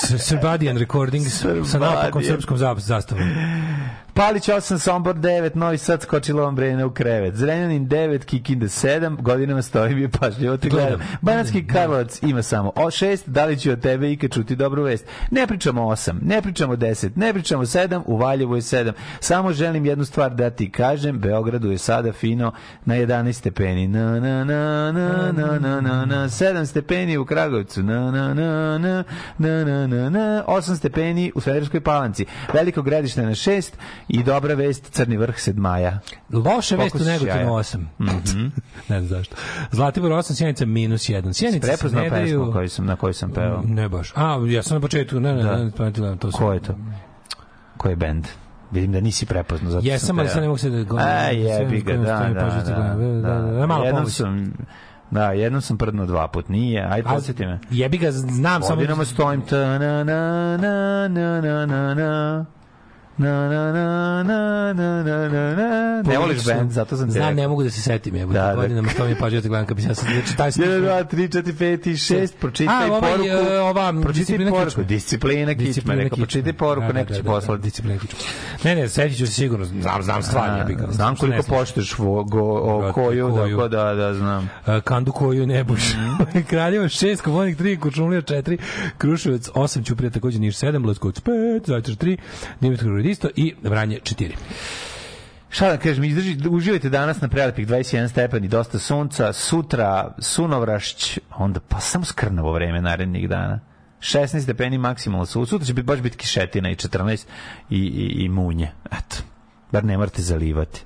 S- Srbadian Recordings sa Srbadian. napakom srpskom za- zastavom. Palić 8, Sombor 9, Novi Sad skočilo vam Brena u krevet. Zrenjanin 9, Kikinda 7, godinama stoji mi pažljivo te gledam. Gledam. Banatski Karlovac ima samo o 6, da li ću od tebe ikad čuti dobru vest? Ne pričamo 8, ne pričamo 10, ne pričamo 7, u Valjevu je 7. Samo želim jednu stvar da ti kažem, Beogradu je sada fino na 11 stepeni. Na, na, na, na, na, na, na, na, 7 stepeni u Kragovcu. Na, na, na, na, na, na, na, na, 8 stepeni u Svederskoj palanci. Veliko gradište na 6 I dobra vest, Crni vrh sedmaja. Loša vest u Negotinu sjaja. 8. ne znam zašto. Zlatibor 8, Sjenica minus 1. Sjenice se ne pesmu daju... koju sam, na kojoj sam pevao. Ne baš. A, ja sam na početku, ne, ne, Da. ne, pametila, to sam. Ko je to? Ko je bend? Vidim da nisi prepoznao. Zato Jesam, ali pevao. sad ne mogu se da govorim. A, jebi ga, da, da, da, gledam. Da, da, da, malo Jednom pomoći. sam, da, jednom sam prdnuo dva put. Nije, aj A, podsjeti me. Jebi ga, znam samo... Godinama stojim ta na na na na na na na Na, na, na, na, na, na, na, na. Ne voliš band, zato sam Znam, ne mogu da se setim, je. Da, Da, da. godinama što mi je pažnjice gledam, bi ja sad, znači, taj 1, 2, 3, 4, 5 i 6, pročitaj A, ovaj, poruku. e, ova, pročitaj disciplina poruku. kičme. Disciplina kičme, rekao, pročitaj poruku, neko će poslati. Disciplina kičme. Ne, ne, setit ću se sigurno, znam, znam stvar, jebi ga. Znam koliko Ne poštuješ koju, koju. da, da, da, znam. Uh, Kandu koju ne buš. Mhm. Kraljevo 6, Komonik 3, Kučumlija 4, Kruševac 8, Ćuprija takođe Niš 7, Leskovac 5, Zaječar 3, Dimitrovgrad isto i Vranje 4. Šta da kažem, izdrži, uživajte danas na prelepih 21 stepeni, dosta sunca, sutra sunovrašć, onda pa samo skrnavo vreme narednih dana. 16 stepeni maksimalno su. Sutra će biti baš biti kišetina i 14 i, i, i munje. Eto, bar ne morate zalivati.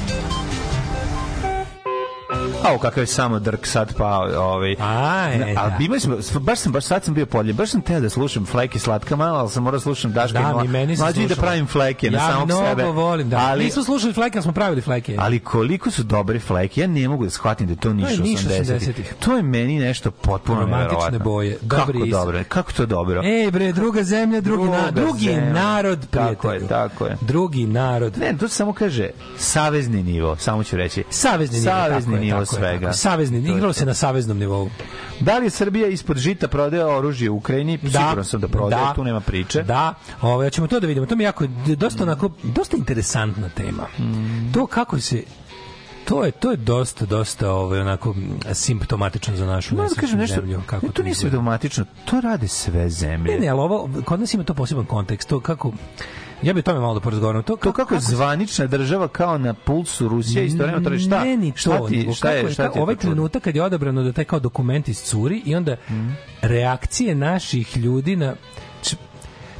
A kakav je samo drk sad pa ovaj. A, e, a da. smo baš sam baš sad sam bio podlje, baš sam teo da slušam fleke slatka malo, ali sam morao da slušam Daška Da, i i meni se mlađi da pravim fleke na ja samog mnogo sebe. volim, da. Ali, Nismo slušali fleke, ali smo pravili fleke. ali koliko su dobre fleke, ja ne mogu da shvatim da to Niš To je Niš 80-ih. 80-ih. To je meni nešto potpuno Romantične boje, Kako dobri is- dobro, kako to dobro. Ej bre, druga zemlja, drugi, na, Druga drugi zemlja. narod, prijatelju. Tako je, tako je. Drugi narod. Ne, to samo kaže savezni nivo, samo ću reći. Savezni nivo, Savezni nivo svega. tako je. Savezni, igralo se na saveznom nivou. Da li je Srbija ispod žita prodaje oružje u Ukrajini? Siguran sam da prodaje, tu nema priče. Da, ovaj ćemo to da vidimo. To mi je jako dosta onako dosta interesantna tema. Mm. To kako se to je to je dosta dosta ovaj onako simptomatično za našu da nesrećnu kažem nešto, zemlju kako ne, to nije izgleda. simptomatično, to rade sve zemlje. Ne, ne, ali ovo, kod nas ima to poseban kontekst, to kako, ja bih tome malo da porazgovaram. To, To kako je zvanična država kao na pulsu Rusije istovremeno to šta? Ne, ni to. Šta ti, šta kako je, šta ta- ti je ovaj to trenutak kad je odabrano da taj kao dokument iscuri i onda reakcije naših ljudi na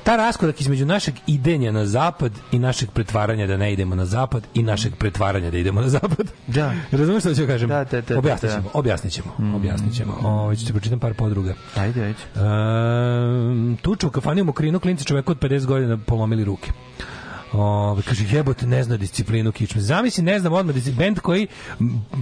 ta raskorak između našeg idenja na zapad i našeg pretvaranja da ne idemo na zapad i našeg pretvaranja da idemo na zapad. Da. Razumeš što ću kažem? Da, da, da, objasnit da. objasnit ćemo, objasnit ćemo. Ovo, ću ti pročitam par podruga. Ajde, ajde. Um, tuča u kafani u Mokrinu, klinci čoveku od 50 godina polomili ruke. Ove, kaže, jebote, ne zna disciplinu kičme. Zamisli, ne znam, odmah, bend koji,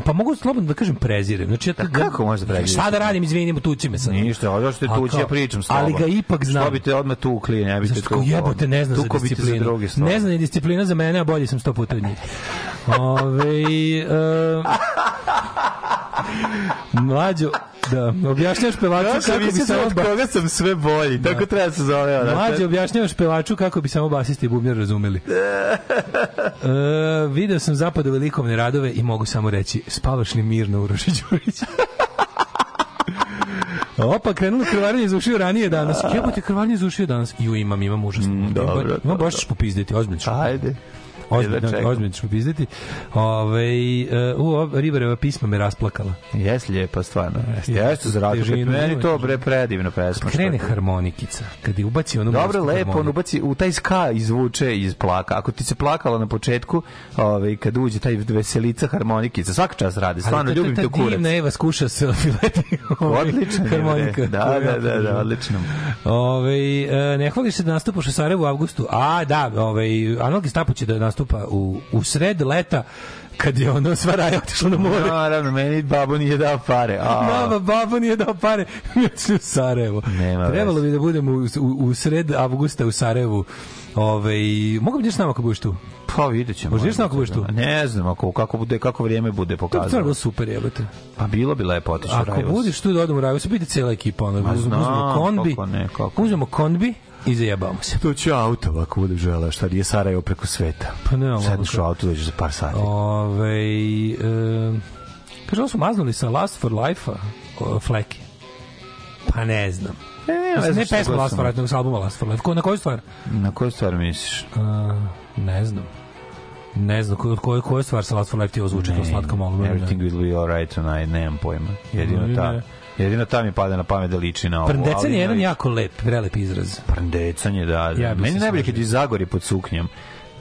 pa mogu slobodno da kažem prezirem. Znači, ja to, Da, kako možeš da prezireš? Šta da radim, izvinimo, tuci me sad. Ništa, ovo što je tući, kao, ja pričam s tobom. Ali ga ipak znam. Što bi te odmah tukli, ne bi te kao jebote ne zna za Tuko disciplinu. za druge ne zna ni disciplina za mene, a bolji sam sto puta od njih. Ove, e, mlađo, da, objašnjaš pevaču Ja kako bi samo od koga sam sve bolji. Tako treba da se zove. ona. Mlađe objašnjavaš pevaču kako bi samo basisti i bubnjar razumeli. e, video sam zapadove likovne radove i mogu samo reći, spavaš li mirno Uroši Đurić? Opa, krenulo krvarenje iz ušiju ranije danas. Jebote, krvarenje iz ušiju danas. Ju, imam, imam užasno. Mm, dobro, Imam dobro. baš ćeš popizditi, ozbiljno. Ajde. Ozbiljno, čekam. ozbiljno ćeš popizditi. Ove, uh, u, Ribareva pisma me rasplakala. Jes lijepa stvarno. Jeste. Jeste za. Težinu, Meni to bre predivna pesma. Krene što ti- harmonikica. Kad je ubaci onu Dobro, lepo, on ubaci u taj ska izvuče iz plaka. Ako ti se plakalo na početku, ovaj kad uđe taj veselica harmonikica, svaka čast radi. Stvarno ljubim te kurac. Divna Eva skuša se. Odlično harmonika. Da, da, da, da, podržavam. odlično. Ove, e, ne hvališ se da nastupaš u Sarajevu u avgustu. A, da, ove, Analog Gestapo će da nastupa u, u sred leta kad je ono sva raja otišla na more. Naravno, meni babo nije dao pare. A, Nama babo nije dao pare, mi odšli u Sarajevo. Nema Trebalo bi da budemo u, u, u sred avgusta u Sarajevu. Ove, mogu bi ideš s nama ako budeš tu? Pa vidjet ćemo. Možda ideš na ako budeš tu? Ne znam, ako, kako, bude, kako vrijeme bude To bi bilo super, jebote. Pa bilo bi lepo otići u Ako Rajvos. budeš tu da odemo u Rajvos, biti cijela ekipa, ono, Ma uzmemo znam, konbi, kako ne, kako. uzmemo konbi i zajebamo se. To će auto ako bude žele, šta je Sarajevo preko sveta. Pa ne, ali Sedneš ono u auto, dođeš za par sati. Ove, e, kaže, ovo su maznuli sa Last for Life-a, Fleki. Pa ne znam. Ne, ne, znam ne šta pesma Last for Life, nego sa albuma Last for Life. Ko, na koju stvar? Na koju stvar misliš? A, ne znam. Ne znam, koju, koju, koju stvar sa Last for Life ti ovo zvuči kao slatka malo. Everything will be alright tonight, nemam pojma. Jedino Ne, ta, ne. Jedino ta mi pada na pamet da liči na ovo. Prndecan je jedan ne- jako lep, prelep izraz. Prndecanje, da. da. Ja Meni najbolje kad je Zagori pod suknjom.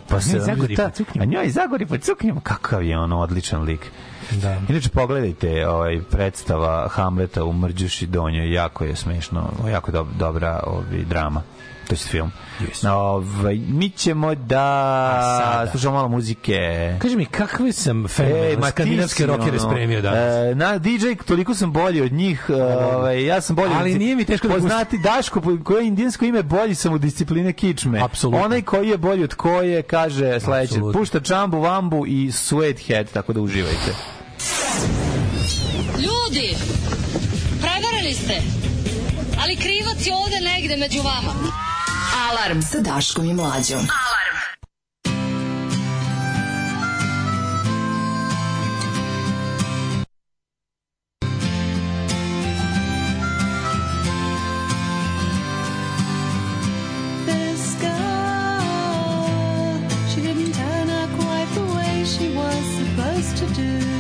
Pa se Zagori ta- pod suknjom? A njoj Zagori pod suknjom, kakav je ono odličan lik. Da. Inače pogledajte ovaj predstava Hamleta u Mrđuši donjoj, jako je smešno, jako dob, dobra ovaj drama. To je film. Yes. Ovaj, mi ćemo da slušamo malo muzike. Kaži mi, kakve sam fenomenalne ti skandinavske rokere ono, spremio danas? e, na DJ toliko sam bolji od njih, ovaj ja sam bolji. Ali od- nije mi teško da poznati Daško po- koje je indijsko ime bolji sam u discipline kičme. Apsolutno. Onaj koji je bolji od koje kaže sledeće, Apsolutno. pušta čambu, vambu i sweathead, tako da uživajte. Ljudi, Ljudi, prevarili ste. Ali krivac je ovde negde među vama. Alarm sa Daškom i Mlađom. Alarm. This girl, she didn't turn out quite the way she was supposed to do.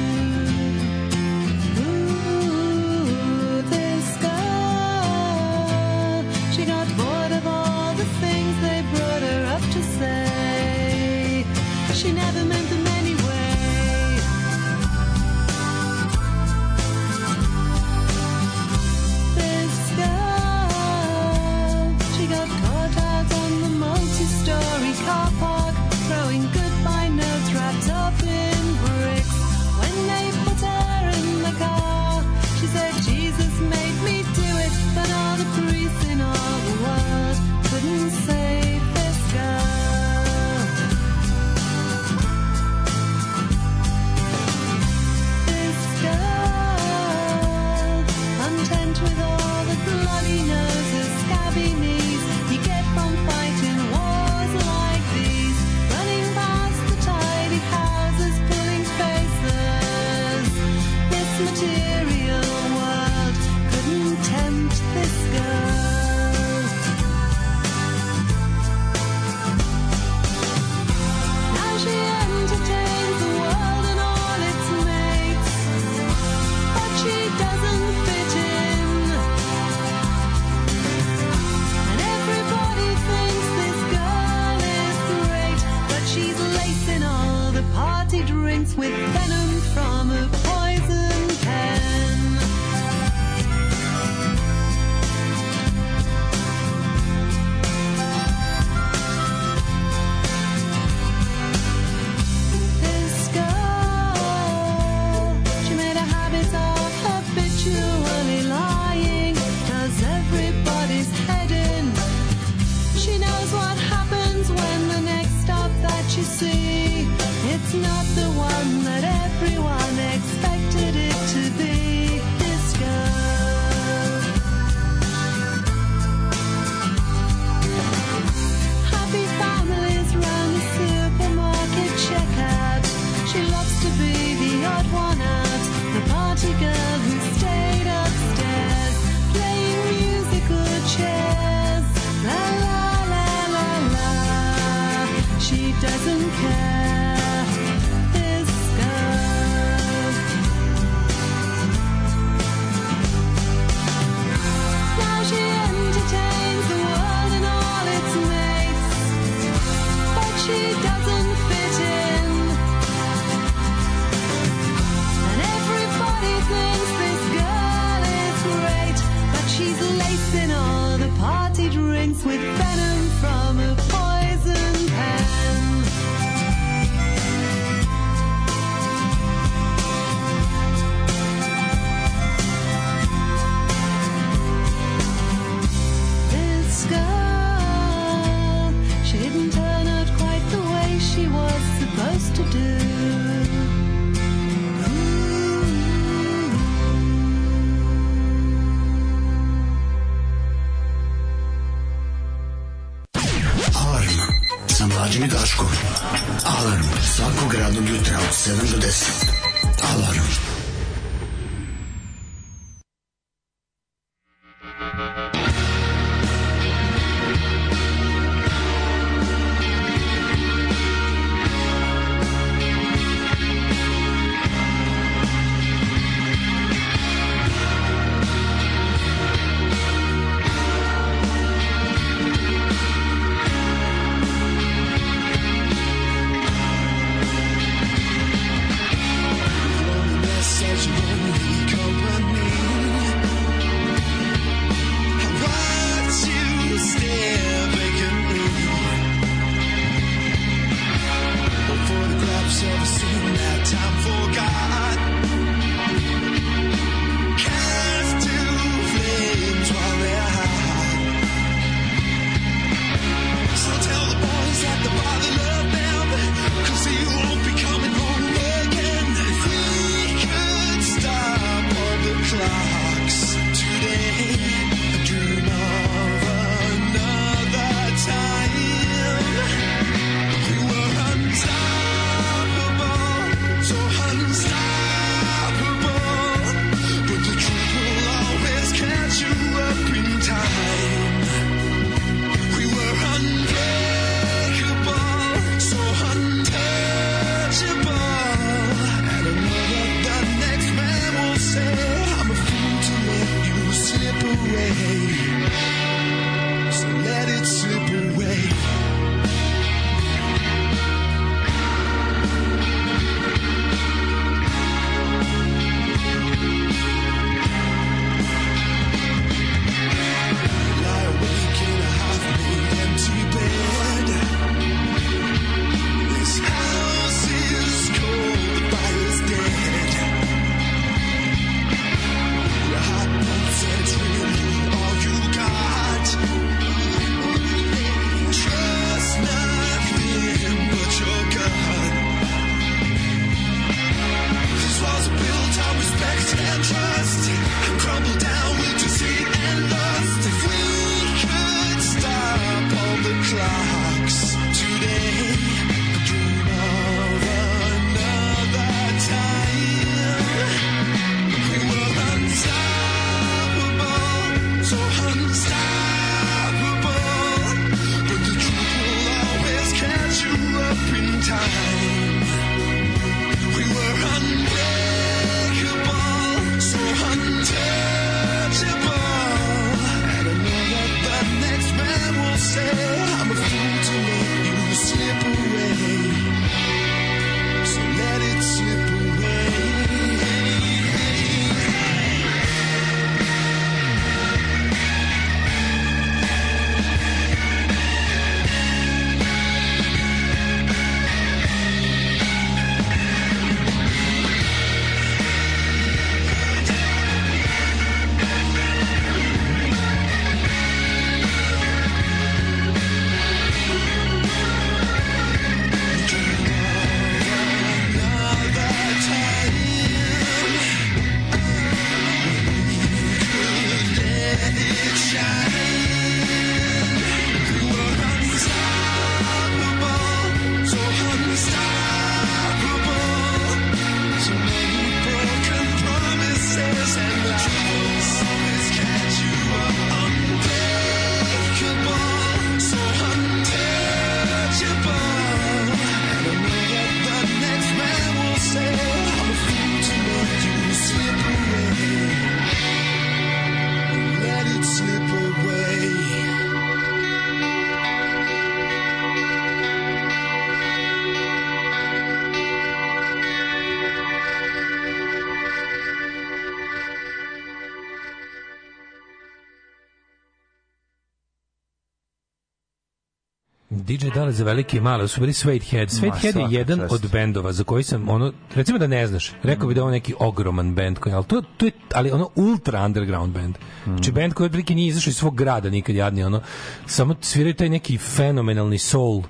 Dale za velike i male, su bili Suede Head. Suede Ma, Head je jedan od bendova za koji sam, ono, recimo da ne znaš, rekao bi da je ovo neki ogroman bend, koji, ali to, to je, ali ono ultra underground band. Znači bend koji otprilike nije izašao iz svog grada nikad jadni, ono, samo sviraju taj neki fenomenalni soul, uh,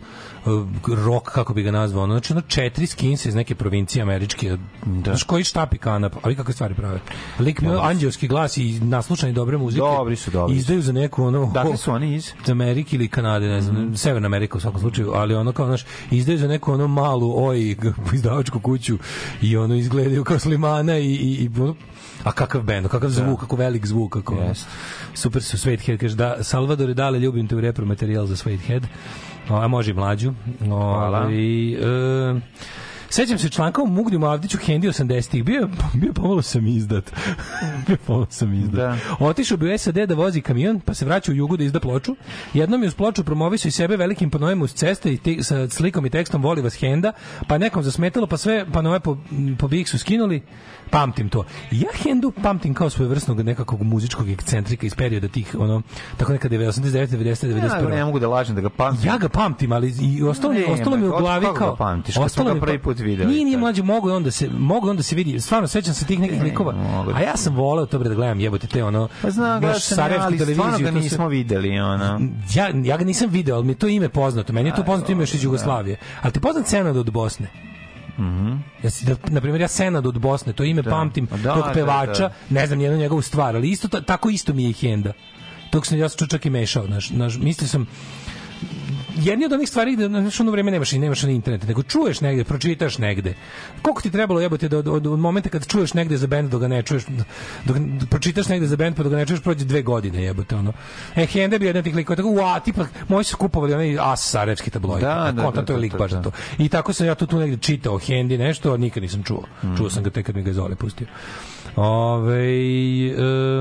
rock, kako bi ga nazvao, ono, znači ono četiri skinse iz neke provincije američke, da. znaš koji štapi kanap, ali kakve stvari prave. Lik mi anđelski glas i naslušani dobre muzike. Dobri su, dobri. Izdaju za neku, ono, Dakle su oni iz? Amerike ili Kanade, ne znam, Mhm. Severna Amerika u svakom slučaju, ali ono kao, znaš, izdaju za neku ono malu oj izdavačku kuću i ono izgledaju kao slimana i, i, i a kakav bend, kakav zvuk, kako velik zvuk, kako. Jest. super su Sweathead, kaže da, Salvador Dale, ljubim te u repromaterijal za Sweathead, o, a može i mlađu. Hvala. I, e, Sećam se članka u Mugdiju Avdiću Hendi 80-ih. Bio, bio pomalo sam izdat. bio pomalo sam izdat. Da. Otišao bi u SAD da vozi kamion, pa se vraća u jugu da izda ploču. Jednom je uz ploču promovisao i sebe velikim panojem uz ceste i te, sa slikom i tekstom voli vas Henda, pa nekom zasmetalo, pa sve panoje po, po Big-su skinuli. Pamtim to. Ja Hendu pamtim kao svojevrsnog nekakvog muzičkog ekscentrika iz perioda tih, ono, tako nekada 89, 90, 91. Ja, ne mogu da lažem da ga pamtim. Ja ga pamtim, ali i ostalo mi, Ne, ostalo mi u glavi kao pamtiš? Ostalo mi pa- prvi put videli, Nije, nije tad. mlađe, mogu onda se mogu onda se vidi. Stvarno sećam se tih nekih likova. mogu da- A ja sam voleo to bre da gledam, jebote te ono. Pa znam, sam, sarajevsku televiziju, ga sve- nismo videli, ono. ja, ja ga nisam video, ali mi to ime poznato. Meni je to poznato ime još iz Jugoslavije. Ali ti poznat Senad od Bosne? Mhm. Ja si, da, na primjer, ja Senad od Bosne, to ime pamtim, Pa da, tog da, pevača, da. ne znam nijednu njegovu stvar, ali isto, ta- tako isto mi je Henda. Tog sam, ja čak i mešao, znaš, znaš, mislio sam, jedni od onih stvari da znaš ono vreme nemaš i nemaš na internetu, nego čuješ negde, pročitaš negde. Koliko ti trebalo jebote da od, od, od momenta kad čuješ negde za bend dok ga ne čuješ, dok pročitaš negde za bend pa dok ga ne čuješ prođe dve godine jebote ono. E Hende bi jedan tih likova tako, ua, tipa moji su kupovali onaj as sarajevski tabloid. Da, da, Konta, da, to je da, lik baš za da. to. I tako sam ja tu, tu negde čitao Hendi nešto, nikad nisam čuo. Mm. Čuo sam ga tek kad mi ga je Zole pustio. Ove,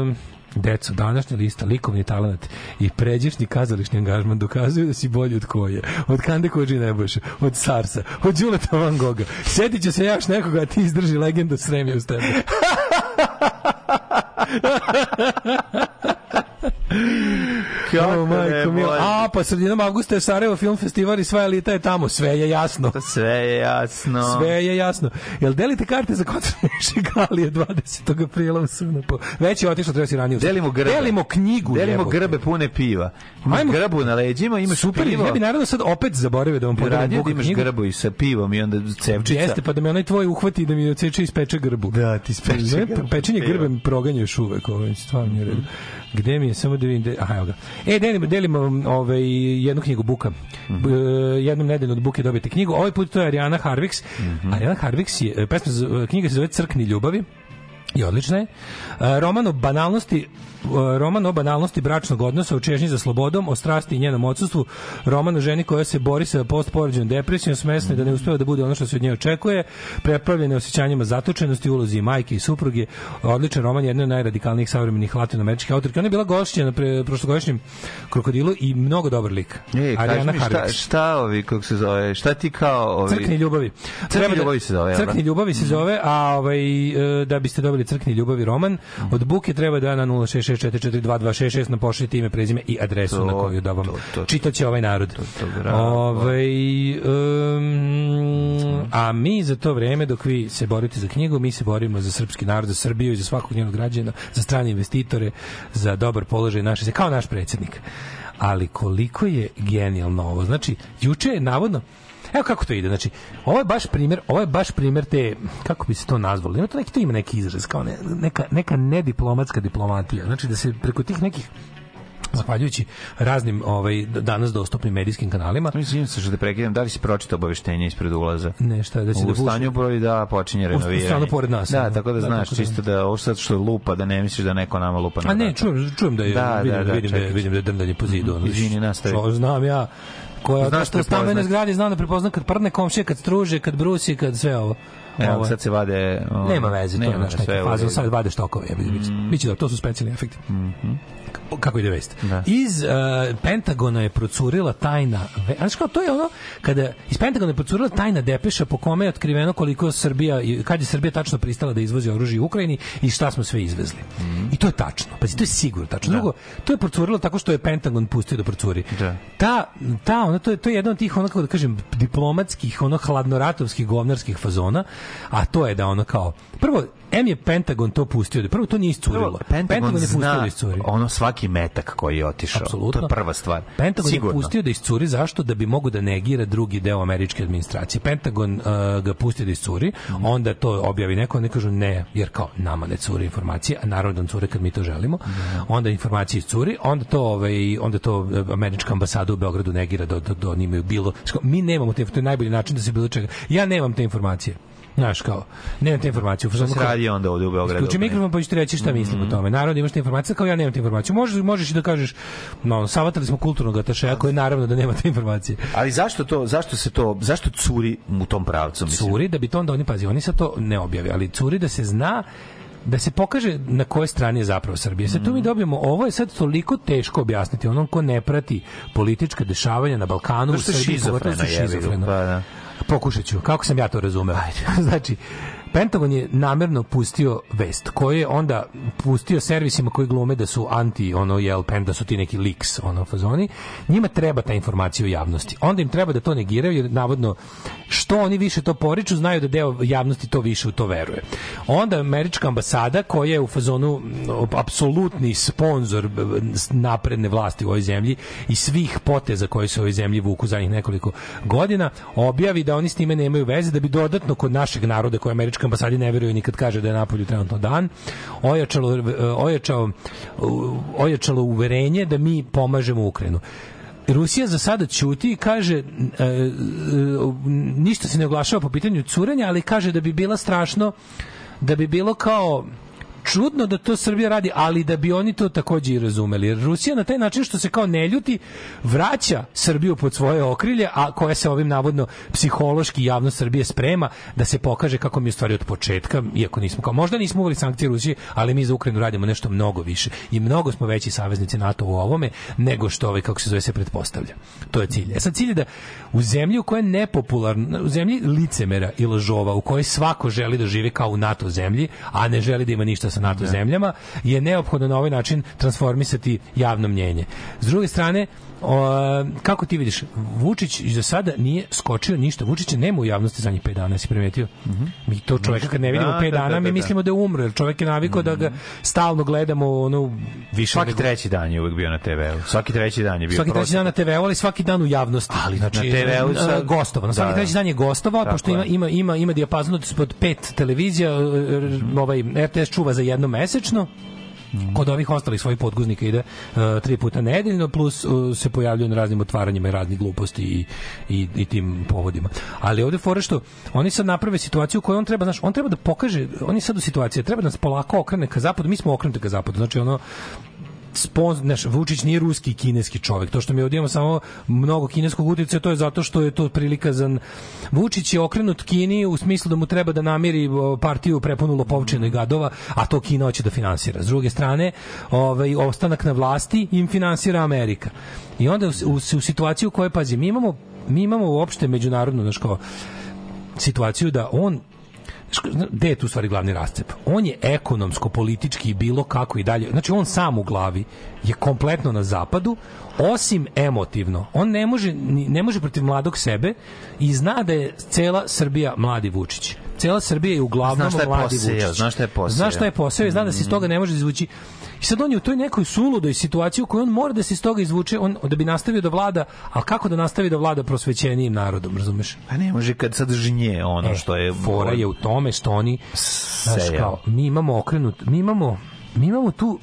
um, Deco, današnja lista, likovni talent i pređešni kazališni angažman dokazuju da si bolji od koje. Od Kande Kođi Nebojše, od Sarsa, od Đuleta Van Goga. Sjetit će se još nekoga, a ti izdrži legendu sremija uz tebe. Kako O, majko može? A, pa sredinom avgusta je Sarajevo film festival i sva elita je tamo. Sve je jasno. Sve je jasno. Sve je jasno. Jel delite karte za koncert Šigalije 20. aprila u Sunapu? Već je otišlo, treba si ranije. Delimo grbe. Delimo knjigu. Delimo jebote. grbe pune piva. Imaš Ajmo. grbu na leđima, imaš Super, pivo. ja bi naravno sad opet zaboravio da vam Radio da imaš knjigu. grbu i sa pivom i onda cevčica. Jeste, pa da me onaj tvoj uhvati da mi odseče i ispeče grbu. Da, ti ispeče grbu. Pečenje grbe mi proganja još uvek, ovaj, stvarno nije u redu. Gde mi je, samo da vidim, gde, aha, evo ga. E, delimo, delimo ovaj, jednu knjigu Buka. Mhm. B- jednom nedeljno od Buke dobijete knjigu. Ovaj put to je Ariana Harviks. Mhm. Ariana Harviks je, e, pesma, z- knjiga se zove Crkni ljubavi. I odlična je. E, Roman o banalnosti e, roman o banalnosti bračnog odnosa, o čežnji za slobodom, o strasti i njenom odsustvu, roman o ženi koja se bori sa postporođenom depresijom, smesna da ne uspeva da bude ono što se od nje očekuje, prepravljene osjećanjima zatočenosti, u ulozi majke i supruge, odličan roman, jedna od najradikalnijih savremenih latinoameričkih autorka. Ona je bila gošća na pre, prošlogodišnjem krokodilu i mnogo dobar lik. E, kaži Ariana mi šta, šta ovi, kako se zove, šta ti kao ovi... Crkni ljubavi. Crkni da- ljubavi se zove, da? Crkni ljubavi se zove, a ovaj, e, da biste dobili Crkni ljubavi roman, od buke treba da na 066442266 nam pošaljete ime, prezime i adresu To, na koju da vam to, to. čitaće ovaj narod. to, bravo. Ovaj, um, a mi za to vreme, dok vi se borite za knjigu, mi se borimo za srpski narod, za Srbiju i za svakog njenog građana, za strane investitore, za dobar položaj naše se kao naš predsjednik. Ali koliko je genijalno ovo. Znači, juče je navodno Evo kako to ide. Znači, ovo je baš primjer, ovo je baš primjer te kako bi se to nazvalo. Ima to neki to ima neki izraz kao ne, neka neka nediplomatska diplomatija. Znači da se preko tih nekih zahvaljujući raznim ovaj danas dostupnim medijskim kanalima Mislim se što da prekidam, da li si pročitao obaveštenje ispred ulaza? Ne, šta, da u da stanju broj da počinje renoviranje. stanu pored nas, Da, ono. tako da Da, znaš da- čisto da ovo sad što je lupa, da ne misliš da neko nama lupa na A ne, čujem, čujem da je Da, vidim, da, da, vidim, da, vidim da je drndanje po zidu. ono, Izvini, nastavi. Što znam ja. Koja Znaš što stambenoj prepoznat. zgradi znam da prepoznam kad prdne komšije, kad struže, kad brusi, kad sve ovo. Evo, Ovo je- sad se vade... o, Nema veze, to je nema, naš sve neka u faza, sad vade štokove, bih mm. Biće da, to su specijalni efekti. Mhm. K- Kako ide vest? Da. Iz uh, Pentagona je procurila tajna, znaš kao, to je ono, kada iz Pentagona je procurila tajna depeša po kome je otkriveno koliko Srbija, i- kad je Srbija tačno pristala da izvozi oružje u Ukrajini i šta smo sve izvezli. I to je tačno, pazi, to je sigurno tačno. Drugo, to je procurilo tako što je Pentagon pustio da procuri. Da. Ta, ta, ono, to je, to je jedan od tih, ono, kako da kažem, diplomatskih, ono, hladnoratovskih, govnarskih fazona, a to je da ono kao, prvo, M je Pentagon to pustio, da prvo to nije iscurilo. Prvo, Pentagon, je pustio da iscuri. ono svaki metak koji je otišao. Apsolutno. To je prva stvar. Pentagon Sigurno. je pustio da iscuri zašto? Da bi mogo da negira drugi deo američke administracije. Pentagon uh, ga pusti da iscuri, Mhm. onda to objavi neko, oni kažu ne, jer kao nama ne curi informacije, a naravno da cure kad mi to želimo. Mhm. Onda informacije iscuri, onda to ovaj onda to eh, američka ambasada u Beogradu negira da da, da oni imaju bilo. Mi nemamo te, to je najbolji način da se bilo čega. Ja nemam te informacije. Znaš kao, nemam te informacije. Šta se radi onda ovde u Beogradu? Isključi mikrofon pa ću ti reći šta mislim Mhm. o tome. Naravno imaš te informacije, kao ja nemam te informacije. Možeš, možeš i da kažeš, no, savatali smo kulturnog atašeja koji naravno da nema te informacije. Ali zašto to, zašto se to, zašto curi u tom pravcu? Mislim? Curi, da bi to onda oni, pazi, oni sad to ne objave, ali curi da se zna da se pokaže na kojoj strani je zapravo Srbija. Sad tu mi dobijemo, ovo je sad toliko teško objasniti onom ko ne prati politička dešavanja na Balkanu, u je Srbiji, pogotovo šizofreno, su šizofreno. pa da. Pokušat ću, kako sam ja to razumeo. znači, Pentagon je namerno pustio vest, koji je onda pustio servisima koji glume da su anti, ono, jel, da su ti neki leaks, ono, fazoni. Njima treba ta informacija u javnosti. Onda im treba da to negiraju, jer navodno, što oni više to poriču, znaju da deo javnosti to više u to veruje. Onda američka ambasada, koja je u fazonu apsolutni b- napredne vlasti u ovoj zemlji i svih poteza koji se u ovoj zemlji vuku zadnjih nekoliko godina, objavi da oni s time nemaju veze, da bi dodatno kod našeg naroda koji američka ambasadi ne veruju ni kad kaže da je napolju trenutno dan, ojačalo, e, ojačao, ojačalo uverenje da mi pomažemo Ukrajinu. Rusija za sada ćuti i kaže e, e, ništa se ne oglašava po pitanju curenja, ali kaže da bi bila strašno da bi bilo kao čudno da to Srbija radi, ali da bi oni to takođe i razumeli. Jer Rusija na taj način što se kao ne ljuti, vraća Srbiju pod svoje okrilje, a koja se ovim navodno psihološki javnost Srbije sprema da se pokaže kako mi u stvari od početka, iako nismo kao, možda nismo uveli sankcije Rusije, ali mi za Ukrajinu radimo nešto mnogo više i mnogo smo veći saveznici NATO u ovome nego što ovaj, kako se zove, se pretpostavlja. To je cilj. E sad cilj je da u zemlji u kojoj je nepopularno, u zemlji licemera i lažova, u kojoj svako želi da živi kao u NATO zemlji, a ne želi da ima ništa sa sa NATO zemljama je neophodno na ovaj način transformisati javno mnjenje. S druge strane, o, kako ti vidiš, Vučić za sada nije skočio ništa. Vučića nema u javnosti zadnjih 5 dana, si primetio? Mi to čoveka kad ne vidimo Da, 5 da, dana, da, mi da, da. mislimo da je umro, jer čovek je navikao da ga stalno gledamo ono više Svaki nego- treći dan je uvek bio na TV-u. Svaki treći dan je bio. Svaki treći dan na TV-u, ali svaki dan u javnosti. Ali znači, na TV-u e, sad- gostovano. Svaki Da, da. treći dan je gostovao, pošto ima, ima, ima, ima dijapazon od pet televizija, e, ovaj RTS čuva za jedno mesečno, Kod ovih ostalih svojih podguznika ide uh, tri puta nedeljno, plus uh, se pojavljuju na raznim otvaranjima i raznih gluposti i, i, i tim povodima. Ali ovde fora što oni sad naprave situaciju koju on treba, znaš, on treba da pokaže, on je sad u situaciji, treba da nas polako okrene ka zapadu, mi smo okrenuti ka zapadu, znači ono, spon, znaš, Vučić nije ruski kineski čovjek. To što mi ovdje imamo samo mnogo kineskog utjecaja, to je zato što je to prilika za... Vučić je okrenut Kini u smislu da mu treba da namiri partiju prepunu lopovčina i gadova, a to Kina hoće da finansira. S druge strane, ovaj, ostanak na vlasti im finansira Amerika. I onda u, u, u situaciju u kojoj, pazi, mi imamo, mi imamo uopšte međunarodnu, znaš kao, situaciju da on gde je tu stvari glavni rascep? On je ekonomsko, politički bilo kako i dalje. Znači on sam u glavi je kompletno na zapadu, osim emotivno. On ne može, ne može protiv mladog sebe i zna da je cela Srbija mladi Vučić. Cela Srbija je uglavnom Zna šta je mladi poseo, Vučić. zna šta je poseo. Zna šta je posao i zna da se iz toga ne može izvući. I sad on je u toj nekoj suludoj situaciji u kojoj on mora da se iz toga izvuče, on, da bi nastavio da vlada, a kako da nastavi da vlada prosvećenijim narodom, razumeš? Pa ne može kad sad žnje ono što je... fora je u tome što oni znaš, kao, mi imamo okrenut mi imamo mi imamo tu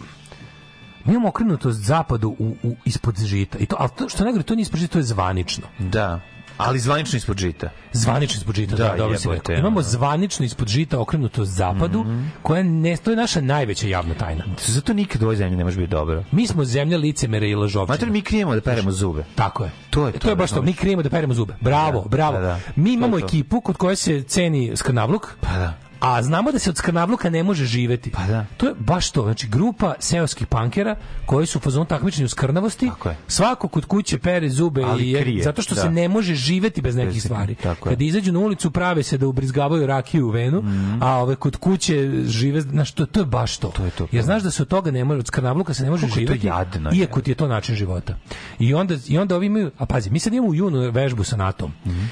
mi imamo okrenutost zapadu u, u, ispod žita i to, ali to što ne to nije ispod žita, to je zvanično Da. Ali zvanično ispod žita. zvanično ispod žita, da, Da, dobro si rekao. Imamo ono. zvanično ispod žita okrenutost zapadu, koja ne, to je naša najveća javna tajna. Zato nikad u ovoj zemlji ne može biti dobro. Mi smo zemlja licemera i lažovčina. Mater, mi krijemo da peremo zube. Tako je. To je to to, je baš to. razumeš? Mi krijemo da peremo zube. Bravo, Da, bravo. da, da. Mi imamo To to. ekipu kod koje se ceni skrnavluk. Pa da. A znamo da se od skrnavluka ne može živeti. Pa da. To je baš to. Znači, grupa seoskih pankera koji su u fazonu takmičenja u skrnavosti. Tako je. Svako kod kuće pere zube Ali i je- krije, zato što da. se ne može živeti bez nekih stvari. tako. Kad izađu na ulicu prave se da ubrizgavaju rakiju u venu, a ove kod kuće žive, znaš, to, to je baš to. To je to. Jer znaš da se od toga ne može, od skrnavluka se ne može to živeti. jadno, iako ti je to način života. I onda, i onda ovi imaju, a pazi, mi sad imamo u junu vežbu sa NATO-om. Mhm.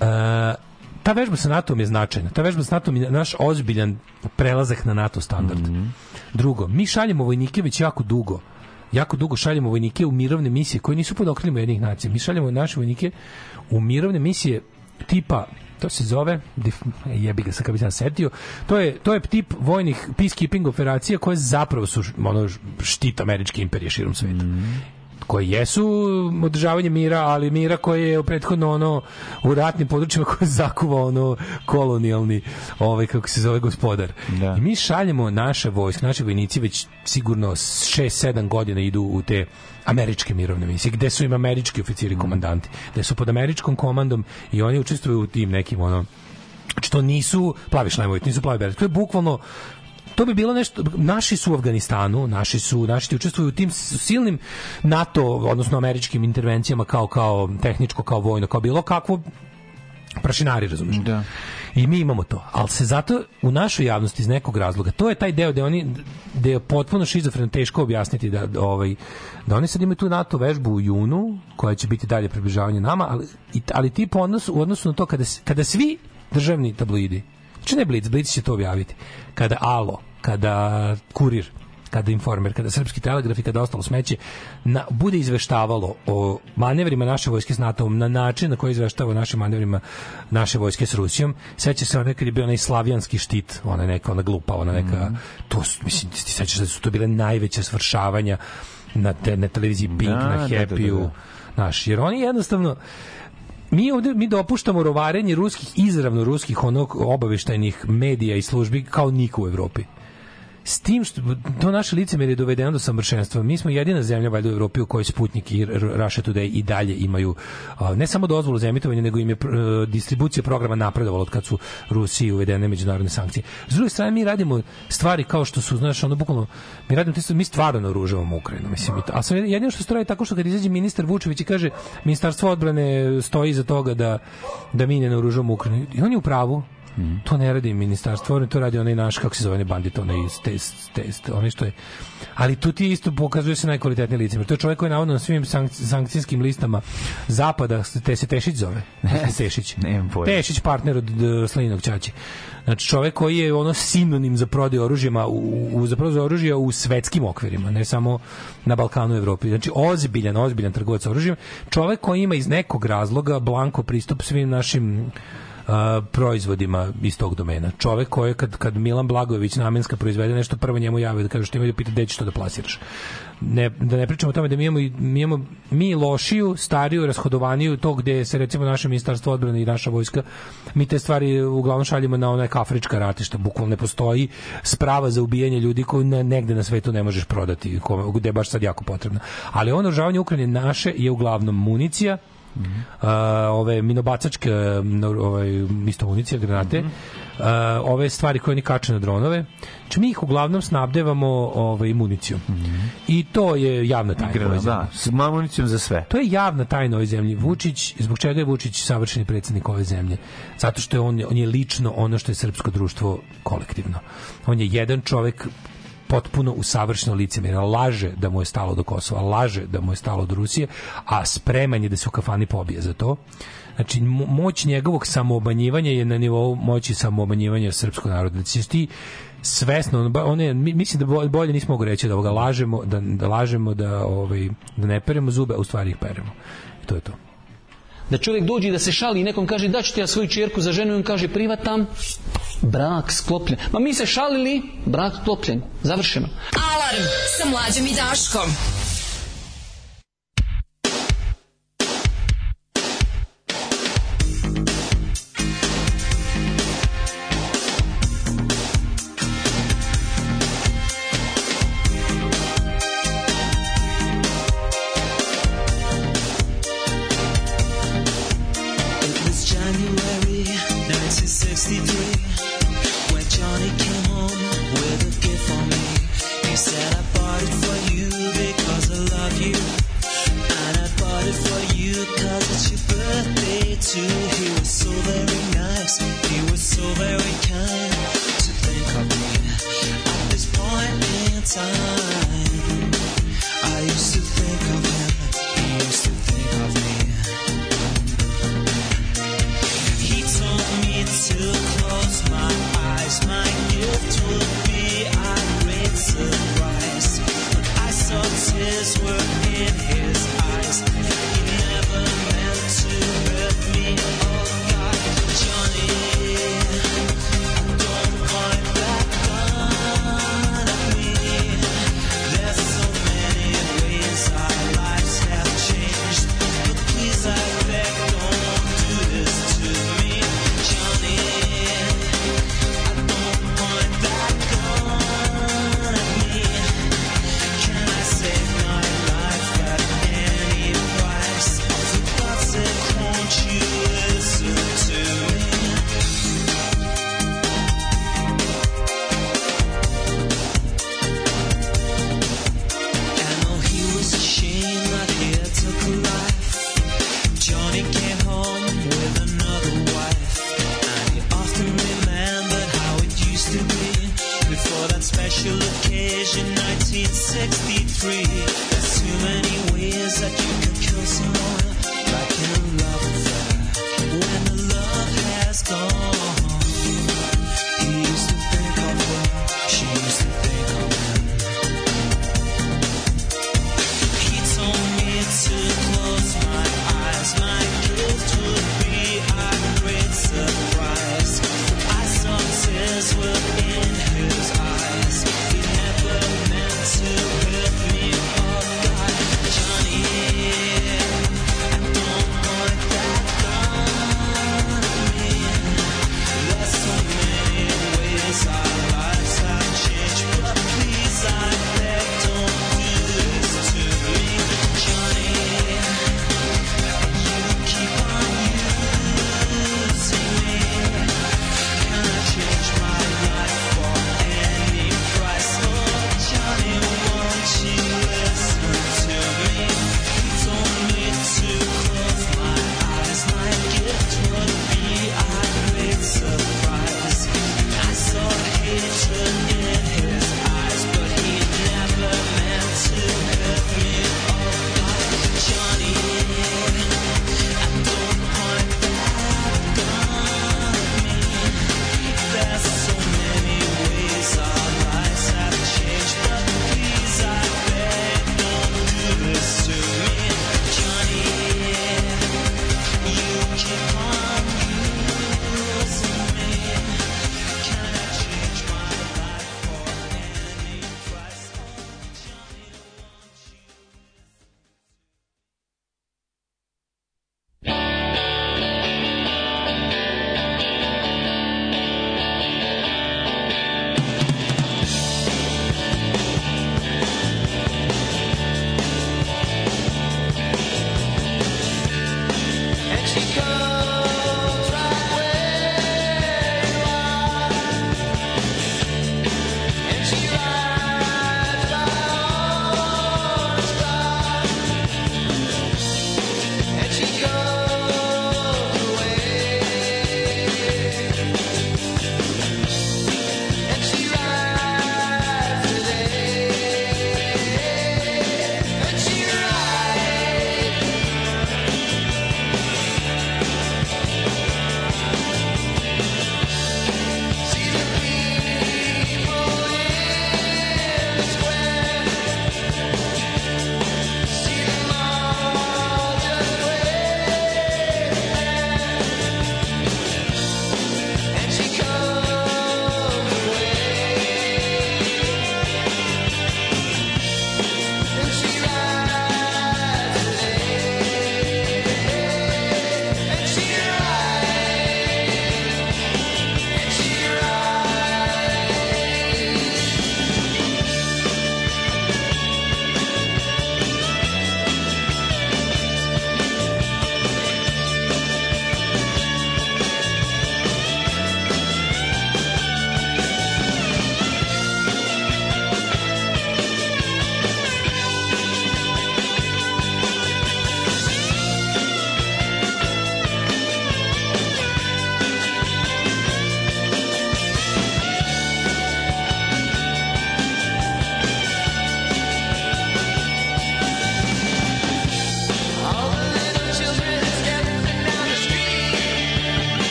E, ta vežba sa NATO-om je značajna. Ta vežba sa NATO-om je naš ozbiljan prelazak na NATO standard. Mhm. Drugo, mi šaljemo vojnike već jako dugo. Jako dugo šaljemo vojnike u mirovne misije koje nisu pod okriljem jednih nacija. Mi šaljemo naše vojnike u mirovne misije tipa to se zove jebi ga sad kad bi setio to je, to je tip vojnih peacekeeping operacija koje zapravo su ono štit američke imperije širom sveta koji jesu održavanje mira, ali mira koje je prethodno ono u ratnim područjima koje je zakuvao ono kolonijalni ovaj kako se zove gospodar. Da. I mi šaljemo naše vojske, naši vojnici već sigurno 6-7 godina idu u te američke mirovne misije, gde su im američki oficiri komandanti, gde su pod američkom komandom i oni učestvuju u tim nekim ono Znači to nisu plavi šlemovi, nisu plavi bereti. To je bukvalno to bi bilo nešto naši su u Afganistanu, naši su naši učestvuju u tim silnim NATO odnosno američkim intervencijama kao kao tehničko kao vojno, kao bilo kakvo prašinari, razumiješ? Da. I mi imamo to. Ali se zato u našoj javnosti iz nekog razloga, to je taj deo gde oni gde je potpuno šizofreno teško objasniti da, da ovaj da oni sad imaju tu NATO vežbu u junu, koja će biti dalje približavanje nama, ali, ali ti po odnosu, u odnosu na to kada, kada svi državni tabloidi, znači ne Blitz, Blitz će to objaviti, kada Alo, kada Kurir, kada Informer, kada Srpski telegraf i kada ostalo smeće, na, bude izveštavalo o manevrima naše vojske s NATO-om na način na koji izveštava o našim manevrima naše vojske s Rusijom. Seća se onaj kad je bio onaj slavijanski štit, ona neka, ona glupa, ona neka, to su, mislim, ti sećaš da su to bile najveće svršavanja na, te, na televiziji Pink, Da, na da, da, Happy-u, da. Znaš, jer oni jednostavno mi ovde mi dopuštamo rovarenje ruskih izravno ruskih onog obaveštajnih medija i službi kao niko u Evropi. S tim što to naše licemerje je dovedeno do savršenstva. Mi smo jedina zemlja valjda u Evropi u kojoj Sputnik i Russia Today i dalje imaju ne samo dozvolu za emitovanje, nego im je e, distribucija programa napredovala od kad su Rusiji uvedene međunarodne sankcije. S druge strane mi radimo stvari kao što su, znaš, ono bukvalno mi radimo stvari, mi stvarno naoružavamo Ukrajinu, mislim. i A sve jedino što radi tako što kad izađe ministar Vučević i kaže ministarstvo odbrane stoji iza toga da da mi ne naoružavamo Ukrajinu. I on je u pravu. To ne radi ministarstvo, to radi onaj naš, kako se zove, bandit, onaj test, test, onaj što je... Ali tu ti isto pokazuje se najkvalitetniji licemir. To je čovjek koji je navodno na svim sank- sankcijskim listama zapada, te se Tešić zove. Tešić. Nemam pojma. Tešić, partner od d- Slaninog Ćaći. Znači čovjek koji je ono sinonim za prodaju oružjima u, u za prodaju oružja u svetskim okvirima, ne samo na Balkanu i Evropi. Znači ozbiljan, ozbiljan trgovac oružjem. Čovjek koji ima iz nekog razloga blanko pristup svim našim proizvodima iz tog domena. Čovek koji kad, kad Milan Blagojević namenska proizvede nešto, prvo njemu jave da kaže što ima da pita gde ćeš to da plasiraš. Ne, da ne pričamo o tome da mi imamo, mi imamo mi lošiju, stariju, rashodovaniju to gde se recimo naše ministarstvo odbrane i naša vojska mi te stvari uglavnom šaljemo na onaj afrička ratišta, bukvalno ne postoji sprava za ubijanje ljudi koju ne, negde na svetu ne možeš prodati, gde je baš sad jako potrebno. Ali ono oružavanje Ukrajine naše je uglavnom municija, a, ove minobacačke no, ovaj isto municija granate a, ove stvari koje oni kače na dronove znači mi ih uglavnom snabdevamo ovaj municijom i to je javna tajna zemlji. da, s municijom za sve. To je javna tajna u ovoj zemlji. Vučić, zbog čega je Vučić savršeni predsjednik ove zemlje? Zato što je on, on je lično ono što je srpsko društvo kolektivno. On je jedan čovek potpuno usavršeno licemjer, laže da mu je stalo do Kosova, laže da mu je stalo do Rusije, a spreman je da se u kafani pobije za to. Znači, mo- moć njegovog samoobanjivanja je na nivou moći samoobanjivanja srpskog naroda. Znači, ti svesno, on, je, mi- mislim da bo- bolje nismo mogu reći da ovoga lažemo, da, da lažemo, da, ovaj, da ne peremo zube, a u stvari ih peremo. I to je to. Da čovjek dođe da se šali i nekom kaže da ću ti ja svoju čerku za ženu i on kaže privatam, brak sklopljen. Ma mi se šalili, brak sklopljen. Završeno. Alarm sa mlađom i Daškom. 1963. There's too many ways that you could kill someone,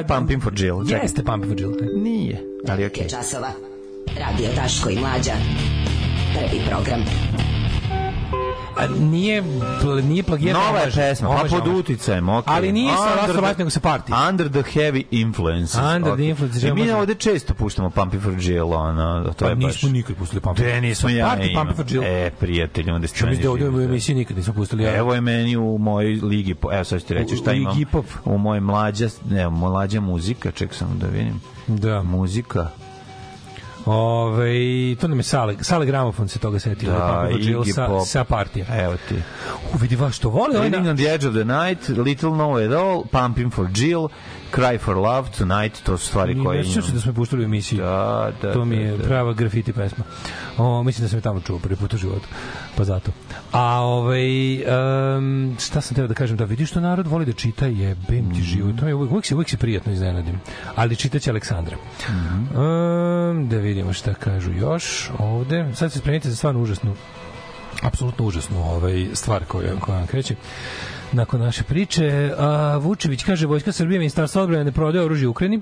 A, Pumping for Jill. čekaj. Jeste Pumping for Jill. Nije, ali okej. Je časova. Radio Daško i Mlađa. Prvi program. A nije, nije plagijat. Nova je pesma, pa pod uticajem, ok. Ali nije sa of Us, nego sa Party. Under the heavy influence. Under the influence, I mi možda- ovde često puštamo Pumping for Jill, ono, to Pa je baš... nismo nikad pustili Pumping. De, nismo ja Party. Pumping for Jill. E, prijatelji, onda ste Što meni mislim da ovdje u emisiji nikad nismo pustili. ja. Evo je meni u mojoj ligi, po- evo sad ću ti reći šta U imam. Ligi Pop. U mojoj mlađa, ne, mlađa muzika, ček samo da vidim. Da. Muzika. Ove, to nam je Sale, Sale Gramofon se toga setio. Da, Jill Iggy sa, Pop. sa partija. Evo ti. U, vidi vas što vole. ovaj Living na- on the Edge of the Night, Little Know It All, Pumping for Jill, Cry for Love, Tonight, to su stvari Ni- koje ne sjećam se da smo puštali u emisiji. Da, da, to mi je da, da. prava grafiti pesma. O, mislim da sam je tamo čuo prvi put u životu. Pa zato. A ovaj um, šta sam teo da kažem, da vidiš što narod voli da čita, jebem Mhm. ti život. To je uvijek, uvijek se, uvijek se prijatno iznenadim. Ali čitaće Aleksandra. Mhm. Um, da vidimo šta kažu još ovde. Sad se spremite za stvarno užasnu apsolutno užasnu ovaj stvar koju koja vam kreće nakon naše priče a, Vučević kaže vojska Srbije ministarstvo odbrane ne prodaje oružje Ukrajini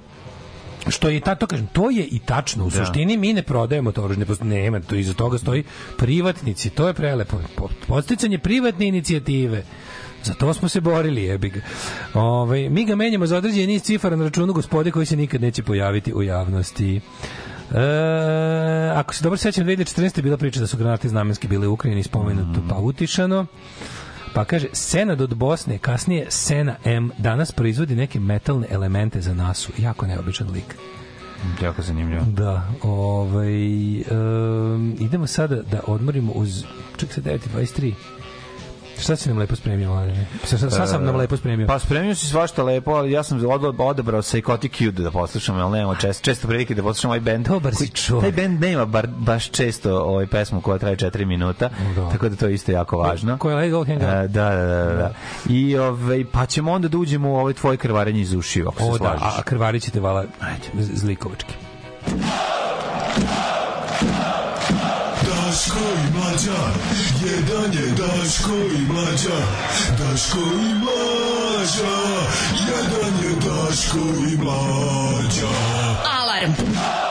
što je i tato kažem to je i tačno u Da. suštini mi ne prodajemo to oružje nema to iza toga stoji privatnici to je prelepo Po- podsticanje privatne inicijative za to smo se borili, jebi ga. Ovaj, mi ga menjamo za određeni niz cifara na računu gospode koji se nikad neće pojaviti u javnosti. E, ako se dobro sećam, 2014. je bila priča da su granate znamenski bile u Ukrajini spomenuto pa utišano. Pa kaže, Senad od Bosne, kasnije Sena M, danas proizvodi neke metalne elemente za nasu. Jako neobičan lik. Jako zanimljivo. Da, ovaj, um, idemo sada da odmorimo uz, ček se 9.23. Šta si nam lepo spremio, Mladene? Šta, šta, šta sam nam lepo spremio? Pa spremio si svašta lepo, ali ja sam od- odabrao Psychotic Youth da poslušam, ali nemamo često, često prilike da poslušam ovaj band. Dobar si čovjek. Taj band nema bar, baš često ovaj pesmu koja traje 4 minuta, Da. tako da to je isto jako važno. Koja je All Hang? E, da, da, da, da, da. I ovaj, pa ćemo onda da uđemo u ovaj tvoj krvarenje iz ušiju, ako se O, da, a krvari ćete vala z- zlikovački. Daško i mlađa, je Daško i mlađa, Daško i mlađa, jedan je Daško i mlađa. Alarm. Well,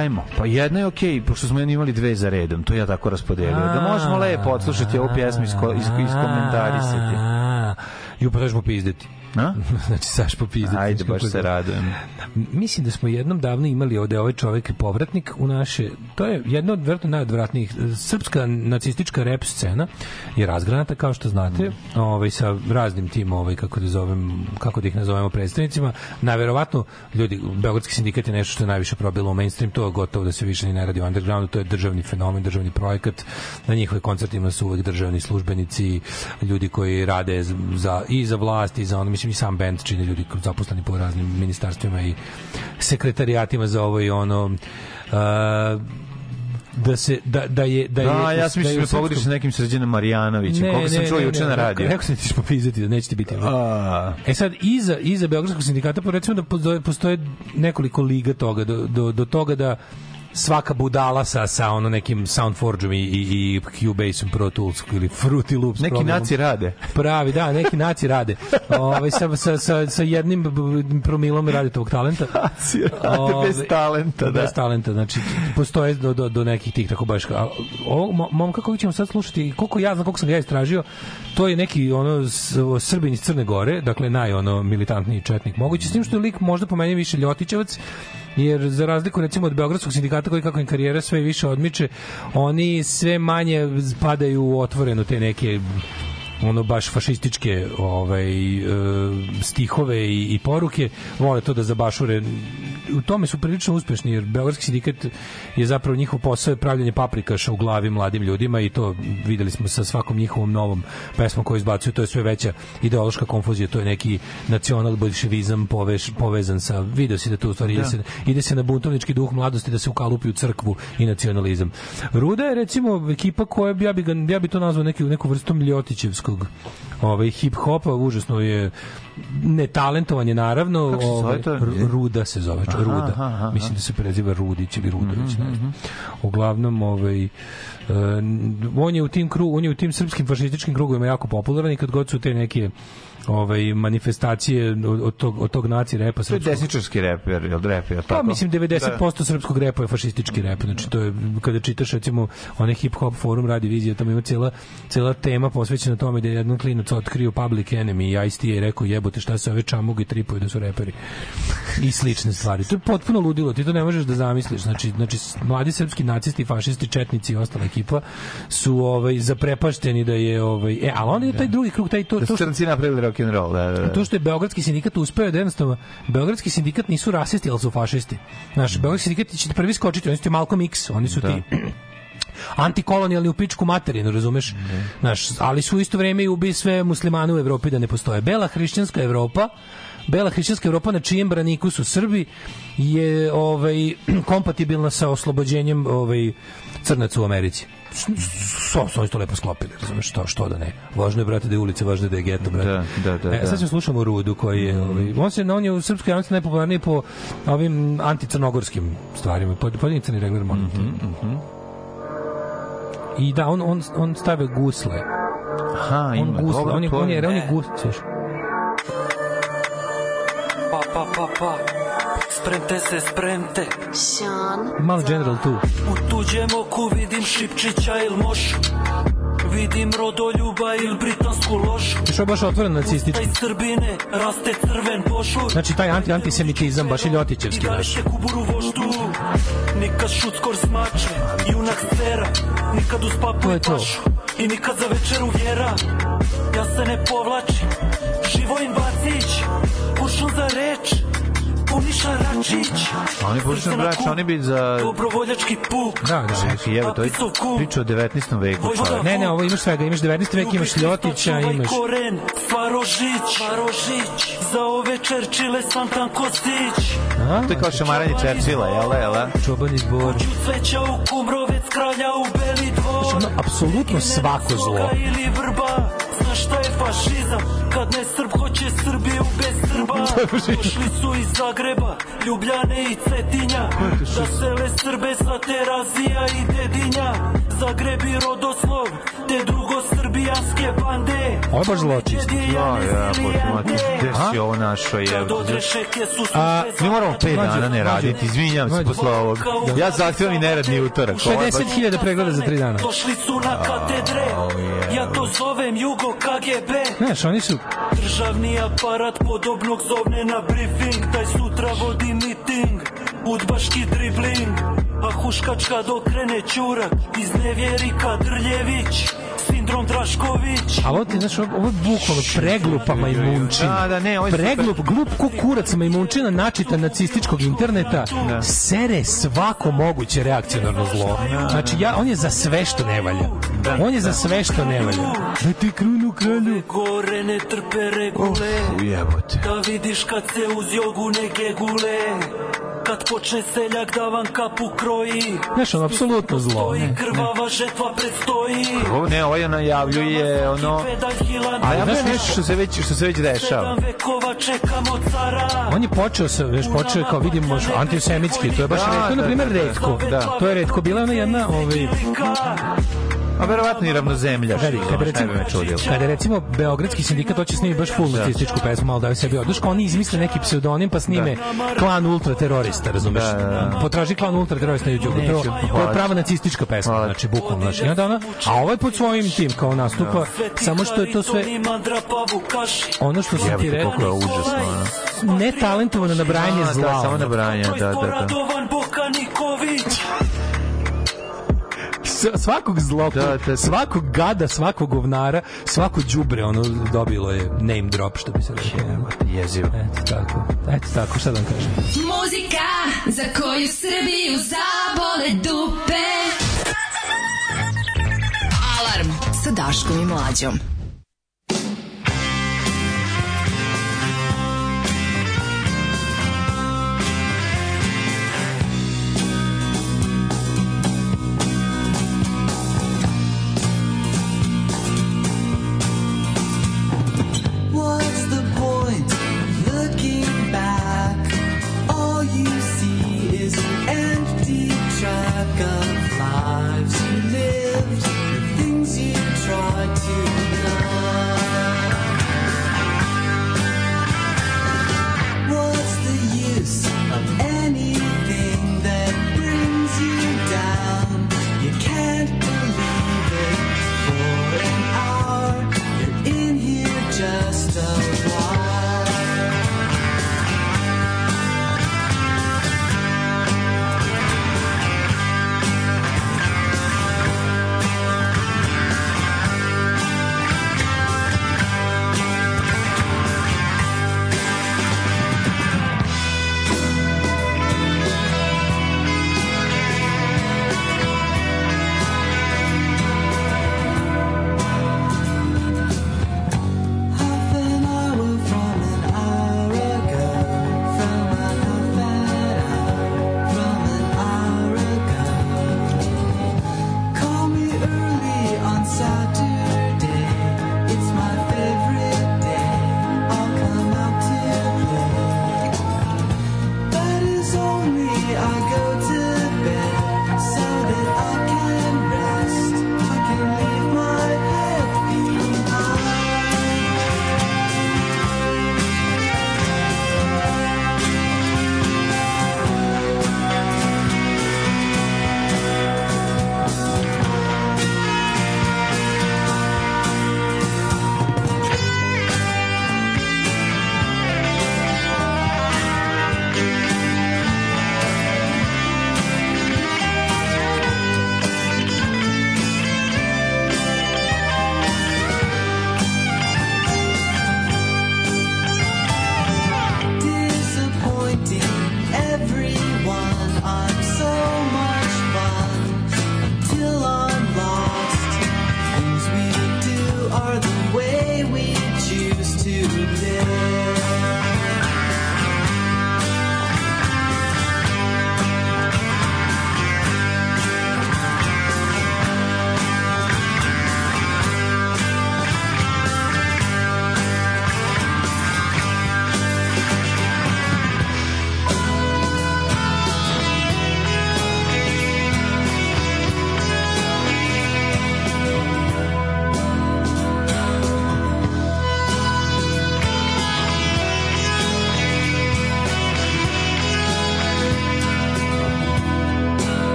Ajmo, pa jedna je okej, pošto smo imali dve za redom, to ja tako raspodelio. Da možemo lepo odslušati ovu pjesmu i isko, isko, iskomentarisati. I upravo popizdeti. A? znači, Saš popizdeti. Ajde, baš se radujem. Mislim da smo jednom davno imali ovde ovaj čovek povratnik u naše, to je jedno od vjerojatno najodvratnijih, srpska nacistička rap scena je razgranata kao što znate, ovaj, sa raznim tim, ovaj, kako da, zovem, kako da ih nazovemo predstavnicima, najverovatno ljudi, Beogradski sindikat je nešto što je najviše probilo u mainstream, to je gotovo da se više ni ne radi u undergroundu, to je državni fenomen, državni projekat, na njihovim koncertima su uvek državni službenici, ljudi koji rade za, i za vlast i za ono, mislim i sam band čine ljudi zaposleni po raznim ministarstvima i sekretarijatima za ovo i ono. Uh, da se da da je da je Da, ja sam da mislio da pogodiš sa nekim srđanom Marjanovićem, koga sam čuo juče na radiju. Rekao sam ti ćeš popizati da neće ti biti. A. E sad, iza, iza Beogradskog sindikata, recimo da postoje nekoliko liga toga, do, do, do toga da svaka budala sa, sa ono nekim Soundforgeom i, i, i Cubase-om Pro Tools ili Fruity Loops Neki programom. naci rade. Pravi, da, neki naci rade. Ovaj sa, sa, sa, sa jednim promilom raditovog talenta. Naci rade bez talenta, da. Bez talenta, znači postoje do, do, do nekih tih tako baš. A ovo mo- momka ćemo sad slušati, koliko ja znam, koliko sam ja istražio, to je neki ono Srbin iz Crne Gore, dakle naj ono militantniji četnik moguće, s tim što je lik možda po meni više Ljotićevac, jer za razliku recimo od Beogradskog sindikata koji kako im karijera sve više odmiče, oni sve manje padaju u otvorenu te neke ono baš fašističke ovaj e, stihove i, i poruke vole to da zabašure u tome su prilično uspešni jer beogradski sindikat je zapravo njihov posao je pravljanje paprikaša u glavi mladim ljudima i to videli smo sa svakom njihovom novom pesmom koju izbacuju to je sve veća ideološka konfuzija to je neki nacional bolševizam poveš, povezan sa video si da to u stvari ide, Da. se, ide se na buntovnički duh mladosti da se ukalupi u crkvu i nacionalizam Ruda je recimo ekipa koja ja bi, ga, ja bi to nazvao neki, neku vrstu Ljotićevskog ovaj, hip hopa užasno je netalentovan je naravno Kako se ovaj, to? Ru- Ruda se zove Aha, Ruda aha, aha. mislim da se preziva Rudić ili Rudović ne znam. uglavnom ovaj e, on je u tim kru, on je u tim srpskim fašističkim krugovima jako popularan i kad god su te neke ovaj manifestacije od, od tog od tog naci repa To je srpskog desničarski reper, jel rep, jel pa tako? mislim 90% srpskog repa je fašistički rep. Znači to je kada čitaš recimo onaj hip hop forum radi vizija, tamo ima cela cela tema posvećena tome da je jedan klinac otkrio Public Enemy i Ice-T je rekao jebote šta se ove čamuge tripuju da su reperi. I slične stvari. To je potpuno ludilo, ti to ne možeš da zamisliš. Znači znači mladi srpski nacisti, fašisti, četnici i ostala ekipa su ovaj zaprepašteni da je ovaj e, ali on je taj drugi krug taj to Da to što- crnci napravili rock and roll, da, da, da. to što je Beogradski sindikat uspeo da jednostavno Beogradski sindikat nisu rasisti, ali su fašisti. Naš Beogradski sindikat će prvi skočiti, oni su ti Malcolm X, oni su Da. ti antikolonijalni u pičku materinu, razumeš? Znaš, ali su u isto vreme i ubi sve muslimane u Evropi da ne postoje. Bela hrišćanska Evropa Bela hrišćanska Evropa na čijem braniku su Srbi je ovaj kompatibilna sa oslobođenjem ovaj crnaca u Americi. So, so, to lepo sklopili, razumeš, što, što da ne. Važno je, brate, da je ulica, važno je da je geto, brate. Da, da, da, E, da. sad ćemo slušamo Rudu koji je, ovaj, on se on je u srpskoj javnosti najpopularniji po ovim anticrnogorskim stvarima, po po crni regler molim te. Mhm, I da on on on stave gusle. Aha, On ima. gusle, dobro, on je to on je je- on je gus, slušaj. Pa, pa, pa, pa. Spremte se, spremte. Malo general tu. U tuđem oku vidim Šipčića il Mošu. Vidim rodoljuba il britansku lošu. Što je baš otvoren nacistički. Taj Srbine raste crven pošur. Znači taj anti antisemitizam baš je ljotićevski. I se kuburu voštu. Nikad šuckor smače, junak sera. Nikad uz papu i pašu. I nikad za večeru vjera. Ja se ne povlačim. Živojin Vacić. Kuršun za reč. Puniša Račić. Oni pošto brač, oni bi za... Dobrovoljački puk. Da, da. Čekaj, evo, to je priča o 19. veku. Ne, ne, ovo imaš svega, imaš 19. vek, imaš Ljotića, imaš... koren, Farožić, Farožić. Za ove Čerčile sam Tanko Stić. A? To je kao šamaranje Čerčila, jel da, jel da? Čoban izbor. Ću cveća u Kumrovec, kralja u Beli dvor. Znači, ono, apsolutno svako zlo. Ili vrba, znaš šta je fašizam? Kad ne Srb Srbiju bez Srba. Došli su iz Zagreba, Ljubljane i Cetinja. Da sele Srbe sa Terazija i Dedinja. Zagreb i Rodoslov, te drugo Srbi srbijanske bande Ovo je baš zločist. Ja, ja, potomati. Gde si ovo našo je? A, Mi moramo pet Mlađo, dana ne raditi, izvinjam se posle ovog. Ja zahtevam i neradni utorak. Ovo je baš- 50.000 pregleda za 3 dana. Došli su na katedre Ja to zovem Jugo KGB Znaš, oni su... Državni aparat podobnog zovne na briefing Taj sutra vodi miting Udbaški dribling A huškačka dokrene čurak Iz nevjerika Drljević Sindrom Drašković Ali ovo ti, znaš, ovo je bukvalno preglupa majmunčina. Da, da, ne, ovo je super. Preglup, glup ko kurac majmunčina načita nacističkog interneta sere svako moguće reakcionarno zlo. Znači, ja, on je za sve što ne valja. On je za sve što ne valja. Da ti krunu kralju. Gore ne trpe regule Ujebote. Da vidiš kad se uz jogu ne gegule Kad počne seljak da vam kapu kroji Znaš, ono, apsolutno zlo. I Ne, ne. krvava žetva predstoji Ovo ne, ovo je najavljuje ono... A ja Znaš, nešto što se već, što se već dešava. On je počeo sa, već počeo kao vidimo antisemitski, to je baš Da, retko, da, na primjer da, da. retko. Da. To je retko. Bila je ona jedna, ovaj, A verovatno i ravnozemlja. Veri, kada recimo, kada recimo Beogradski sindikat hoće snimi baš full nacističku pesmu, malo daju sebi oduška, oni izmisle neki pseudonim pa snime klan ultraterorista, razumeš? Da, da, da. Potraži klan ultraterorista na YouTube. To, je prava nacistička pesma, Hvala. znači bukvalno, znači. Onda ona, a ovo je pod svojim tim kao nastupa, samo što je to sve ono što sam ti rekao, koliko je užasno. ono. netalentovano nabrajanje A, zla. Da, samo ono. nabrajanje, da, da, da. Svakog zloka, Da, da, da. svakog gada, svakog govnara, svako đubre ono dobilo je name drop što bi se rekao. Jezivo. Eto tako. Eto tako, šta da vam kažem. Muzika za koju Srbiju zabole dupe. Alarm sa Daškom i Mlađom.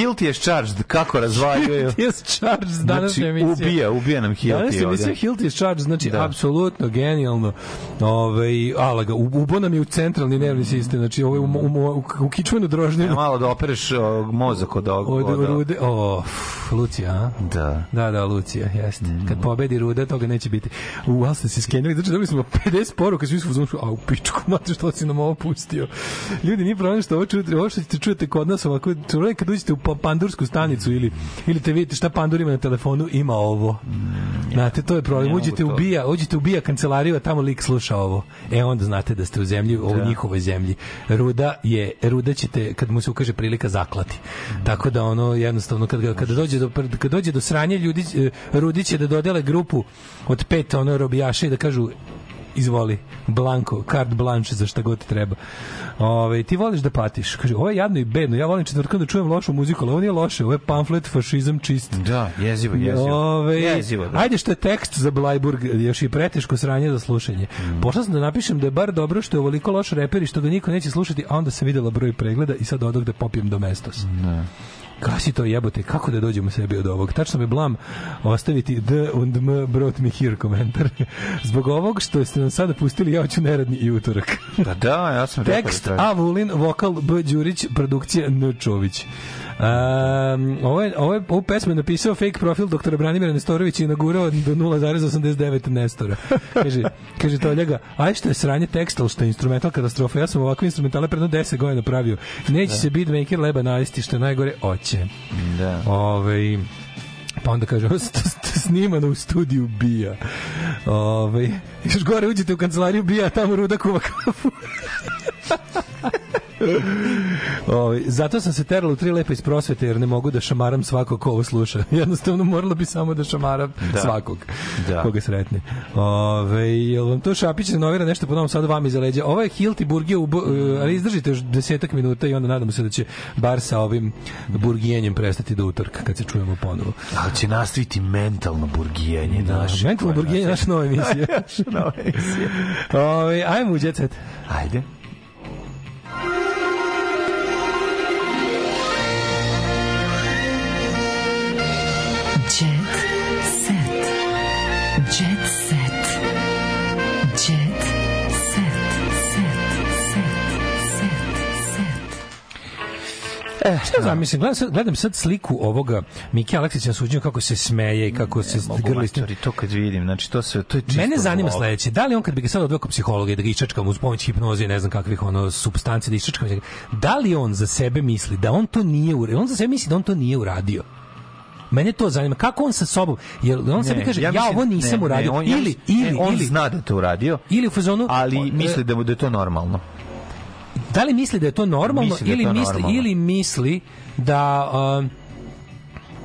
Hilti je charged, kako razvaljuju. Hilti is charged, današnja Znači, emisija. ubija, ubija nam Hilti Danas je emisija Hilti is charged, znači Da. apsolutno genijalno. Ove, ala ga, ubo nam je u centralni nervni sistem, znači ovo je u, u, u, u kičmenu E, drožninu. malo da opereš o, mozak od ovog. Od, od- rude, o, uf, Lucija, a? Da. Da, da, Lucija, jeste. Mhm. Kad pobedi Ruda, toga neće biti. U, ali ste se skenjali, znači dobili smo 50 poruka, svi u fazonu, a u pičku, mate, što si nam ovo pustio. Ljudi, nije problem što ovo čujete, ovo što ćete čujete kod nas, ovako, čujete kad uđete u pa- pandursku stanicu ili, ili te vidite šta pandur ima na telefonu, ima ovo. Znate, to je problem. Uđete u bija, uđete u bija kancelariju, a tamo lik sluša ovo. E, onda znate da ste u zemlji, u Da. njihovoj zemlji. Ruda je, Ruda ćete, kad mu se ukaže prilika, zaklati. Tako da ono, jednostavno, kad, kada dođe do, kad dođe do sranja, ljudi, e, Rudi će da dodele grupu od pet ono robijaša i da kažu izvoli, blanko, carte blanche za šta god ti treba. Ove, ti voliš da patiš. Kaže, ovo je jadno i bedno. Ja volim četvrtkom da čujem lošu muziku, ali ovo nije loše. Ovo je pamflet, fašizam čist. Da, jezivo, jezivo. Ove, Jezivo, da. Ajde što je tekst za Blajburg, još i preteško sranje za slušanje. Mm. Pošla sam da napišem da je bar dobro što je ovoliko loš reper i što ga niko neće slušati, a onda sam videla broj pregleda i sad odak da popijem domestos. Ne. Kako si to jebote, kako da dođemo sebi od ovog? Tačno me blam ostaviti D und M brought me here komentar. Zbog ovog što ste nam sada pustili, ja hoću neradni i utorak. Da, da, ja sam rekao Tekst da treba. A. Vulin, vokal B. Đurić, produkcija N. Čović. Um, ovo, je, ovo je, ovu pesmu je napisao fake profil doktora Branimira Nestorovića i nagurao do 0,89 Nestora. Kaže, kaže Toljaga, aj što je sranje teksta, što je instrumental katastrofa. Ja sam ovakve instrumentale predno 10 godina pravio. Neće se beatmaker leba najesti, što je najgore, oće. Da. Ove, pa onda kaže, ovo snimano u studiju Bija. Ove, još gore uđete u kancelariju Bija, tamo Ruda kuva kafu. Ove, zato sam se terala u tri lepe iz prosvete jer ne mogu da šamaram svakog ko ovo sluša. Jednostavno morala bi samo da šamaram Da. svakog Da. koga sretne. Ove, jel vam to Šapić renovira nešto po novom sadu vam iza leđa? Ovo je Hilti Burgije, u, e, ali izdržite još desetak minuta i onda nadamo se da će bar sa ovim burgijenjem prestati do utorka kad se čujemo ponovo. Ali će nastaviti mentalno burgijanje. Da, naše mentalno burgijenje, naša nova emisija. Naša nova emisija. Ove, ajmo u. Ajde. E, šta zamislim, gledam sad, gledam sad sliku ovoga Miki Aleksića na suđenju kako se smeje i kako se Mogu grli matori, to kad vidim, znači to sve, to je čisto Mene zanima sledeće, da li on kad bi ga sad odveo kod psihologa i da ga iščačkam uz pomoć hipnoze i ne znam kakvih ono supstanci da iščačkam, da li on za sebe misli da on to nije uradio? On za sebe misli da on to nije uradio. Mene to zanima. Kako on sa sobom? Jel on sebi kaže ja, mislim- ovo nisam ne, ne, uradio on- ja ili mislim- ili ne, on ili zna da to uradio, ili u fazonu ali o, misli e, da mu da je to normalno. Da li misli da je to normalno Misli da ili to misli normalno. ili misli da um,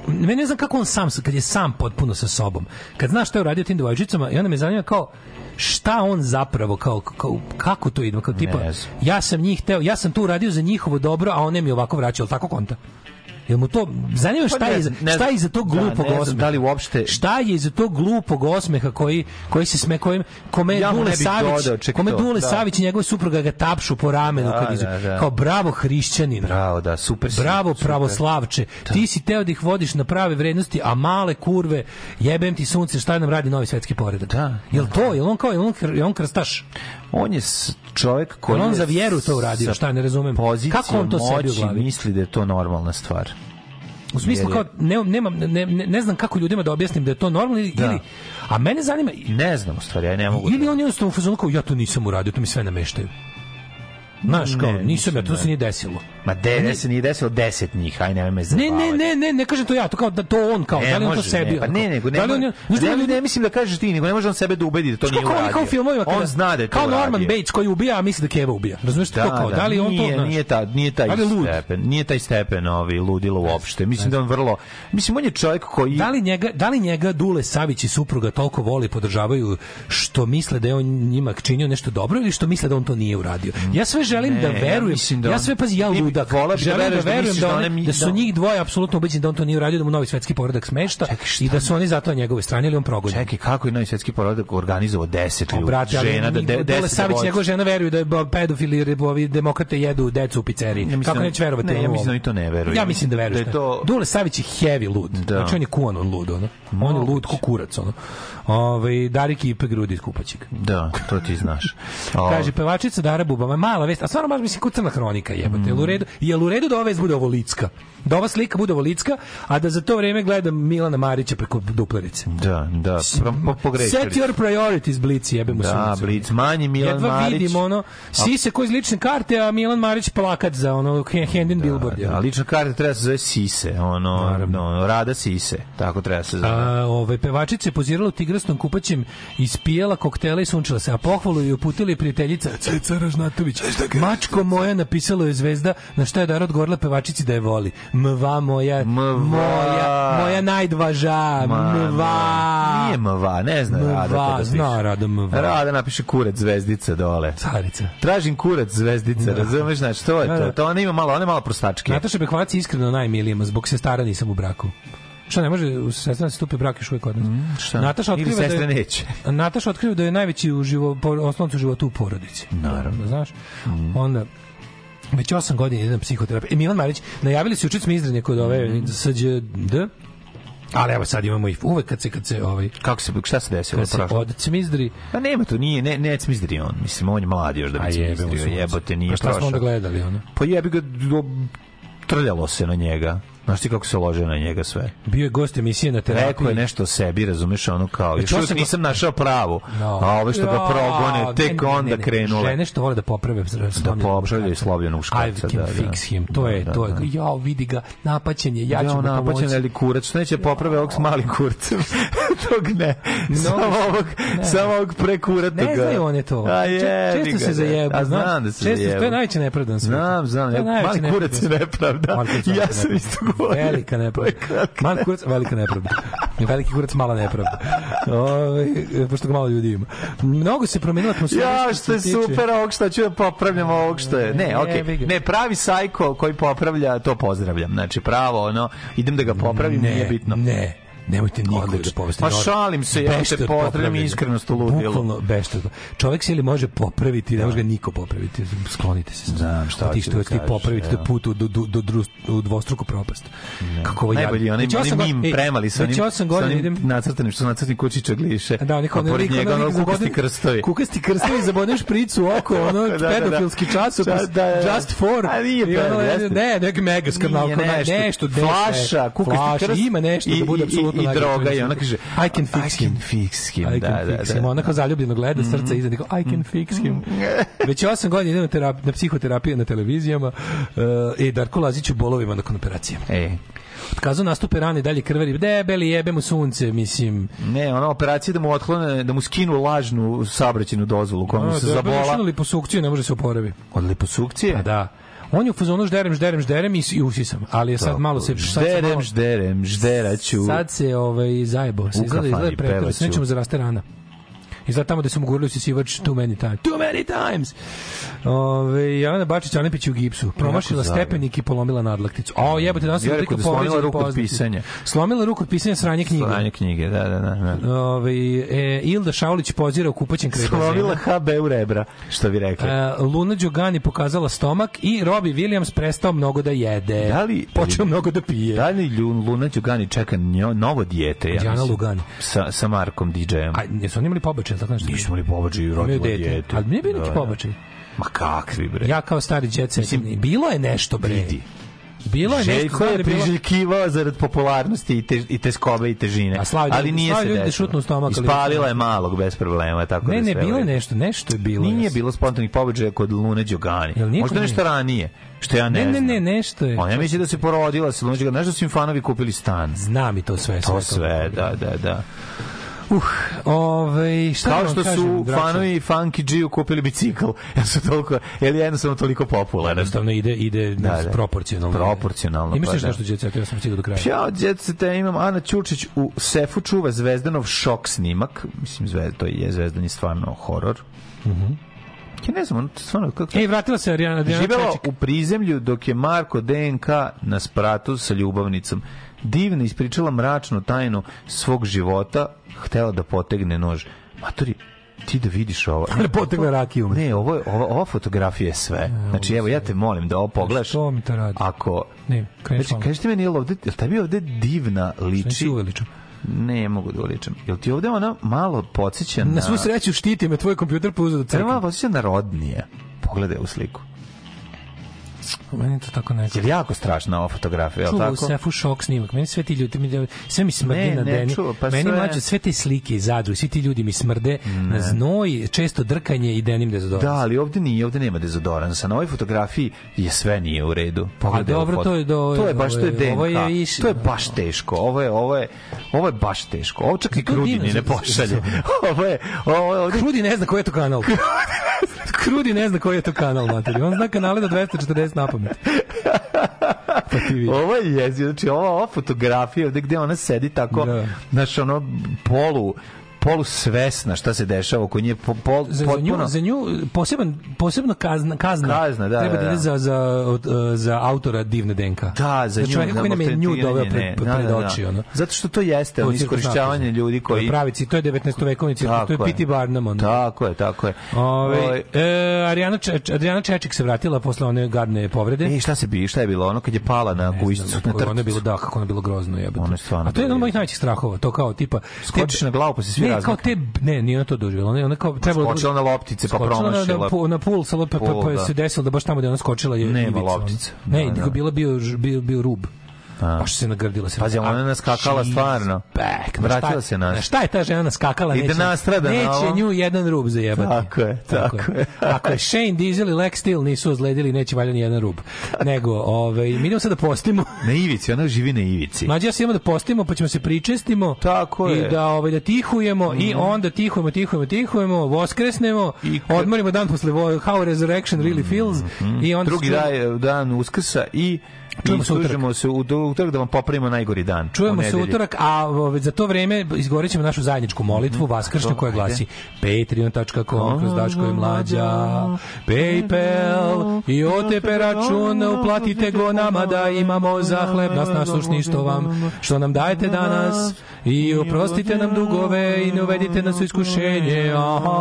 mene ne znam kako on sam kad je sam potpuno sa sobom. Kad znaš šta je uradio tim devojčicama i onda me zanima kao šta on zapravo kao, kao kako to ide? Kao tipa ja sam njih teo ja sam to uradio za njihovo dobro a one mi ovako vraćaju tako konta Jel mu to zanima šta Pa ne je šta je iza tog Da, glupog ne znam osmeha? da li uopšte- šta je iza tog glupog osmeha koji koji se sme kojim kome Ja Dule Savić dodao, kome to, Dule da. Savić i njegova supruga ga tapšu po ramenu Da, kad izu, da, da. kao bravo hrišćanin Bravo, da, super. si, Bravo super. pravoslavče. Ti si teo da ih vodiš na prave vrednosti, a male kurve, jebem ti sunce, šta nam radi novi svetski poredak? Da. Jel to? Jel on kao, jel on, jel on krstaš? On je čovjek koji on za vjeru to uradio? Šta, ne razumem. Kako on to sebi u glavi? misli da je to normalna stvar. U smislu kao, ne, nemam, ne, ne, ne znam kako ljudima da objasnim da je to normalno ili, Da. a mene zanima, Ne znam u stvari, ja ne mogu. ili on jednostavno u fazonu kao, ja to nisam uradio, to mi sve nameštaju. Znaš, kao, Ne, nisam ja, to se ne. nije desilo. Ma de, ne se nije desilo deset njih, aj nemoj me Ne, zabavati. ne, ne, ne, ne kažem to ja, to kao da to on kao, Ne da li on to može, sebi. ne, pa ne, nego ne, da on, ne, da ne, ljudi- ne, mislim da kažeš ti, nego ne može on sebe da ubedi da to nije uradio. kao u filmovima kada, on zna da je to kao Norman uradio. Bates koji ubija, a misli da Keva ubija. Razumeš to kao? Da, li on nije, to, znaš? nije, ta, nije taj Da stepen, nije taj stepen ovi ludilo uopšte. Mislim da on vrlo, mislim on je čovjek koji Da li njega, da li njega Dule Savić i supruga toliko voli podržavaju što misle da je on njima činio nešto dobro ili što misle da on to nije uradio? Ja sve želim želim Ne, da ja verujem. mislim da Ja on- sve pazi ja ludak. da Želim da da verujem da, da one- da su da- njih dvoje apsolutno ubeđeni da on to nije uradio da mu novi svetski poredak smešta i da su oni zato na njegove strane ili on progonjen. Čekaj, kako je novi svetski poredak organizovao 10 O, ljudi, brate, ali žena, da njih- de, Dole 10 Savić, njegova žena veruju da je jer ovi demokrate jedu decu u pizzeriji. Ja Kako da- neće verovati? ne, ja mislim da oni to ne veruju. Ja mislim da. Da to- Dule Savić je heavy lud. Znači on je kuan on lud, ono. On je lud ko kurac, ono. Ovaj Darik Ipe grudi iz kupaćeg. Da, to ti znaš. Kaže pevačica Dara Bubama, mala vest, a stvarno baš mislim kucana hronika jebote. Jel u redu? Jel u redu da ova vest bude ovo licka? Da ova slika bude ovo licka, a da za to vreme gledam Milana Marića preko duplerice. Da, da, pro, po, pogrešili. Set your priorities, Blic, jebemo Da, sunce. Blic, manji Milan Jedva Marić. vidim ono, Sise koji iz lične karte, a Milan Marić plakat za ono hand in billboard. Da, lična karta treba se zove Sise, ono, no, Rada Sise, tako treba se zove. A, ove, pevačica je pozirala u tigrastom kupaćem, ispijala koktele i sunčila se, a pohvalu je uputili prijateljica Ceca Ražnatović. Mačko moja napisalo je zvezda, na što je Dara odgovorila pevačici da je voli. Mva moja, moja, moja najdvaža, mva. Nije mva, ne zna Mva, Rada. to da piše. zna Rada mva. Rada napiše kurac zvezdica dole. Carica. Tražim kurac zvezdica, razumeš, znači, to je Da, to. da. To ona ima malo, ona je malo prostačke. Nataša Bekvalac je iskreno najmilijima, zbog sestara nisam u braku. Šta ne može, u sestra se stupi brak još uvijek kod nas. šta? Nataša Ili otkriva da sestre je, neće. Nataša otkriva da je najveći u živo, po, osnovcu životu u porodici. Naravno. Znaš? Onda, već osam godina idem na psihoterapiju. E, Milan Marić, najavili su juče smo izdanje kod ove SđD, ali evo sad imamo i uvek kad se, kad se ovaj, Kako se, šta se desilo? kad se prošlo? od cmizdri, Pa nema to, nije, ne, ne cmizdri on. Mislim, on je mlad još da bi cmizdrio. sunce. Jebote, nije Pa šta smo prošao. onda gledali, ono? Pa jebi ga, do, trljalo se na njega. Znaš ti kako se lože na njega sve? Bio je gost emisije na terapiji. Rekao je nešto o sebi, razumeš, ono kao, još čuo uvijek nisam našao pravu. No. A ove što ga Ja, progone, tek ne, ne, onda ne, ne. krenule. Žene što vole da poprave Da popravljaju slovljenog I škarca. can da, da. fix him. To Da, je, da, to je. da. Jao, vidi ga, napaćen je, ja ću mu napaćen pomoći. ali kurac, što neće poprave ovog s malim kurcem. Tog ne. Samo ovog, samo ovog prekuratog. Ne znaju one to. A jebi često se zajebu, A znam da se Često, zajebu. to je najveća nepravda na svijetu. Znam, znam. Je Mali kurac je nepravda. je Ja sam isto. Velika nepravda. Mali kurac, velika nepravda. Veliki kurac, mala nepravda. Ove, pošto ga malo ljudi ima. Mnogo se promenila atmosfera. Ja, što je super ovog što ću da popravljam ovog što je. Ne, okej. Ga. Ne, pravi sajko koji popravlja, to pozdravljam. Znači, pravo, ono, idem da ga popravim, Ne, nije bitno. Ne, nemojte nikog da povesti. Pa šalim se, ja te pozdravim popravljanja. iskrenost u ludilu. Bukvalno beštad. Čovjek se ili može popraviti, ne može ga niko popraviti. Sklonite se. Znam šta Ti ću što da ti popraviti, je put u, do, do, do, u dvostruku propast. Kako ovo Najbolji, onaj, Već onaj osam mim ej, premali sa onim, sa onim nacrtanim, što su nacrtani kućića gliše. Da, oni kao pored njega ono ono kukasti krstovi. Kukasti krstovi, zabodeš pricu u oko, ono, Da, da, da. pedofilski časopis, Da, da, da. just for. A nije ono, pedofil. Ne, neki mega skandal. Nešto. Flaša, kukasti krst Ima nešto da bude i- apsolutno i droga i ona kaže, I can fix him. fix him, I da, can da, fix da. Mm. him. Ona kao zaljubljeno gleda srca iza, kao I can fix him. Već osam godina idem na, terap, na psihoterapiju na televizijama uh, i Darko Lazić u bolovima nakon operacije. E, Otkazao nastupe rane, dalje krvari, debeli jebe mu sunce, mislim. ne, ona operacija da mu otklone, da mu skinu lažnu saobraćajnu dozvolu, koja mu se debeli zabola. išao na liposukciju, ne može se oporavi. Od liposukcije? Pa da. On je u fazonu žderem, žderem, žderem i, i usisam. Ali je sad malo se... Sad Žderem, malo, žderem, žderaću. sad se ovaj, zajebo. Se izgleda, izgleda. Se nećemo zaraste rana. I zato tamo da su mu gurali usisivač too many times. Too many times! Ove, Jelena Bačić Anepić je u gipsu. Promašila stepenik i polomila nadlakticu. O, jebote, danas sam Ja rekao da slomila ruku od pisanja. Slomila ruku od pisanja sranje knjige. Slanje knjige, da, da, da. da. Ove, e, Ilda Šaulić pozira u kupaćem kraj Slomila. HB u rebra, što bi rekli. E, Luna Đogani pokazala stomak i Robbie Williams prestao mnogo da jede. Da li- Počeo mnogo da pije. Da li Luna Đugani čeka njo, novo dijete? Ja mislim, Lugani. Sa, sa Markom DJ-em. A jesu oni imali pobačaj, tako nešto? Nismo li pobačaj i rodilo dete. dijete. Ali nije bio neki Da, da. pobačaj. Ma kakvi bre. Ja kao stari djece, Mislim, bilo je nešto bre. vidi. Bilo je nešto, Željko je da je bilo- priželjkivao zarad popularnosti i, te, i te skobe i težine. A Slavlje- ali nije Slavlje se ljudi desilo. šutnu stomak, ali- Ispalila je malog bez problema. Tako Ne, da ne, sve bilo je nešto, nešto je bilo. Nije bilo spontanih pobačaja kod Lune Đogani. Nije Možda nešto nje? ranije. Što ja ne, Ne, ne, znam. ne, nešto je. On ja mislim da se porodila sa Luna Đogani. Da su im fanovi kupili stan? Znam i to sve. To sve, da, da, da. Uh, ovaj, šta da Kao vam što kažem, su Dračo? fanovi Funky G kupili bicikl. Jer su toliko, jer je jednostavno toliko popularan. Jednostavno ide, ide Da, da. proporcionalno. Proporcionalno, I misliš pa da. nešto djece, ja sam stigao do kraja. Ja, djece, imam Ana Ćurčić u sefu čuva Zvezdanov šok snimak. Mislim, zvezda, to je Zvezdan je stvarno horor. Ja ne znam, stvarno, kako... Ej, vratila se Arijana, Arijana Živela u prizemlju dok je Marko DNK na spratu sa ljubavnicom. Divno ispričala mračnu tajnu svog života, htela da potegne nož. Matori, ti da vidiš ovo. Da potegne rakiju. Ne, ovo, je- ova, ova fotografija je sve. Znači, evo, ja te molim da ovo pogledaš. Što mi to radi? Ako... Ne, kreni Znači, hvala. kažete meni, je li ovde, je li tebi ovde divna liči? uveličan? Ne mogu da uveličam. Jel ti ovde ona malo podsjeća na... Na svu sreću štiti me tvoj kompjuter pa uzeo da Treba malo podsjeća na rodnije. Pogledaj u sliku. Meni to tako nekako. Je li jako strašna ova fotografija, u tako? sefu šok snimak. Meni sve ti ljudi, mi, sve mi smrde Ne, na ne, deni. čuva, pa meni sve- mlađe, sve te slike iz zadru, svi ti ljudi mi smrde na znoj, često drkanje i denim dezodorans. Da, ali ovde nije, ovde nema dezodoransa. Na ovoj fotografiji je sve nije u redu. Pa Pogledaj dobro, ovu to je do- To je baš to je DNK. ovo je iš- To je baš teško. Ovo je ovo je ovo je baš teško. Ovo čak i divno, ne pošalje. Ovo je ovo je ovde Krudi ne zna koji je to kanal. Krudi ne zna koji je to kanal, materi. On zna kanale do 240 na pamet. Pa ti vidi. Ovo je jezio, znači ova, ova fotografija ovde gde ona sedi tako, Da. znaš, ono, polu, polu svesna šta se dešava oko nje, po, pol, za, za, nju, potpuno... za nju poseban, posebno kazna, kazna, Kazna, da, treba da, da da. za, za, uh, za autora divne DNK. Da, za za koji nam je nju doveo ne, pred, pred, da, pred da, oči. da. Ono. Zato što to jeste, To cirkus iskorišćavanje ljudi koji... pravici, to je 19. vekovni cirkus, to je. P.T. Barnum. Ono. Tako je, tako je. Ove, Ovaj, e, Arijana, Čeč, Adriana Čečik se vratila posle one gadne povrede. Ej, šta se bi, šta je bilo? Ono kad je pala na gujicu, na Ono je bilo, da, kako ono je bilo grozno jebote. Ono je stvarno A to je jedan od mojih najvećih strahova, to kao tipa... Skočiš na glavu pa se svi ne, kao te, ne, nije ona to doživjela, ona, ona kao trebalo... Skočila na loptice pa Skočila na, promašila. na, na pul, sa lop- pa, pa, pa, da. se desilo da baš tamo gde ona skočila je Nema loptice. Ne, Da, da. bila bio, bio, bio rub. Baš se nagrdila se. Pazi, ona je naskakala She's stvarno. Back. Vratila Šta- se nazad. Šta je ta žena naskakala? I da neće, nastrada na neće nju jedan rub zajebati. Tako je, tako je. Ako je Shane Diesel i Lex Steel nisu ozledili, neće valjda ni jedan rub. Nego, ovaj, mi idemo sad da postimo. Na ivici, ona živi na ivici. Mlađe ja se idemo da postimo, pa ćemo se pričestimo. Tako je. Mhm. I da, ovaj, da tihujemo i onda tihujemo, tihujemo, tihujemo, voskresnemo, I kad- odmorimo dan posle How Resurrection Really Feels i onda Drugi dan, dan Uskrsa i Čujemo se utorak. služimo se u utorak da vam popravimo najgori dan. Čujemo se utorak, a ove, za to vreme izgorećemo našu zajedničku molitvu, vaskršnju koja glasi patreon.com kroz Daško i Mlađa, Paypal i OTP račun, uplatite go nama da imamo za hleb nas nasušni što vam, što nam dajete danas i oprostite nam dugove i ne uvedite nas u iskušenje.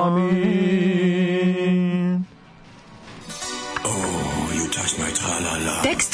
Amin. Tekst